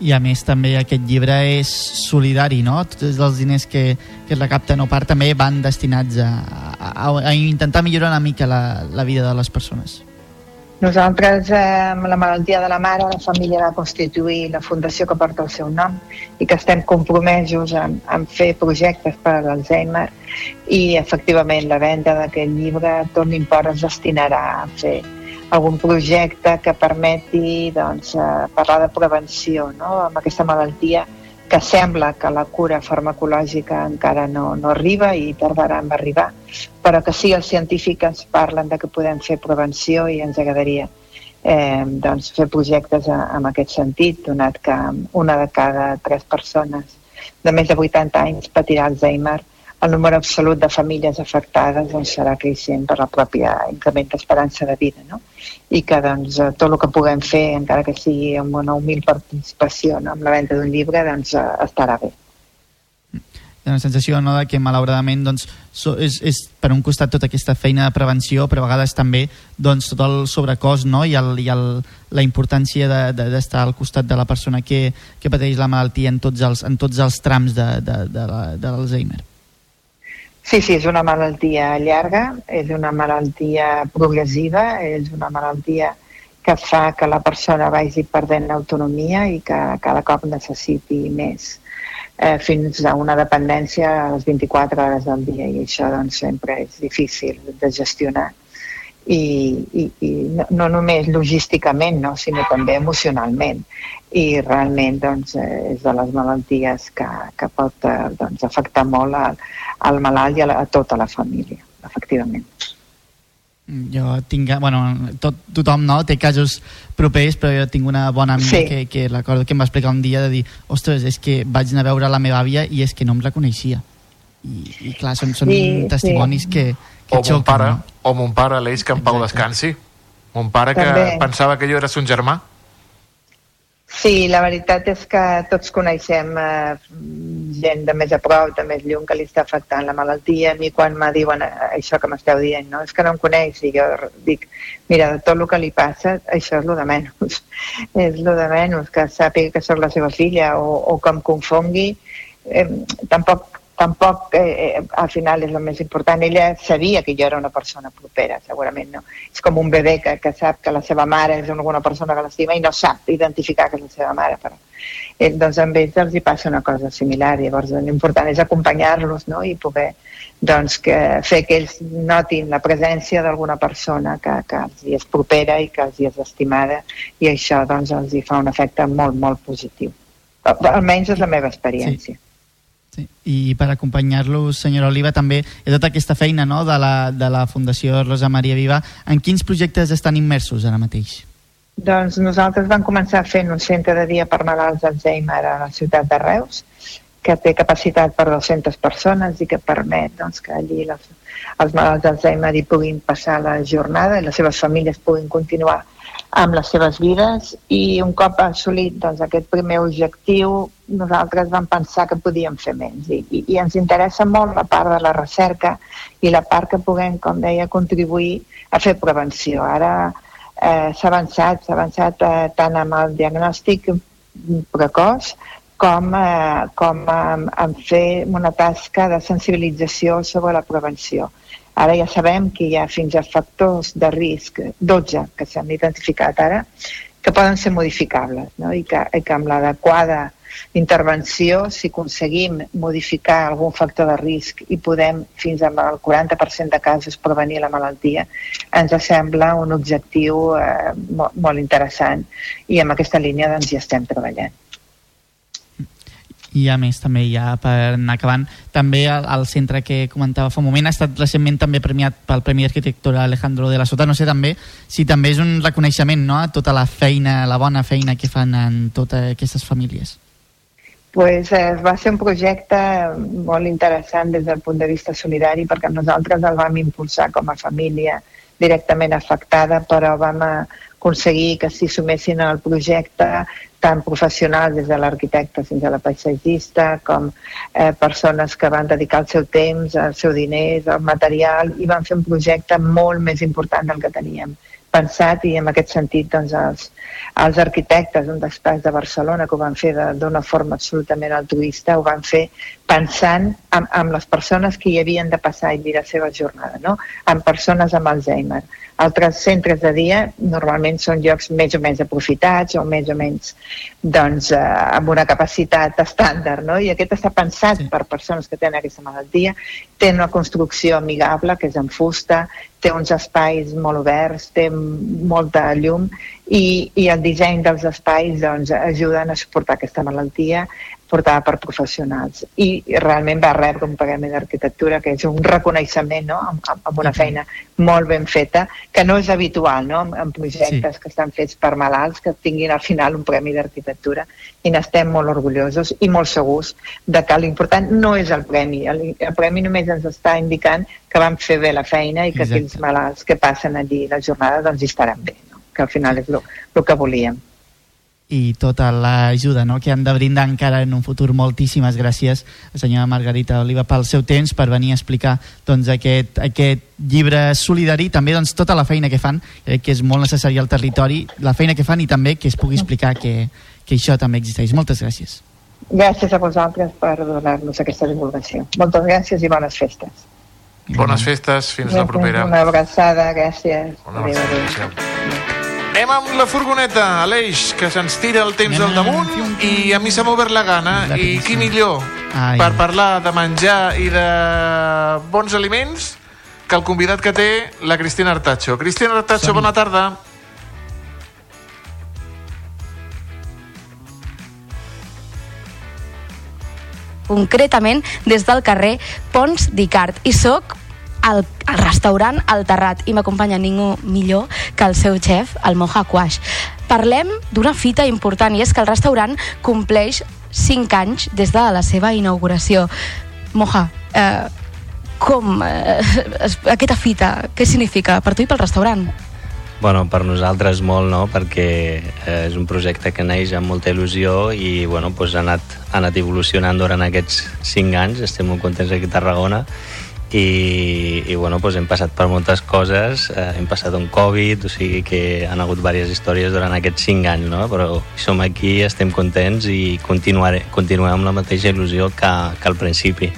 I a més també aquest llibre és solidari, no? Tots els diners que, que recapten o part també van destinats a, a, a intentar millorar una mica la, la vida de les persones. Nosaltres, eh, amb la malaltia de la mare, la família va constituir la fundació que porta el seu nom i que estem compromesos en, en fer projectes per a l'Alzheimer i efectivament la venda d'aquest llibre tot l'import es destinarà a fer algun projecte que permeti doncs, eh, parlar de prevenció no? amb aquesta malaltia que sembla que la cura farmacològica encara no, no arriba i tardarà en arribar, però que sí els científics ens parlen de que podem fer prevenció i ens agradaria eh, doncs fer projectes a, en aquest sentit, donat que una de cada tres persones de més de 80 anys patirà Alzheimer el número absolut de famílies afectades doncs, serà creixent per la pròpia increment d'esperança de vida. No? I que doncs, eh, tot el que puguem fer, encara que sigui amb una humil participació no? amb la venda d'un llibre, doncs, eh, estarà bé. Ha una sensació no, de que malauradament doncs, so, és, és per un costat tota aquesta feina de prevenció però a vegades també doncs, tot el sobrecost no? i, el, i el, la importància d'estar de, de, al costat de la persona que, que pateix la malaltia en tots els, en tots els trams de, de, de, de l'Alzheimer. Sí, sí, és una malaltia llarga, és una malaltia progressiva, és una malaltia que fa que la persona vagi perdent autonomia i que cada cop necessiti més eh, fins a una dependència a les 24 hores del dia i això doncs, sempre és difícil de gestionar i, i, i no, no només logísticament no, sinó també emocionalment i realment doncs, eh, és de les malalties que, que pot eh, doncs, afectar molt al, al malalt i a, la, a tota la família, efectivament. Jo tinc, bueno, tot, tothom no, té casos propers, però jo tinc una bona amiga sí. que, que recordo que em va explicar un dia de dir, ostres, és que vaig anar a veure la meva àvia i és que no em reconeixia. I, i clar, són, són sí, testimonis sí. que, que o mon pare, no? O mon pare, l'Eix, que en pau descansi. Mon pare que També. pensava que jo era son germà. Sí, la veritat és que tots coneixem eh, gent de més a prop, de més lluny, que li està afectant la malaltia. A mi quan me diuen eh, això que m'esteu dient, no? és que no em coneix, i jo dic, mira, de tot el que li passa, això és lo de menys. és lo de menys, que sàpiga que sóc la seva filla o, o que em confongui. Eh, tampoc tampoc eh, eh, al final és el més important. Ella sabia que jo era una persona propera, segurament no. És com un bebè que, que sap que la seva mare és una persona que l'estima i no sap identificar que és la seva mare. Però, eh, doncs amb ells els hi passa una cosa similar. Llavors l'important és acompanyar-los no? i poder doncs, que, fer que ells notin la presència d'alguna persona que, que els hi és propera i que els hi és estimada i això doncs, els hi fa un efecte molt, molt positiu. Almenys és la meva experiència. Sí. Sí. I per acompanyar-los, senyora Oliva, també de tota aquesta feina no, de, la, de la Fundació Rosa Maria Viva, en quins projectes estan immersos ara mateix? Doncs nosaltres vam començar fent un centre de dia per malalts d'Alzheimer a la ciutat de Reus, que té capacitat per 200 persones i que permet doncs, que allí les, els malalts d'Alzheimer hi puguin passar la jornada i les seves famílies puguin continuar amb les seves vides i un cop assolit doncs, aquest primer objectiu nosaltres vam pensar que podíem fer menys i, i, i ens interessa molt la part de la recerca i la part que puguem, com deia, contribuir a fer prevenció. Ara eh, s'ha avançat, s'ha avançat eh, tant amb el diagnòstic precoç com, eh, com en, en fer una tasca de sensibilització sobre la prevenció Ara ja sabem que hi ha fins a factors de risc, 12 que s'han identificat ara, que poden ser modificables no? I, que, i que amb l'adequada intervenció, si aconseguim modificar algun factor de risc i podem fins al 40% de casos prevenir la malaltia, ens sembla un objectiu eh, molt, molt interessant i amb aquesta línia doncs, hi estem treballant i a més també ja per anar acabant també el, el centre que comentava fa un moment ha estat recentment també premiat pel Premi d'Arquitectura Alejandro de la Sota. No sé també si també és un reconeixement no, a tota la feina, la bona feina que fan en totes aquestes famílies. Pues, eh, va ser un projecte molt interessant des del punt de vista solidari perquè nosaltres el vam impulsar com a família directament afectada però vam aconseguir que s'hi sumessin al projecte tant professionals des de l'arquitecte fins a la paisatgista com eh, persones que van dedicar el seu temps, el seu diners, el material i van fer un projecte molt més important del que teníem pensat i en aquest sentit doncs, els, els arquitectes d'un despatx de Barcelona que ho van fer d'una forma absolutament altruista ho van fer pensant en, en les persones que hi havien de passar i la seva jornada, no? en persones amb Alzheimer. Altres centres de dia normalment són llocs més o menys aprofitats o més o menys doncs, eh, amb una capacitat estàndard. No? I aquest està pensat sí. per persones que tenen aquesta malaltia. Té una construcció amigable, que és en fusta, té uns espais molt oberts, té molta llum i, i el disseny dels espais doncs, ajuden a suportar aquesta malaltia portada per professionals i realment va rebre un premi d'arquitectura que és un reconeixement no? amb, amb una feina molt ben feta que no és habitual no? en projectes sí. que estan fets per malalts que tinguin al final un premi d'arquitectura i n'estem molt orgullosos i molt segurs de que l'important no és el premi el, el premi només ens està indicant que vam fer bé la feina i que Exacte. aquells malalts que passen allí la jornada doncs hi estaran bé? Que al final és el que volíem i tota l'ajuda no? que han de brindar encara en un futur. Moltíssimes gràcies, senyora Margarita Oliva, pel seu temps, per venir a explicar doncs, aquest, aquest llibre solidari, també doncs, tota la feina que fan, crec que és molt necessari al territori, la feina que fan i també que es pugui explicar que, que això també existeix. Moltes gràcies. Gràcies a vosaltres per donar-nos aquesta divulgació. Moltes gràcies i bones festes. Bones festes, fins gràcies, la propera. Una abraçada, gràcies. Una abraçada, adéu, adéu. Anem amb la furgoneta, Aleix, que se'ns tira el temps al damunt i a mi s'ha obert la gana. I qui millor Ai. per parlar de menjar i de bons aliments que el convidat que té la Cristina Artacho. Cristina Artacho, bona tarda. concretament des del carrer Pons d'Icart i sóc al, al restaurant El Terrat i m'acompanya ningú millor que el seu xef, el Moja Quash. Parlem d'una fita important i és que el restaurant compleix 5 anys des de la seva inauguració. Moja, eh, com eh, aquesta fita, què significa per tu i pel restaurant? Bueno, per nosaltres molt, no?, perquè eh, és un projecte que neix amb molta il·lusió i, bueno, doncs ha anat, ha anat evolucionant durant aquests cinc anys, estem molt contents aquí a Tarragona i, i bueno, doncs hem passat per moltes coses, eh, hem passat un Covid, o sigui que han hagut diverses històries durant aquests cinc anys, no? però som aquí, estem contents i continuaré, continuem amb la mateixa il·lusió que, que al principi.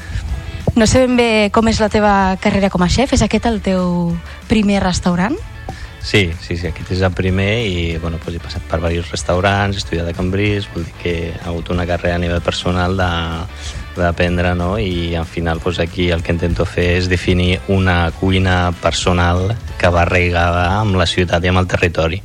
No sé ben bé com és la teva carrera com a xef. És aquest el teu primer restaurant? Sí, sí, sí, aquest és el primer i bueno, doncs he passat per diversos restaurants, he estudiat a Cambrils, vol dir que ha hagut una carrera a nivell personal de d'aprendre, no? I al final doncs aquí el que intento fer és definir una cuina personal que va arraigada amb la ciutat i amb el territori.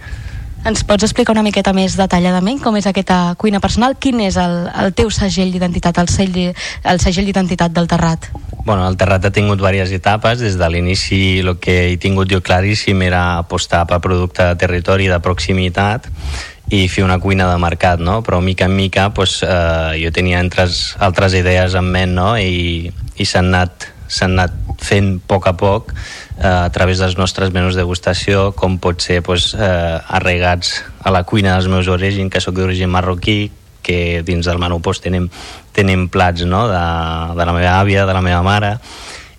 Ens pots explicar una miqueta més detalladament com és aquesta cuina personal? Quin és el, el teu segell d'identitat, el, segell, el segell d'identitat del Terrat? Bueno, el Terrat ha tingut diverses etapes. Des de l'inici el que he tingut jo claríssim era apostar per producte de territori de proximitat i fer una cuina de mercat, no? Però mica en mica pues, eh, jo tenia altres, altres idees en ment, no? I, i s'han anat, anat fent a poc a poc eh, a través dels nostres menús de degustació, com pot ser pues, eh, arraigats a la cuina dels meus orígens, que sóc d'origen marroquí, que dins del menú pues, tenim, tenim plats no? de, de la meva àvia, de la meva mare,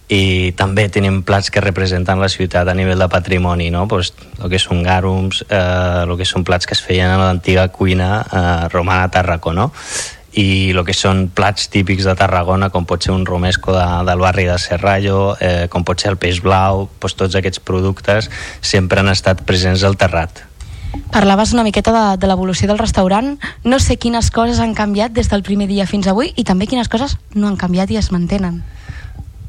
i també tenim plats que representen la ciutat a nivell de patrimoni, no? Pues, el que són gàrums, eh, el que són plats que es feien a l'antiga cuina eh, romana a Tarracó, no? i el que són plats típics de Tarragona, com pot ser un romesco de, del barri de Serrallo, eh, com pot ser el peix blau, doncs tots aquests productes sempre han estat presents al terrat. Parlaves una miqueta de, de l'evolució del restaurant. No sé quines coses han canviat des del primer dia fins avui i també quines coses no han canviat i es mantenen.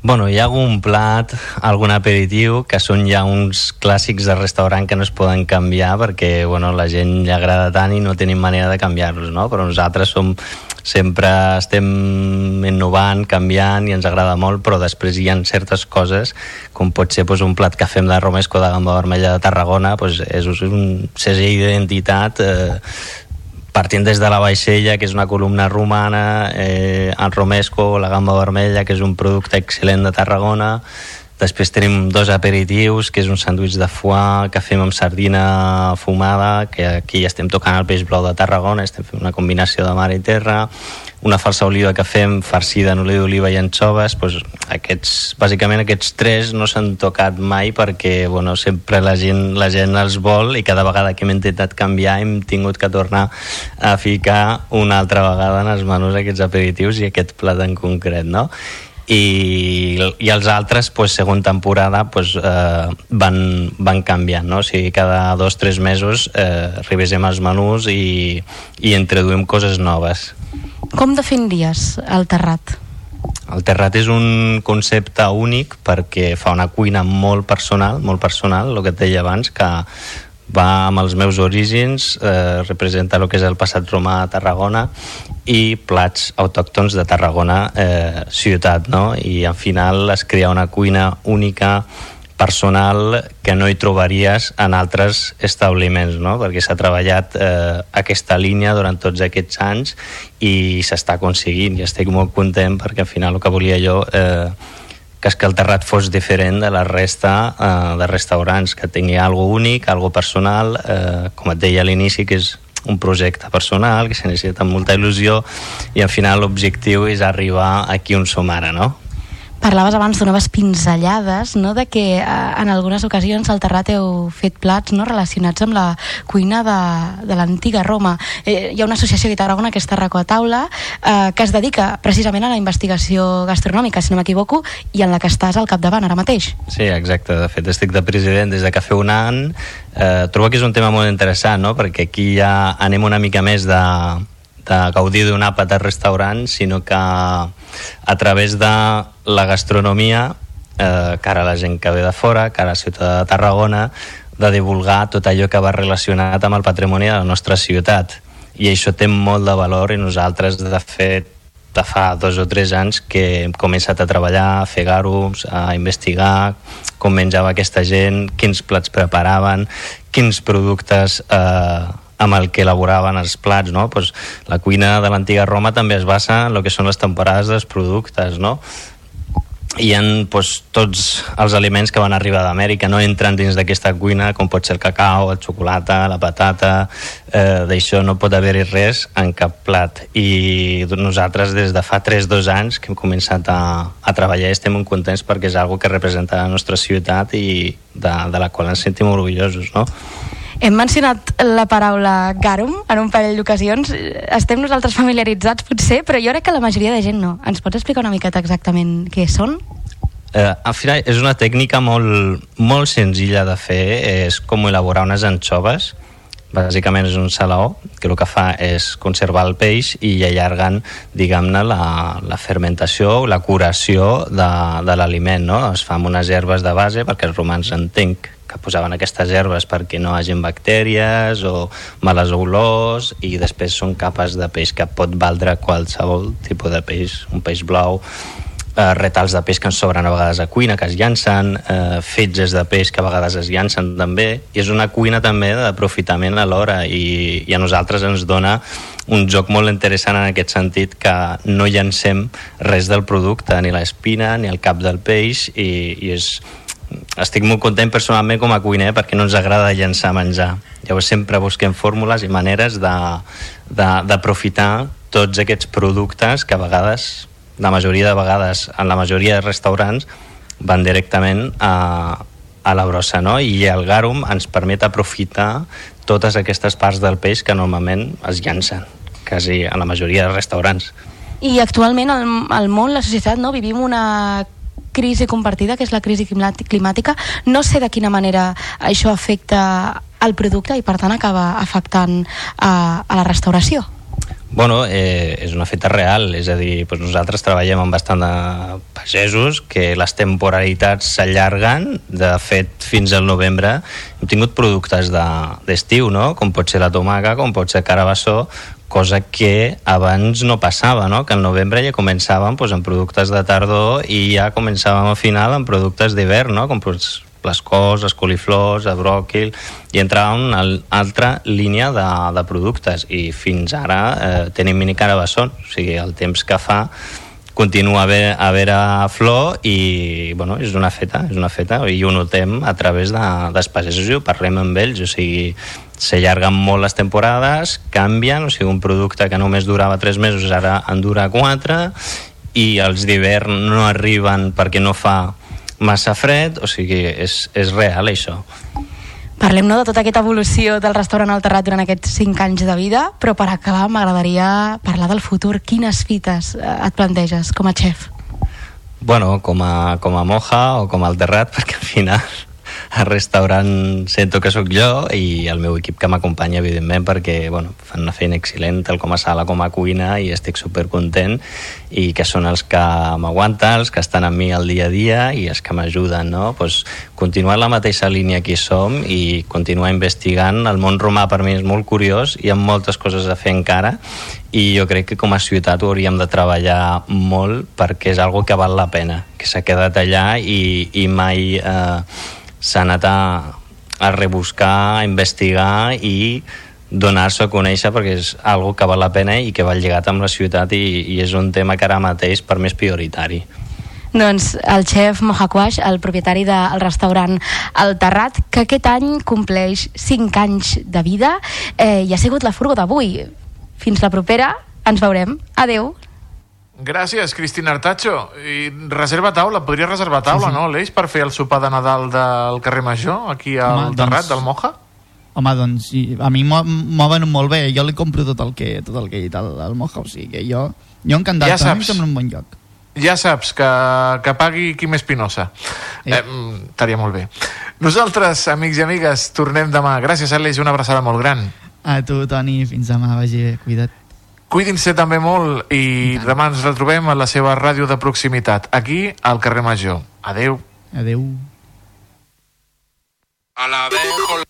Bueno, hi ha algun plat, algun aperitiu, que són ja uns clàssics de restaurant que no es poden canviar perquè bueno, la gent li agrada tant i no tenim manera de canviar-los, no? Però nosaltres som, sempre estem innovant, canviant i ens agrada molt, però després hi ha certes coses, com pot ser doncs, un plat que fem de romesco de gamba vermella de Tarragona, doncs és un segell d'identitat eh, partint des de la vaixella, que és una columna romana, eh, el romesco, la gamba vermella, que és un producte excel·lent de Tarragona, després tenim dos aperitius, que és un sàndwich de foie que fem amb sardina fumada, que aquí estem tocant el peix blau de Tarragona, estem fent una combinació de mar i terra, una falsa oliva que fem farcida en oli d'oliva i anxoves doncs aquests, bàsicament aquests tres no s'han tocat mai perquè bueno, sempre la gent, la gent els vol i cada vegada que hem intentat canviar hem tingut que tornar a ficar una altra vegada en els menús aquests aperitius i aquest plat en concret no? I, i els altres, pues, segons temporada, pues, eh, van, van canviant, no? O sigui, cada dos o tres mesos eh, revisem els menús i, i introduïm coses noves. Com definiries el terrat? El terrat és un concepte únic perquè fa una cuina molt personal, molt personal, el que et deia abans, que va amb els meus orígens, eh, representa el que és el passat romà a Tarragona i plats autòctons de Tarragona eh, ciutat, no? I al final es crea una cuina única personal que no hi trobaries en altres establiments, no? perquè s'ha treballat eh, aquesta línia durant tots aquests anys i s'està aconseguint i estic molt content perquè al final el que volia jo eh, que és que el terrat fos diferent de la resta eh, de restaurants, que tingui algo únic, algo personal, eh, com et deia a l'inici, que és un projecte personal, que se necessita molta il·lusió i al final l'objectiu és arribar aquí on som ara, no? Parlaves abans de noves pinzellades, no? de que eh, en algunes ocasions al Terrat heu fet plats no? relacionats amb la cuina de, de l'antiga Roma. Eh, hi ha una associació de Tarragona, que és Tarraco a Taula, eh, que es dedica precisament a la investigació gastronòmica, si no m'equivoco, i en la que estàs al capdavant ara mateix. Sí, exacte. De fet, estic de president des de que fa un any. Eh, trobo que és un tema molt interessant, no? perquè aquí ja anem una mica més de, de gaudir d'un àpat al restaurant, sinó que a través de la gastronomia, eh, cara a la gent que ve de fora, cara a la ciutat de Tarragona, de divulgar tot allò que va relacionat amb el patrimoni de la nostra ciutat. I això té molt de valor i nosaltres, de fet, de fa dos o tres anys que hem començat a treballar, a fer gàrums, a investigar com menjava aquesta gent, quins plats preparaven, quins productes eh, amb el que elaboraven els plats, no? Pues la cuina de l'antiga Roma també es basa en el que són les temporades dels productes, no? Hi ha doncs, tots els aliments que van arribar d'Amèrica no entren dins d'aquesta cuina com pot ser el cacau, el xocolata, la patata eh, d'això no pot haver-hi res en cap plat i nosaltres des de fa 3-2 anys que hem començat a, a treballar estem molt contents perquè és algo que representa la nostra ciutat i de, de la qual ens sentim orgullosos no? Hem mencionat la paraula garum en un parell d'ocasions. Estem nosaltres familiaritzats, potser, però jo crec que la majoria de gent no. Ens pots explicar una miqueta exactament què són? Eh, al final és una tècnica molt, molt senzilla de fer, és com elaborar unes anxoves, bàsicament és un salaó que el que fa és conservar el peix i allargant, diguem-ne, la, la fermentació o la curació de, de l'aliment, no? Es fa amb unes herbes de base, perquè els romans entenc que posaven aquestes herbes perquè no hagin bactèries o males olors i després són capes de peix que pot valdre qualsevol tipus de peix, un peix blau eh, retals de peix que ens sobren a vegades a cuina, que es llancen, eh, fetges de peix que a vegades es llancen també, i és una cuina també d'aprofitament alhora, i, i a nosaltres ens dona un joc molt interessant en aquest sentit que no llancem res del producte, ni l'espina, ni el cap del peix, i, i és, estic molt content personalment com a cuiner perquè no ens agrada llançar menjar. Llavors sempre busquem fórmules i maneres d'aprofitar tots aquests productes que a vegades, la majoria de vegades, en la majoria de restaurants, van directament a, a la brossa, no? I el garum ens permet aprofitar totes aquestes parts del peix que normalment es llancen, quasi a la majoria de restaurants. I actualment al, al món, la societat, no, vivim una crisi compartida, que és la crisi climàtica. No sé de quina manera això afecta al producte i per tant acaba afectant a, a la restauració. Bueno, eh, és una feta real, és a dir, doncs nosaltres treballem amb bastant de pagesos que les temporalitats s'allarguen, de fet fins al novembre hem tingut productes d'estiu, de, no? com pot ser la tomaca, com pot ser carabassó, cosa que abans no passava, no? que al novembre ja començàvem doncs, amb productes de tardor i ja començàvem a final amb productes d'hivern, no? com doncs, les cos, les coliflors, el bròquil, i entrava una altra línia de, de productes i fins ara eh, tenim mini carabassons, o sigui, el temps que fa continua a haver, a haver a flor i bueno, és una feta, és una feta i ho notem a través de, dels pagesos i ho parlem amb ells, o sigui s'allarguen molt les temporades, canvien, o sigui, un producte que només durava 3 mesos ara en dura 4 i els d'hivern no arriben perquè no fa massa fred, o sigui, és, és real això. Parlem no, de tota aquesta evolució del restaurant al Terrat durant aquests 5 anys de vida, però per acabar m'agradaria parlar del futur. Quines fites eh, et planteges com a xef? Bueno, com a, com a moja o com al Terrat, perquè al final al restaurant sento que sóc jo i el meu equip que m'acompanya, evidentment, perquè bueno, fan una feina excel·lent, tal com a sala com a cuina, i estic supercontent, i que són els que m'aguanten, els que estan amb mi al dia a dia i els que m'ajuden, no? Pues, continuar la mateixa línia que som i continuar investigant. El món romà per mi és molt curiós, hi ha moltes coses a fer encara, i jo crec que com a ciutat ho hauríem de treballar molt perquè és algo que val la pena, que s'ha quedat allà i, i mai... Eh, s'ha anat a, a rebuscar, a investigar i donar-se a conèixer perquè és algo que val la pena i que va lligat amb la ciutat i, i és un tema que ara mateix per més prioritari. Doncs el xef Mohakwash, el propietari del restaurant El Terrat, que aquest any compleix 5 anys de vida eh, i ha sigut la furgo d'avui. Fins la propera, ens veurem. Adeu. Gràcies, Cristina Artacho. I reserva taula, podria reservar taula, sí, sí. no, Aleix, per fer el sopar de Nadal del carrer Major, aquí al Home, Terrat, doncs, del Moja? Home, doncs, a mi m'ho ven molt bé, jo li compro tot el que, tot el que he dit al, al Moja, o sigui que jo, jo encantat, ja saps, a mi un bon lloc. Ja saps, que, que pagui qui més pinosa. Sí. Eh, mm, estaria molt bé. Nosaltres, amics i amigues, tornem demà. Gràcies, Aleix, una abraçada molt gran. A tu, Toni, fins demà, vagi bé, cuida't. Cuidin-se també molt i demà ens retrobem a la seva ràdio de proximitat, aquí al carrer Major. Adeu. Adeu. A la vez...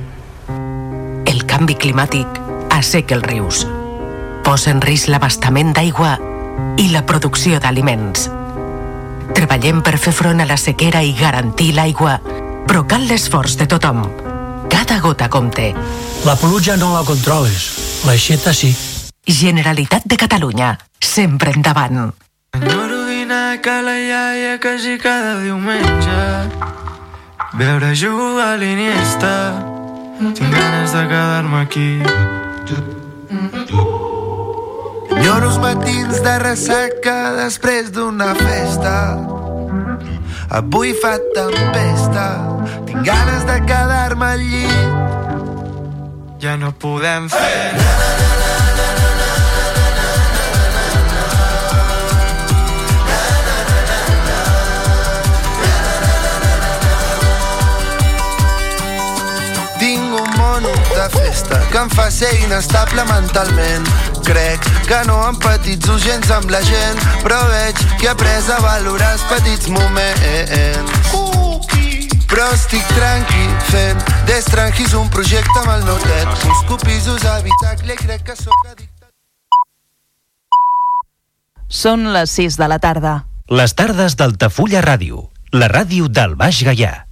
El canvi climàtic asseca els rius, posa en risc l'abastament d'aigua i la producció d'aliments. Treballem per fer front a la sequera i garantir l'aigua, però cal l'esforç de tothom. Cada gota compte. La pluja no la controles, l'aixeta sí. Generalitat de Catalunya, sempre endavant. Enyoro dinar que la iaia quasi cada diumenge Veure jugar a l'Iniesta Tinc ganes de quedar-me aquí Enyoro els matins de ressaca després d'una festa. Avui fa tempesta, tinc ganes de quedar-me al llit. Ja no podem fer Tinc de festa que em fa ser inestable mentalment. Crec que no empatitzo gens amb la gent, però veig que he après a valorar els petits moments. Però estic tranqui fent d'estrangis un projecte amb el meu net. Busco pisos a habitacle i crec que sóc addicte. Són les 6 de la tarda. Les tardes d'Altafulla Ràdio, la ràdio del Baix Gaià.